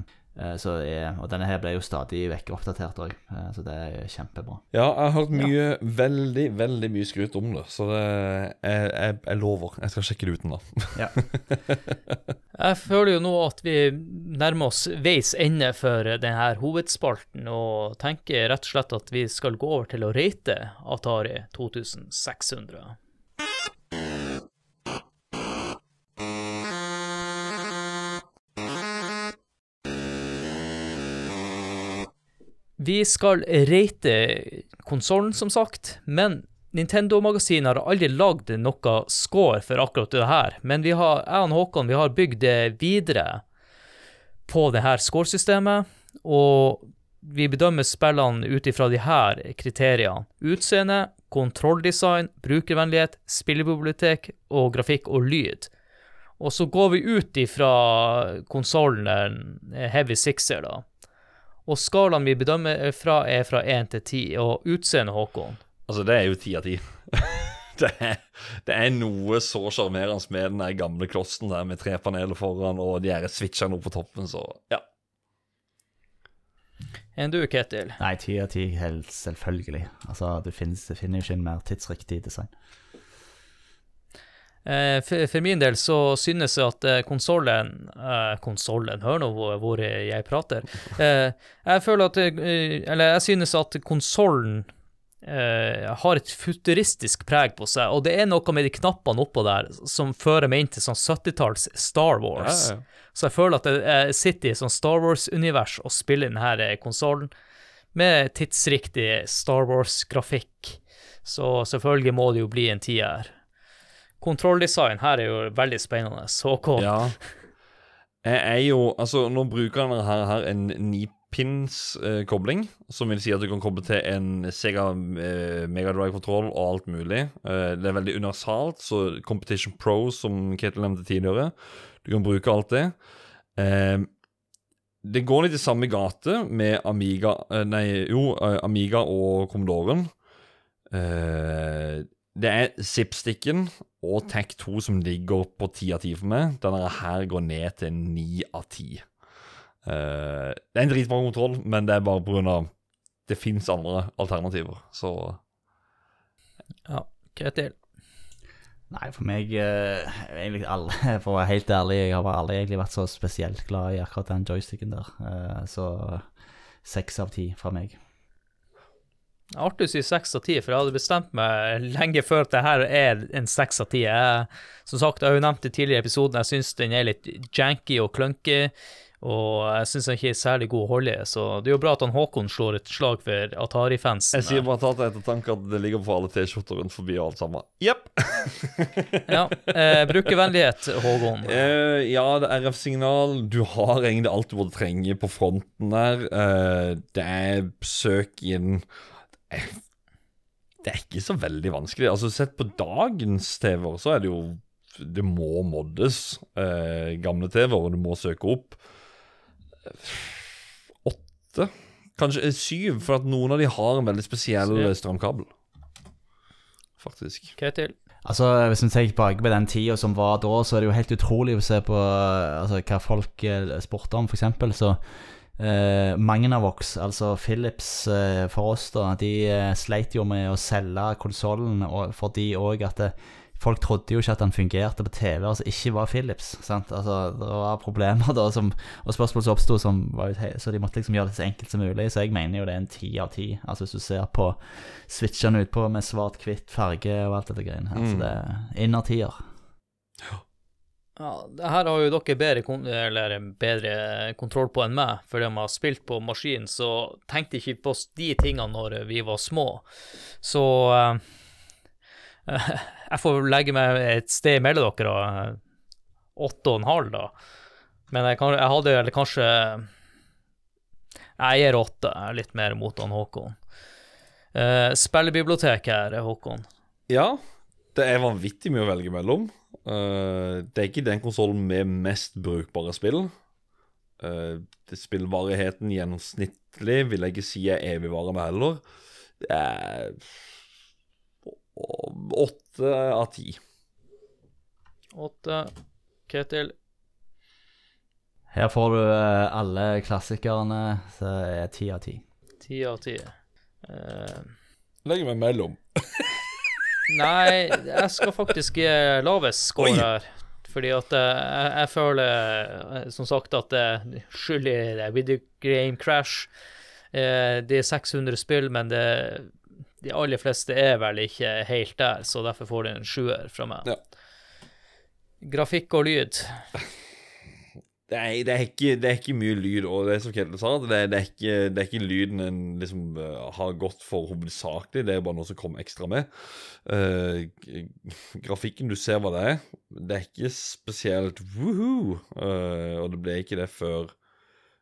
så er, og denne her ble jo stadig vekk oppdatert òg, så det er kjempebra. Ja, jeg har hørt mye, veldig, veldig mye skryt om det. Så det, jeg, jeg, jeg lover. Jeg skal sjekke det uten, da. Ja. Jeg føler jo nå at vi nærmer oss veis ende for denne hovedspalten, og tenker rett og slett at vi skal gå over til å rate Atari 2600. Vi skal rate konsollen, som sagt, men Nintendo-magasinet har aldri lagd noe score for akkurat det her. Men vi har, jeg og Håkon vi har bygd det videre på det her scoresystemet, og vi bedømmer spillene ut ifra her kriteriene. Utseende, kontrolldesign, brukervennlighet, spillebibliotek og grafikk og lyd. Og så går vi ut ifra konsollen Heavy Sixer, da. Og skalaen vi bedømmer fra, er fra 1 til 10, og utseende, Håkon. Altså, det er jo ti av ti. Det er, det er noe så sjarmerende med den der gamle klossen der med tre paneler foran og de her switchene oppe på toppen, så ja. Enn du, Ketil? Nei, ti av ti, helt selvfølgelig. Altså, det finnes, det finner jo ikke en mer tidsriktig design. Eh, for, min del så synes jeg at eh, konsollen eh, Konsollen, hør nå hvor, jeg prater. Eh, jeg føler at eh, Eller jeg synes at konsollen eh, har et futuristisk preg på seg, og det er noe med de knappene oppå der som fører meg inn til sånn 70-talls Star Wars. Ja, ja. Så jeg føler at jeg sitter i sånn Star Wars-univers og spiller denne konsollen med tidsriktig Star Wars-grafikk. Så selvfølgelig må det jo bli en tier. Kontrolldesign her er jo veldig spennende. Håkon, ja. Jeg er jo Altså, nå bruker denne her, her en nipins-kobling, som vil si at du kan koble til en Sega eh, Megadrive-kontroll og alt mulig. Eh, det er veldig universalt, så Competition Pro, som Ketil nevnte tidligere, du kan bruke alt det. Eh, det går litt i samme gate med Amiga eh, Nei, jo, eh, Amiga og Commodoren. Eh, det er Zipsticken og TAC2 som ligger på 10 av 10 for meg. Denne her går ned til 9 av 10. Uh, det er en dritbra kontroll, men det er bare pga. det fins andre alternativer. Så Ja, Ketil. Nei, for meg uh, egentlig alle, For å være helt ærlig, jeg har aldri egentlig vært så spesielt glad i akkurat den joysticken der. Uh, så seks av ti fra meg. Artig å si seks av ti, for jeg hadde bestemt meg lenge før at det her er en seks av ti. Som sagt, jeg har jo nevnt det tidligere i episoden, jeg syns den er litt janky og clunky, og jeg syns den ikke er særlig god å holde i, så det er jo bra at han Håkon slår et slag for Atari-fansen. jeg sier bare ta til ettertanke at det ligger på alle T-skjorter rundt forbi og alt sammen. Jepp. Ja, eh, brukervennlighet, Håkon. Eh, ja, det er RF-signal. Du har egentlig alt du måtte trenge på fronten der. Eh, det er søk inn Det er ikke så veldig vanskelig. Altså, Sett på dagens TV-er, så er det jo Det må moddes. Eh, gamle TV-er, du må søke opp. Åtte? Kanskje eh, syv, for at noen av de har en veldig spesiell eh, strømkabel. Faktisk. Ketil. Altså, Hvis vi tenker tilbake på den tida som var da, så er det jo helt utrolig å se på eh, altså, hva folk eh, spurte om, f.eks. Så eh, Magnavox, altså Philips eh, for oss, da, de eh, sleit jo med å selge konsollen fordi òg at det, folk trodde jo ikke at den fungerte på TV, altså ikke var Philips. sant? Altså, Det var problemer da, som, og spørsmål som oppsto, så de måtte liksom gjøre det så enkelt som mulig. Så jeg mener jo det er en ti av ti. Altså Hvis du ser på switchene utpå med svart-hvitt farge og alt dette greiene her. Så det er innertier. Ja, det her har jo dere bedre, bedre kontroll på enn meg, fordi om jeg har spilt på maskin, så tenkte jeg ikke på de tingene når vi var små. Så uh, jeg får legge meg et sted mellom dere og eh, åtte og en halv, da. Men jeg, kan, jeg hadde eller kanskje Jeg gir åtte, litt mer mot han Håkon. Uh, spillebibliotek her, Håkon. Ja, det er vanvittig mye å velge mellom. Eh, det er ikke den konsollen med mest brukbare spill. Uh, spillvarigheten gjennomsnittlig vil jeg ikke si er evigvarende heller. Er åtte av ti. Åtte. Ketil. Her får du eh, alle klassikerne, så er ti av ti. Ti av ti. Eh, Legger meg mellom. Nei, jeg skal faktisk gi lavest score her. Fordi at eh, jeg, jeg føler, eh, som sagt, at det skylder skyld i video game crash. Eh, det er 600 spill, men det, de aller fleste er vel ikke helt der, så derfor får det en sjuer fra meg. Ja. Grafikk og lyd. Det er, det, er ikke, det er ikke mye lyd, og det er som Kjetil sa, det er, ikke, det er ikke lyden en liksom eh, har gått for hovedsakelig, det er bare noe som kom ekstra med. Uh, grafikken, du ser hva det er. Det er ikke spesielt woohoo, uh, og det ble ikke det før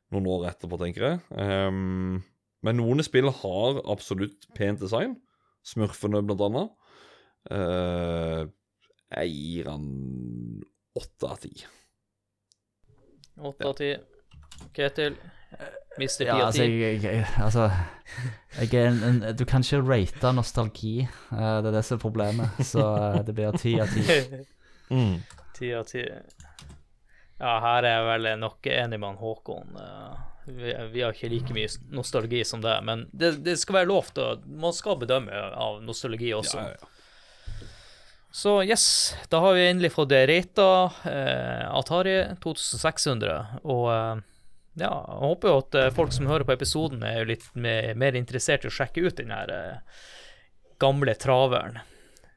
noen år etterpå, tenker jeg. Um, men noen spill har absolutt pent design. Smurfene, blant annet. Uh, jeg gir han åtte av ti. Åtte av ti. Ketil. Mister ti Ja, av altså, ti. jeg, jeg, altså jeg er en, en, Du kan ikke rate nostalgi. Uh, det er det som er problemet. Så uh, det blir ti av ti. Mm. Ti av ti. Ja, her er jeg vel nok enig med han Håkon. Eh, Vi, vi har ikke like mye nostalgi som det, men det, det skal være lov til å Man skal bedømme av nostalgi også. Ja, ja, ja. Så yes, da har vi endelig fått rata eh, Atari 2600. Og eh, ja, jeg håper jo at eh, folk som hører på episoden, er jo litt mer, mer interessert i å sjekke ut den her eh, gamle traveren.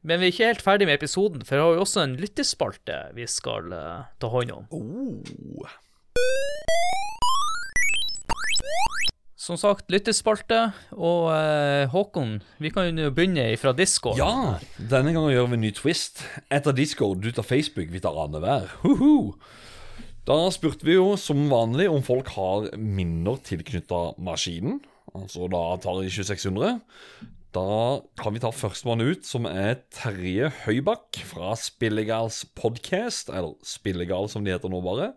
Men vi er ikke helt ferdig med episoden, for vi har jo også en lyttespalte vi skal eh, ta hånd om. Oh. Som sagt, lyttespalte. Og eh, Håkon, vi kan jo begynne fra Discord. Ja, denne gangen gjør vi en ny twist. Etter Discord, du tar Facebook, vi tar annenhver. Da spurte vi jo som vanlig om folk har minner tilknytta maskinen, altså da Atari 2600. Da kan vi ta førstemann ut, som er Terje Høybakk fra Spillegals podcast, eller Spillegal som de heter nå bare.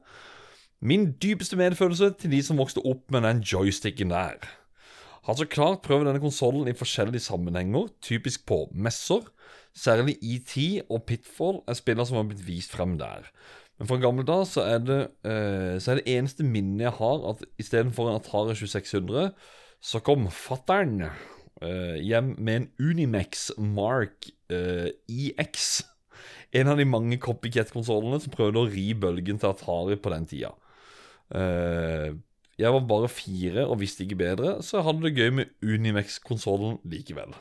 Min dypeste medfølelse til de som vokste opp med den joysticken der. Har så klart prøvd denne konsollen i forskjellige sammenhenger, typisk på messer. Særlig ET og Pitfall er spiller som har blitt vist frem der. Men fra gamle dager så er det uh, Så er det eneste minnet jeg har, at istedenfor en Atari 2600, så kom fattern uh, hjem med en Unimex Mark uh, EX. En av de mange copycat-konsollene som prøvde å ri bølgen til Atari på den tida. Eh, jeg var bare fire og visste ikke bedre, så jeg hadde det gøy med Unimex-konsollen likevel.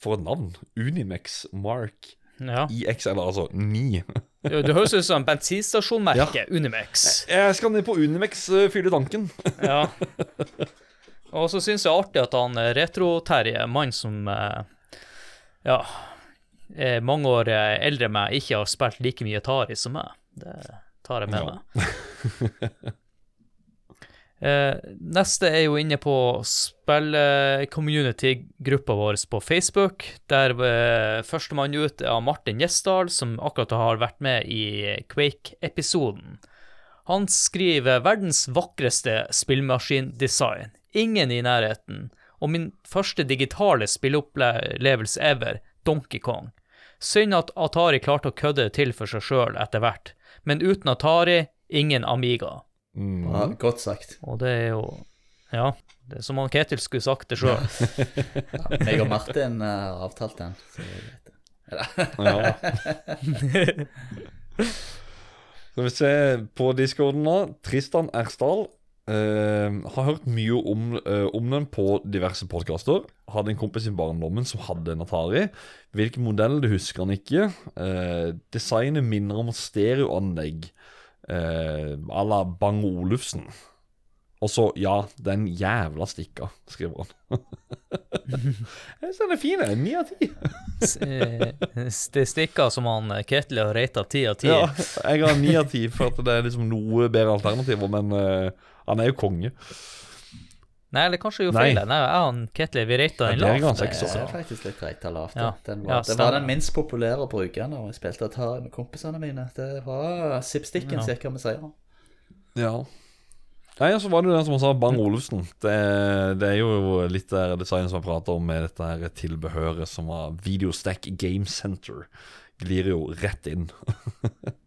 For et navn! Unimex Mark Ja. IX, eller altså 9. Det det høres ut som bensinstasjonmerket Unimex. Jeg skal ned på Unimex uh, fylle tanken. Ja. Og så syns jeg artig at han eh, Retro-Terje, mann som eh, ja, er mange år eh, eldre enn meg, ikke har spilt like mye Tari som meg. Det tar jeg med Ja. meg. Eh, neste er jo inne på spill-community-gruppa vår på Facebook, der eh, førstemann ut er Martin Gjesdal, som akkurat har vært med i Quake-episoden. Han skriver 'verdens vakreste spillmaskindesign'. Ingen i nærheten. Og min første digitale spilleopplevelse ever, Donkey Kong. Synd at Atari klarte å kødde det til for seg sjøl etter hvert, men uten Atari, ingen Amiga. Ja, godt sagt. Og det er jo Ja, det er som han Ketil skulle sagt det sjøl. Jeg og Martin har har avtalt den. Så jeg vet det. Ja. Skal vi se på discorden nå. Tristan Ersdal eh, har hørt mye om, uh, om den på diverse podkaster. Hadde en kompis i barndommen som hadde en Atari. Hvilken modell det husker han ikke. Uh, designet minner om stereoanlegg uh, à la Bang Olufsen. Og så, ja, den jævla stikka, skriver han. Jeg synes den er fin. Ni av ti. Det stikker som han Ketil har rata ti av ti. Ja, jeg har ni av ti, for at det er liksom noe bedre alternativer, men eh, han er jo konge. Nei, eller kanskje jo feil. Nei, jeg og Ketil vi rata Ja, den det er lavt. ganske Det ikke er faktisk litt reita lavt. Ja. Den Ja, det var den minst populære å bruke når jeg spilte Atari med kompisene mine. Det var Sipstikken Ja. som med seier. Ja. Nei, og så var det jo den som han sa, Bang Olufsen. Det, det er jo litt der designet som jeg prater om med dette her tilbehøret som var Videostack Game Center. Glir jo rett inn.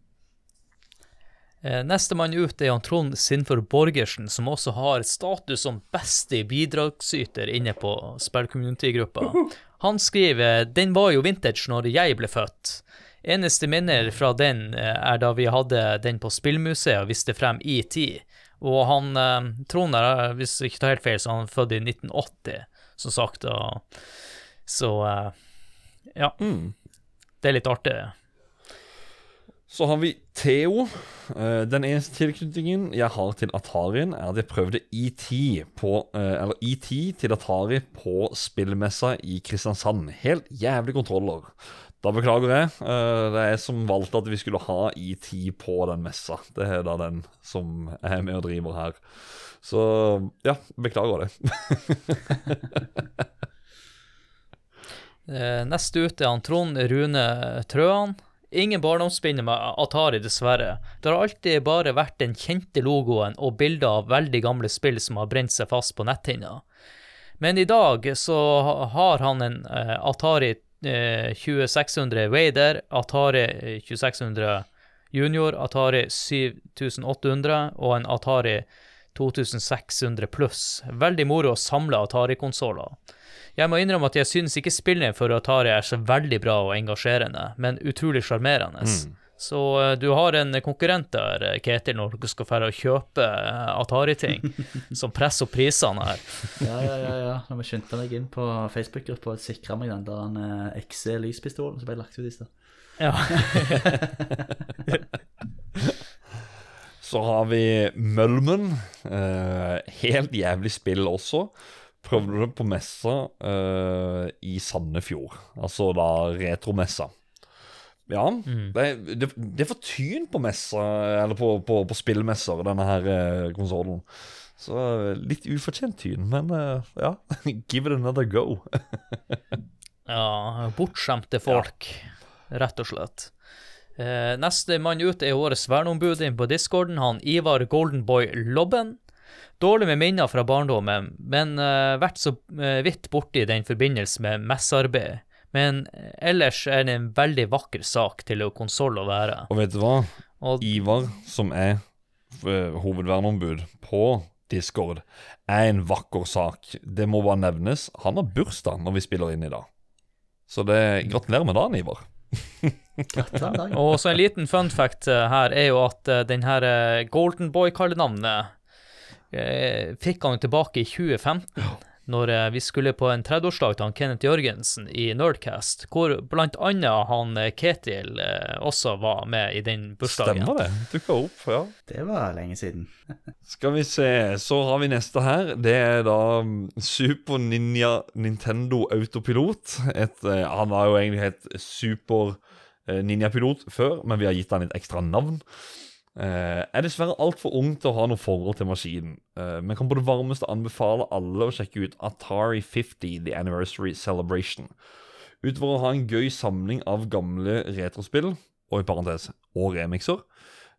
Eh, Nestemann ut er han Trond Sinfor Borgersen, som også har status som beste bidragsyter inne på spillcommunity-gruppa. Han skriver den var jo vintage når jeg ble født. Eneste minner fra den eh, er da vi hadde den på Spillmuseet og viste frem ET. Og han eh, Trond er, hvis jeg ikke tar helt feil, så er han født i 1980, som sagt. Og, så ja. Det er litt artig. Så har vi Theo. Eh, Den eneste tilknytningen jeg har til Atarien, er at jeg prøvde ET på eh, ET til Atari på spillmessa i Kristiansand. Helt jævlig kontroller. Da beklager jeg. Eh, Det er jeg som valgte at vi skulle ha ET på den messa. Det er da den som er med og driver her. Så ja, beklager det. Neste ut er han Trond Rune Trøan. Ingen barndomsminner med Atari, dessverre. Det har alltid bare vært den kjente logoen og bilder av veldig gamle spill som har brent seg fast på netthinna. Men i dag så har han en eh, Atari eh, 2600 Wader, Atari eh, 2600 Junior, Atari 7800 og en Atari 2600 pluss. Veldig moro å samle Atari-konsoller. Jeg må innrømme at jeg synes ikke spillene for Atari er så veldig bra og engasjerende, men utrolig sjarmerende. Så eh, du har en konkurrent der, eh, Ketil, når du skal fære og kjøpe eh, Atari-ting, som presser opp prisene her. Ja, ja, ja. ja. Når vi skyndte meg inn på Facebook-gruppa og sikra meg den der eh, XC-lyspistolen som ble lagt ut i stad. Ja. Så har vi Mølmen. Eh, helt jævlig spill også. Prøvde det på messa uh, i Sandefjord. Altså da retromessa. Ja. Det, er, det, er for tyn på messa, eller på, på, på spillmesser, denne her eh, konsollen. Så eh, litt ufortjent tyn, men uh, ja. Give it another go. Ja, bortskjemte folk, rett og slett. Uh, neste mann ut er årets verneombud inn på discorden, han Ivar Goldenboy Lobben. Dårlig med minner fra barndommen, men uh, vært så uh, vidt borti den forbindelse med messearbeid. Men ellers er det en veldig vakker sak til å konsoll å være. Og vet du hva? Og Ivar, som er eh, hovedverneombud på Discord, er en vakker sak. Det må bare nevnes. Han har bursdag når vi spiller inn i dag. Så det, gratulerer med dagen, Ivar. Og så en liten fun fact eh, her er jo at denne den her eh, Golden Boy-kallenavnet eh, fikk han tilbake i 2015, når eh, vi skulle på en 30-årsdag til han Kenneth Jørgensen i Nerdcast, hvor blant annet han eh, Ketil eh, også var med i den bursdagen. Stemmer det? Dukka opp, ja. Det var lenge siden. Skal vi se, så har vi neste her. Det er da mm, Super Ninja Nintendo Autopilot. Et, eh, han var jo egentlig helt Super eh, Ninja Pilot før, men vi har gitt han et ekstra navn. Eh, er dessverre altfor ung til å ha noe forhold til maskinen, uh, men kan på det varmeste anbefale alle å sjekke ut Atari 50 The Anniversary Celebration. Utover å ha en gøy samling av gamle retrospill, og i parentes, og remixer,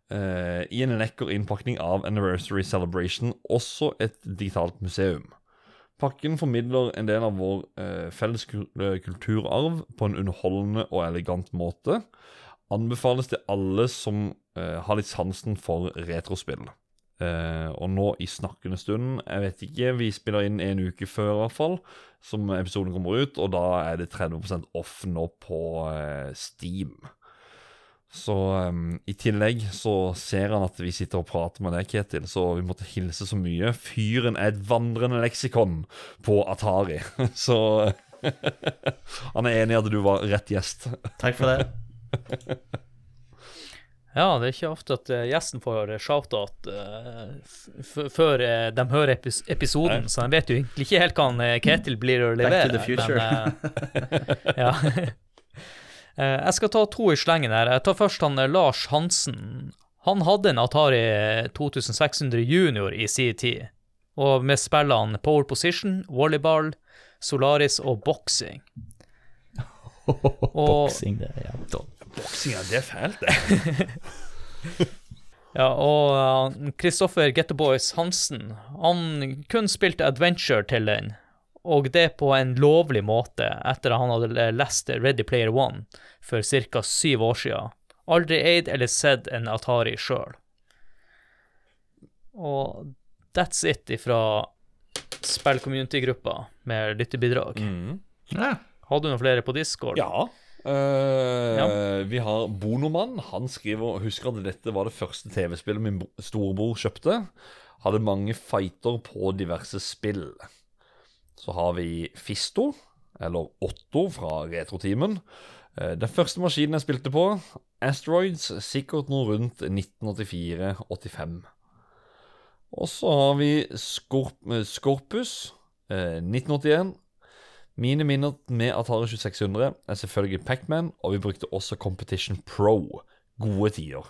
uh, i en lekker innpakning av Anniversary Celebration, også et digitalt museum. Pakken formidler en del av vår felles kulturarv på en underholdende og elegant måte. Anbefales til alle som eh, har litt sansen for retrospill. Eh, og nå i snakkende stund, jeg vet ikke, vi spiller inn en uke før i hvert fall, som episoden kommer ut, og da er det 30 off nå på eh, Steam. Så um, i tillegg så ser han at vi sitter og prater med deg, Ketil, så vi måtte hilse så mye. Fyren er et vandrende leksikon på Atari. så han er enig i at du var rett gjest. Takk for det. Ja, det er ikke ofte at eh, gjesten får shout-out eh, f- f- før eh, de hører epis episoden, så de vet jo egentlig ikke helt hva han, eh, Ketil blir å levere. Back to the future. Men, eh, ja. Eh, jeg skal ta to i slengen her. Jeg tar først han eh, Lars Hansen. Han hadde en Atari 2600 Junior i sin tid, og med spillene Pole Position, Volleyball, Solaris og Boxing. Boksing, det er ja. Boksing, det er fælt, det. Ja, og uh, Kristoffer Gettoboys Hansen, han kun spilte Adventure til den, og det på en lovlig måte etter at han hadde lest Ready Player One for ca. syv år siden. Aldri eid eller sett en Atari sjøl. Og that's it ifra spill-community-gruppa med lyttebidrag. Ja. Har du noen flere på Discord? Ja. Eh, Vi har Bonomann. Han skriver Husker at dette var det første TV-spillet min storebror kjøpte. Hadde mange fighter på diverse spill. Så har vi Fisto, eller Otto fra Retrotimen. Uh, Den første maskinen jeg spilte på, Asteroids, sikkert noe rundt 1984-85. Og så har vi Skorp eh, Skorpus, uh, 1981. Mine minner med Atari 2600 er selvfølgelig Pac-Man, og vi brukte også Competition Pro. Gode tider.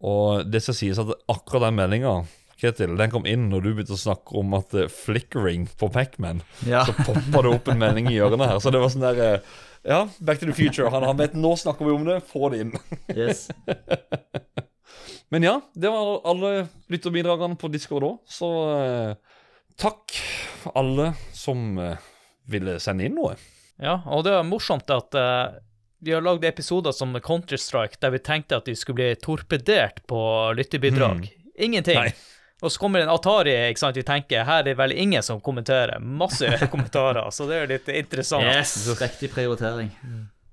Og det skal sies at akkurat den meldinga Ketil, den kom inn når du begynte å snakke om at eh, flickering på Pac-Man. Ja. Så poppa det opp en melding i hjørnet her. Så det var sånn der eh, Ja, Back to the Future. Han, han vet nå snakker vi om det, få det inn. Yes. Men ja, det var alle lytterbidragene på Discord òg. Så eh, takk alle som eh, ville sende inn noe. Ja, og det er morsomt at uh, vi har lagd episoder som Counter-Strike der vi tenkte at vi skulle bli torpedert på lyttebidrag. Ingenting. Nei. Og så kommer en Atari, ikke sant, vi tenker her er det vel ingen som kommenterer. Masse kommentarer, så det er litt interessant. yes. Riktig prioritering.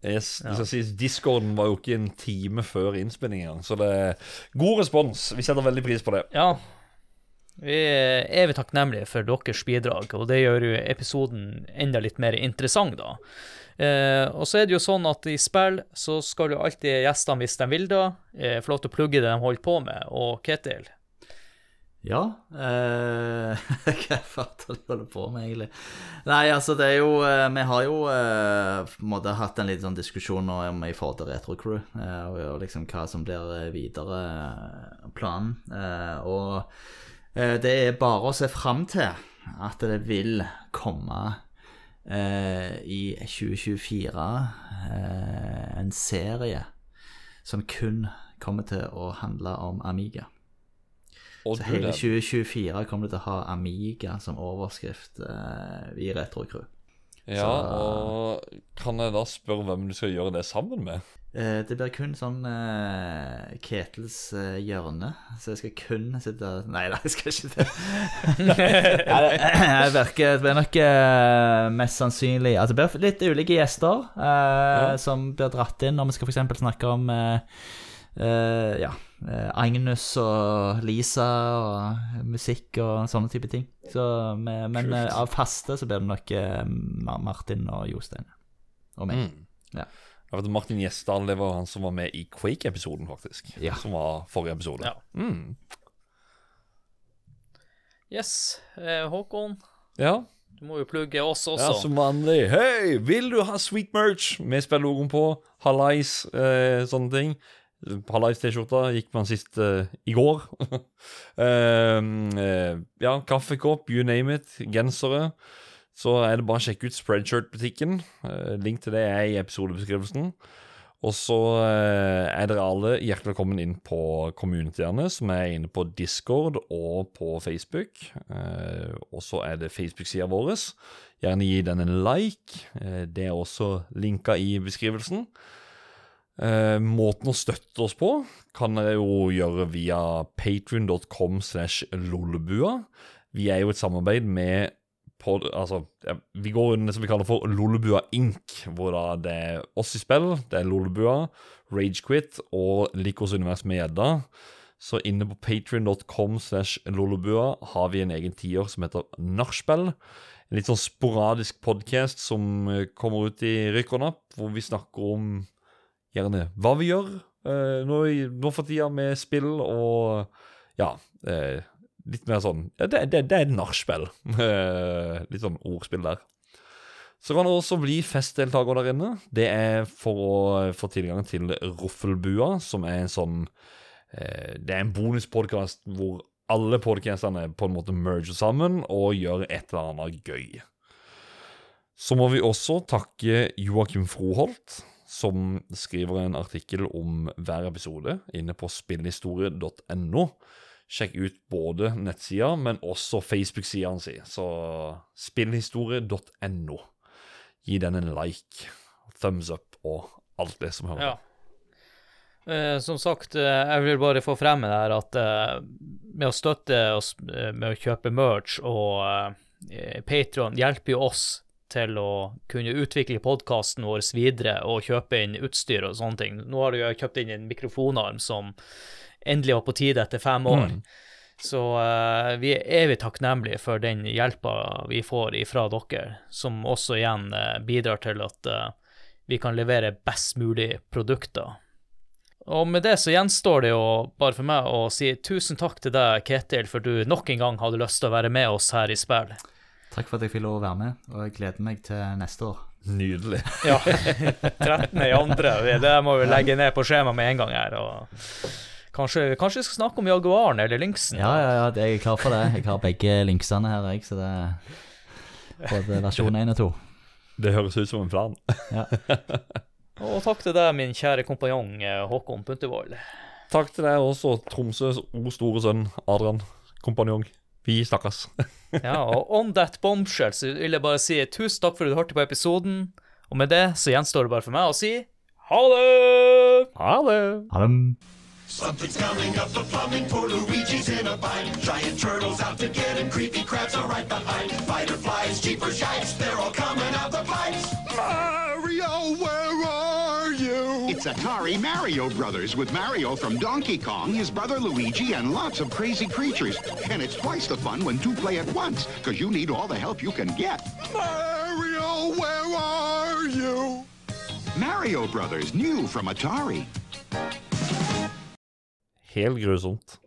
Yes, det skal sies, Discorden var jo ikke en time før innspillingen, så det er god respons. Vi setter veldig pris på det. Ja. Vi er evig takknemlige for deres bidrag, og det gjør jo episoden enda litt mer interessant, da. Eh, og så er det jo sånn at i spill så skal jo alltid gjestene, hvis de vil da, eh, få lov til å plugge det de holder på med. Og Ketil, Ja. Eh, hva fatter du holder på med, egentlig? Nei, altså, det er jo eh, Vi har jo eh, på en måte hatt en liten sånn diskusjon nå om i forhold til Retro Crew, eh, og, og liksom hva som blir videre planen. Og det er bare å se fram til at det vil komme eh, i 2024 eh, en serie som kun kommer til å handle om Amiga. Og Så hele 2024 kommer det til å ha Amiga som overskrift eh, i Retro Ja, og kan jeg da spørre hvem du skal gjøre det sammen med? Eh, det blir kun sånn eh, Ketels eh, hjørne, så jeg skal kun sitte Nei da, jeg skal ikke det. ja, det, jeg virker, det blir nok eh, mest sannsynlig Altså, det blir litt ulike gjester ja. som blir dratt inn når vi skal f.eks. snakke om eh, eh, ja, eh, Agnes og Lisa og musikk og sånne type ting. Så, med, men eh, av faste så blir det nok eh, Martin og Jostein. Og meg. Mm. Ja. Jeg vet, Martin Gjesdal det var han som var med i Quake-episoden, faktisk. Ja. Som var forrige episode. Ja. Mm. Yes, eh, Håkon, ja. du må jo plugge oss også. Ja, som vanlig. Hei, vil du ha sweet merch Vi spiller logoen på? Hallais, eh, sånne ting. Hallais-T-skjorta gikk man sist uh, i går. uh, ja, kaffekopp, you name it. Gensere. Så er det bare å sjekke ut Spreadshirt-butikken. Uh, link til det er i episodebeskrivelsen. Og så er dere alle hjertelig velkommen inn på communityene, som er inne på Discord og på Facebook. Og så er det Facebook-sida vår. Gjerne gi den en like. Det er også linka i beskrivelsen. Eh, måten å støtte oss på kan dere jo gjøre via patrion.com slash lolbua. Vi er jo et samarbeid med pod, altså, Vi går under det som vi kaller for Lolbua Inc., hvor da det er oss i spill, det er Lolbua, Ragequit og Likos univers med gjedda. Så inne på patrion.com slash lollebua har vi en egen tiår som heter Nachspiel. En litt sånn sporadisk podkast som kommer ut i rykk og napp, hvor vi snakker om gjerne hva vi gjør eh, nå, nå for tida med spill og ja eh, Litt mer sånn ja, Det, det, det er et nachspiel. Eh, litt sånn ordspill der. Så kan det også bli festdeltaker der inne. Det er for å få tilgang til Roffelbua, som er en sånn eh, Det er en bonuspodkast hvor alle podkastene på en måte merger sammen og gjør et eller annet gøy. Så må vi også takke Joakim Froholt, som skriver en artikkel om hver episode inne på spillhistorie.no. Sjekk ut både nettsida, men også Facebook-sida hans. Så spillhistorie.no. Gi den en like, thumbs up og alt det som hører Ja. Eh, som sagt, eh, jeg vil bare få frem det her at eh, med å støtte oss med å kjøpe merch og eh, Patron hjelper jo oss til å kunne utvikle podkasten vår videre og kjøpe inn utstyr og sånne ting. Nå har jeg kjøpt inn en mikrofonarm som endelig var på tide etter fem år. Så uh, vi er evig takknemlige for den hjelpa vi får ifra dere, som også igjen uh, bidrar til at uh, vi kan levere best mulig produkter. Og med det så gjenstår det jo bare for meg å si tusen takk til deg, Ketil, for du nok en gang hadde lyst til å være med oss her i spill. Takk for at jeg fikk lov å være med, og jeg gleder meg til neste år. Nydelig. Ja, 13. i andre. Det må vi legge ned på skjemaet med en gang her. og Kanskje, kanskje vi skal snakke om Jaguaren eller Lynxen? Ja, ja, ja, jeg er klar for det. Jeg har begge Lynxene her, jeg, så det er både versjon 1 og 2. Det høres ut som en plan. Ja. Og takk til deg, min kjære kompanjong eh, Håkon Puntervold. Takk til deg også, Tromsøs o store sønn Adrian, kompanjong. Vi snakkes. Ja, og on that bombshell så vil jeg bare si tusen takk for at du hørte på episoden. Og med det så gjenstår det bare for meg å si ha det! Ha det! Ha det. Something's coming up the plumbing Poor Luigi's in a bind. Giant turtles out to get him, creepy crabs are right behind. Fighter flies, jeepers, shikes, they're all coming out the It's Atari Mario Brothers with Mario from Donkey Kong, his brother Luigi, and lots of crazy creatures. And it's twice the fun when two play at once, because you need all the help you can get. Mario, where are you? Mario Brothers, new from Atari. Helt grusomt.